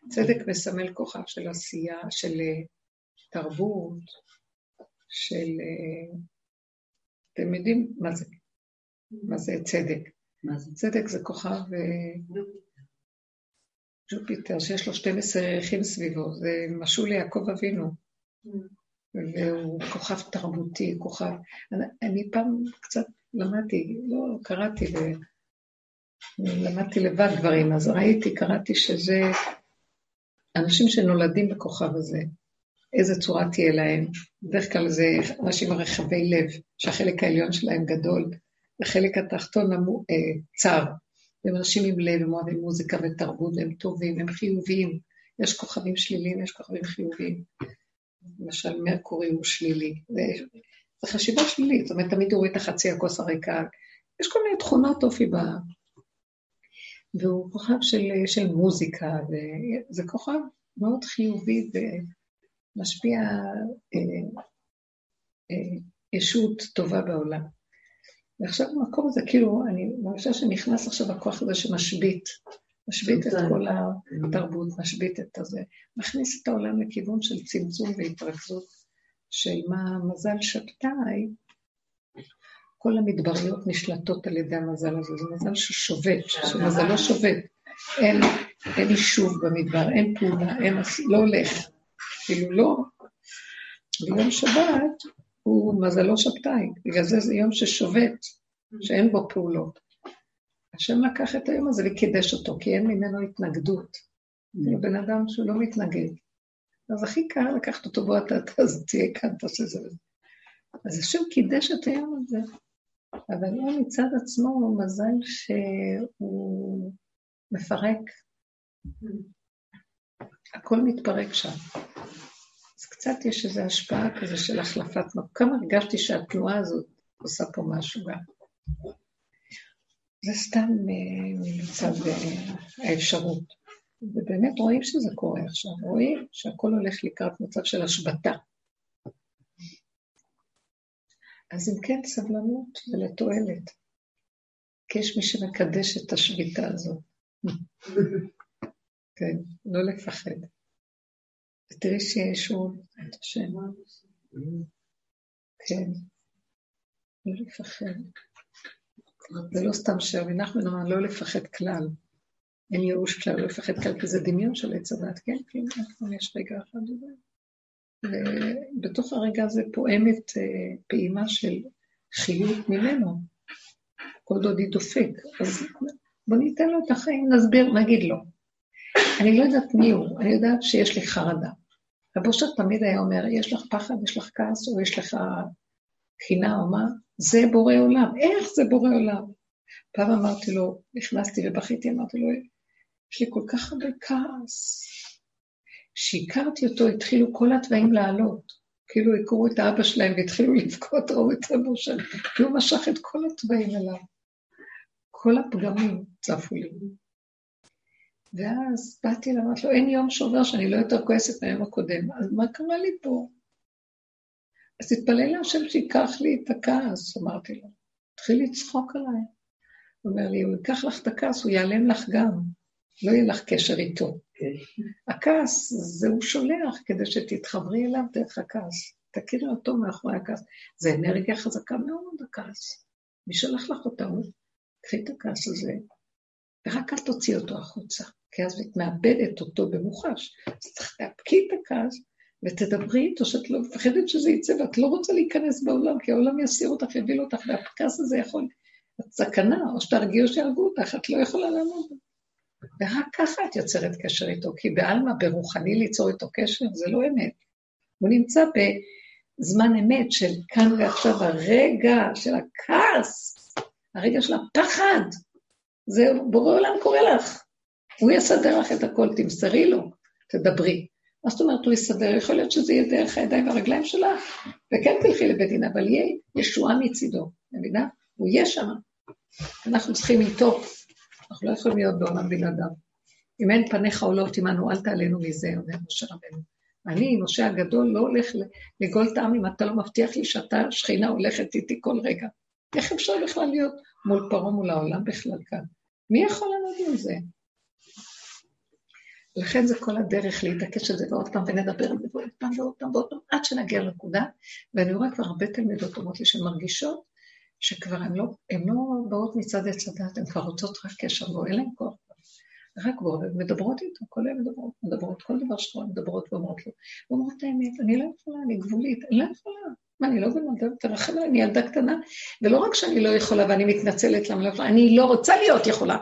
צדק מסמל כוכב של עשייה, של אה, תרבות, של... אה, אתם יודעים מה זה? מה זה צדק? מה זה? צדק זה כוכב... אה, ג'ופיטר, שיש לו 12 ירחים סביבו, זה משול ליעקב אבינו. והוא כוכב תרבותי, כוכב... אני, אני פעם קצת למדתי, לא קראתי, ו... למדתי לבד דברים, אז ראיתי, קראתי שזה אנשים שנולדים בכוכב הזה, איזה צורה תהיה להם. בדרך כלל זה אנשים רחבי לב, שהחלק העליון שלהם גדול, והחלק התחתון אה, צר. הם אנשים עם לב, הם אוהבים מוזיקה ותרבות, הם טובים, הם חיוביים. יש כוכבים שליליים, יש כוכבים חיוביים. למשל, מרקורי הוא שלילי. זו חשיבה שלילית, זאת אומרת, תמיד הוא רואה את החצי הכוס הריקה. יש כל מיני תכונות אופי ב... והוא כוכב של, של מוזיקה, וזה כוכב מאוד חיובי ומשפיע אה, אה, ישות טובה בעולם. ועכשיו המקום הזה, כאילו, אני מרגישה שנכנס עכשיו הכוח הזה שמשבית, משבית את כל התרבות, משבית את הזה, מכניס את העולם לכיוון של צמצום והתרכזות של מה מזל שבתאי, כל המדבריות נשלטות על ידי המזל הזה, זה מזל ששובת, שמזלו שובת. אין, אין יישוב במדבר, אין פעולה, אין, לא הולך. כאילו לא. ויום שבת הוא מזלו שבתאי, בגלל זה זה יום ששובת, שאין בו פעולות. השם לקח את היום הזה וקידש אותו, כי אין ממנו התנגדות. זה בן אדם שהוא לא מתנגד. אז הכי קל לקחת אותו, בוא אתה, תהיה כאן, תעשה זה וזה. אז השם קידש את היום הזה. אבל הוא מצד עצמו מזל שהוא מפרק. הכל מתפרק שם. קצת יש איזו השפעה כזה של החלפת מקום. כמה הרגשתי שהתנועה הזאת עושה פה משהו גם. זה סתם אה, מצד אה, האפשרות. ובאמת רואים שזה קורה עכשיו, רואים שהכל הולך לקראת מצב של השבתה. אז אם כן, סבלנות ולתועלת. כי יש מי שמקדש את השביתה הזאת. כן, לא לפחד. ותראי שישו את השם. כן, לא לפחד. זה לא סתם שרבי נחמן אמר לא לפחד כלל. אין ייאוש כלל, לא לפחד כלל, כי זה דמיון של עץ הדת, כן? כאילו, יש רגע אחד וזה. ובתוך הרגע הזה פועמת אה, פעימה של חיות ממנו, כל דודי דופק. אז בוא ניתן לו את החיים, נסביר, נגיד לו. אני לא יודעת מי הוא, אני יודעת שיש לי חרדה. רבו אושר תמיד היה אומר, יש לך פחד, יש לך כעס, או יש לך חינה או מה? זה בורא עולם. איך זה בורא עולם? פעם אמרתי לו, נכנסתי ובכיתי, אמרתי לו, יש לי כל כך הרבה כעס. כשהכרתי אותו, התחילו כל התוואים לעלות. כאילו הכרו את האבא שלהם והתחילו לבכות, ראו את אבו שלהם, כי הוא משך את כל התוואים אליו. כל הפגמים צפו לי. ואז באתי אליו, אמרתי לו, אין יום שעובר שאני לא יותר כועסת מהיום הקודם, אז מה קרה לי פה? אז תתפלל להשם שיקח לי את הכעס, אמרתי לו. התחיל לצחוק עליי. הוא אומר לי, הוא ייקח לך את הכעס, הוא ייעלם לך גם. לא יהיה לך קשר איתו. כן. הכעס, זה הוא שולח כדי שתתחברי אליו דרך הכעס. תכירי אותו מאחורי הכעס. זה אנרגיה חזקה מאוד, הכעס. מי שלח לך אותה? קחי את הכעס הזה, ורק אל תוציא אותו החוצה, כי אז את מאבדת אותו במוחש. אז צריך להפקיד את הכעס ותדברי איתו שאת לא מפחדת שזה יצא, ואת לא רוצה להיכנס בעולם, כי העולם יסיר אותך, יביא אותך, והכעס הזה יכול... את סכנה, או שתרגיעו שיהרגו אותך, את לא יכולה לעמוד. ורק ככה את יוצרת קשר איתו, כי בעלמא, ברוחני ליצור איתו קשר, זה לא אמת. הוא נמצא בזמן אמת של כאן ועכשיו, הרגע של הכעס, הרגע של הפחד, זה בורא עולם קורא לך. הוא יסדר לך את הכל, תמסרי לו, תדברי. מה זאת אומרת הוא יסדר? יכול להיות שזה יהיה דרך הידיים והרגליים שלך, וכן תלכי לבית דין, אבל יהיה ישועה מצידו, מבינה? הוא יהיה שם. אנחנו צריכים איתו אנחנו לא יכולים להיות בעולם בלעדיו. אם אין פניך עולות עמנו, אל תעלינו מזה, אומר משה רבנו. אני, משה הגדול, לא הולך לגאול את העם אם אתה לא מבטיח לי שאתה, שכינה הולכת איתי כל רגע. איך אפשר בכלל להיות מול פרעה, מול העולם בכלל כאן? מי יכול לענות עם זה? לכן זה כל הדרך להתעקש על זה ועוד פעם, ונדבר על זה ועוד פעם ועוד פעם ועוד פעם, עד שנגיע לנקודה, ואני רואה כבר הרבה תלמידות אומרות לי שהן מרגישות שכבר הן לא, הן לא באות מצד עץ הדת, הן כבר רוצות רק קשר, לא אין להן כוח. רק בורא, מדברות איתו, כל היום מדברות, מדברות, כל דבר שקורה, מדברות ואומרות לו. ואומרות האמת, אני לא יכולה, אני גבולית, אני לא יכולה. מה, אני לא במדע, תרחם עליי, אני ילדה קטנה, ולא רק שאני לא יכולה ואני מתנצלת למה לא יכולה, אני לא רוצה להיות יכולה.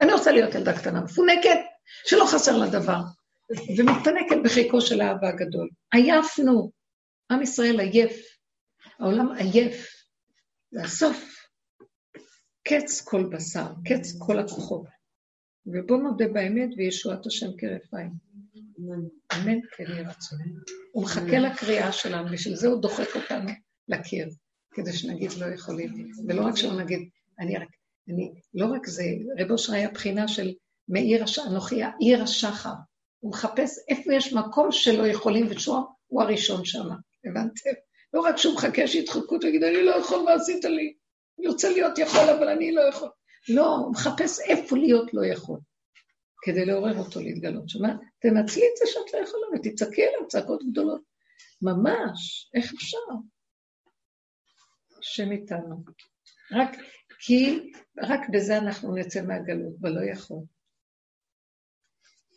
אני רוצה להיות ילדה קטנה, מפונקת, שלא חסר לה דבר, ומתפנקת בחיקו של האהבה הגדול. עייפנו, עם ישראל עייף, העולם עייף, זה הסוף. קץ כל בשר, קץ כל הכוחות. ובואו נודה באמת וישועת השם כרף עין. אמן כן יהיה רצון. הוא מחכה לקריאה שלנו, בשביל זה הוא דוחק אותנו לקיר, כדי שנגיד לא יכולים. ולא רק שלא נגיד, אני רק, אני, לא רק זה, רב אושר היה בחינה של מאיר השחר, אנוכי העיר השחר. הוא מחפש איפה יש מקום שלא יכולים, ושוע הוא הראשון שם, הבנתם? לא רק שהוא מחכה שידחקו אותו, יגיד, אני לא יכול, מה עשית לי? אני רוצה להיות יכול, אבל אני לא יכול. לא, הוא מחפש איפה להיות לא יכול, כדי לעורר אותו להתגלות. שמה, תנצלי את זה שאת לא יכולה ותצעקי עליו צעקות גדולות. ממש, איך אפשר? השם איתנו. רק כי, רק בזה אנחנו נצא מהגלות, ולא יכול.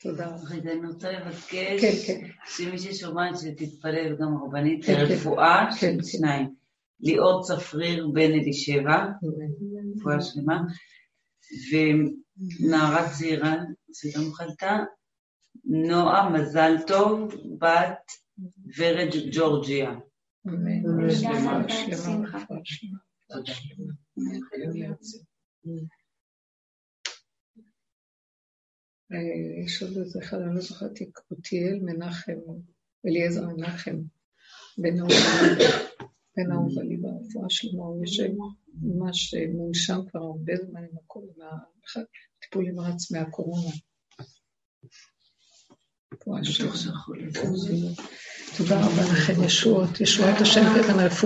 תודה רבה. אני רוצה לבקש כן, כן. שמי ששומעת שתתפלל גם הרבנית כן, כן. לרפואה כן, של כן. שניים. ליאור צפריר בן אלישבע, רפואה שלמה, ונערה צעירה, שגם חלתה, נועה מזל טוב, בת ורד ג'ורג'יה. אה, יש עוד איזה אחד, אני לא זוכרת, עתיאל מנחם, אליעזר מנחם, בן אהוב עלי, ברפואה שלמה, הוא יושב ממש אה, מונשם כבר הרבה זמן עם הכל, טיפול נמרץ מהקורונה. רפואה. תודה רבה לכם, ישועות, ישועת השם כאן הרפואה.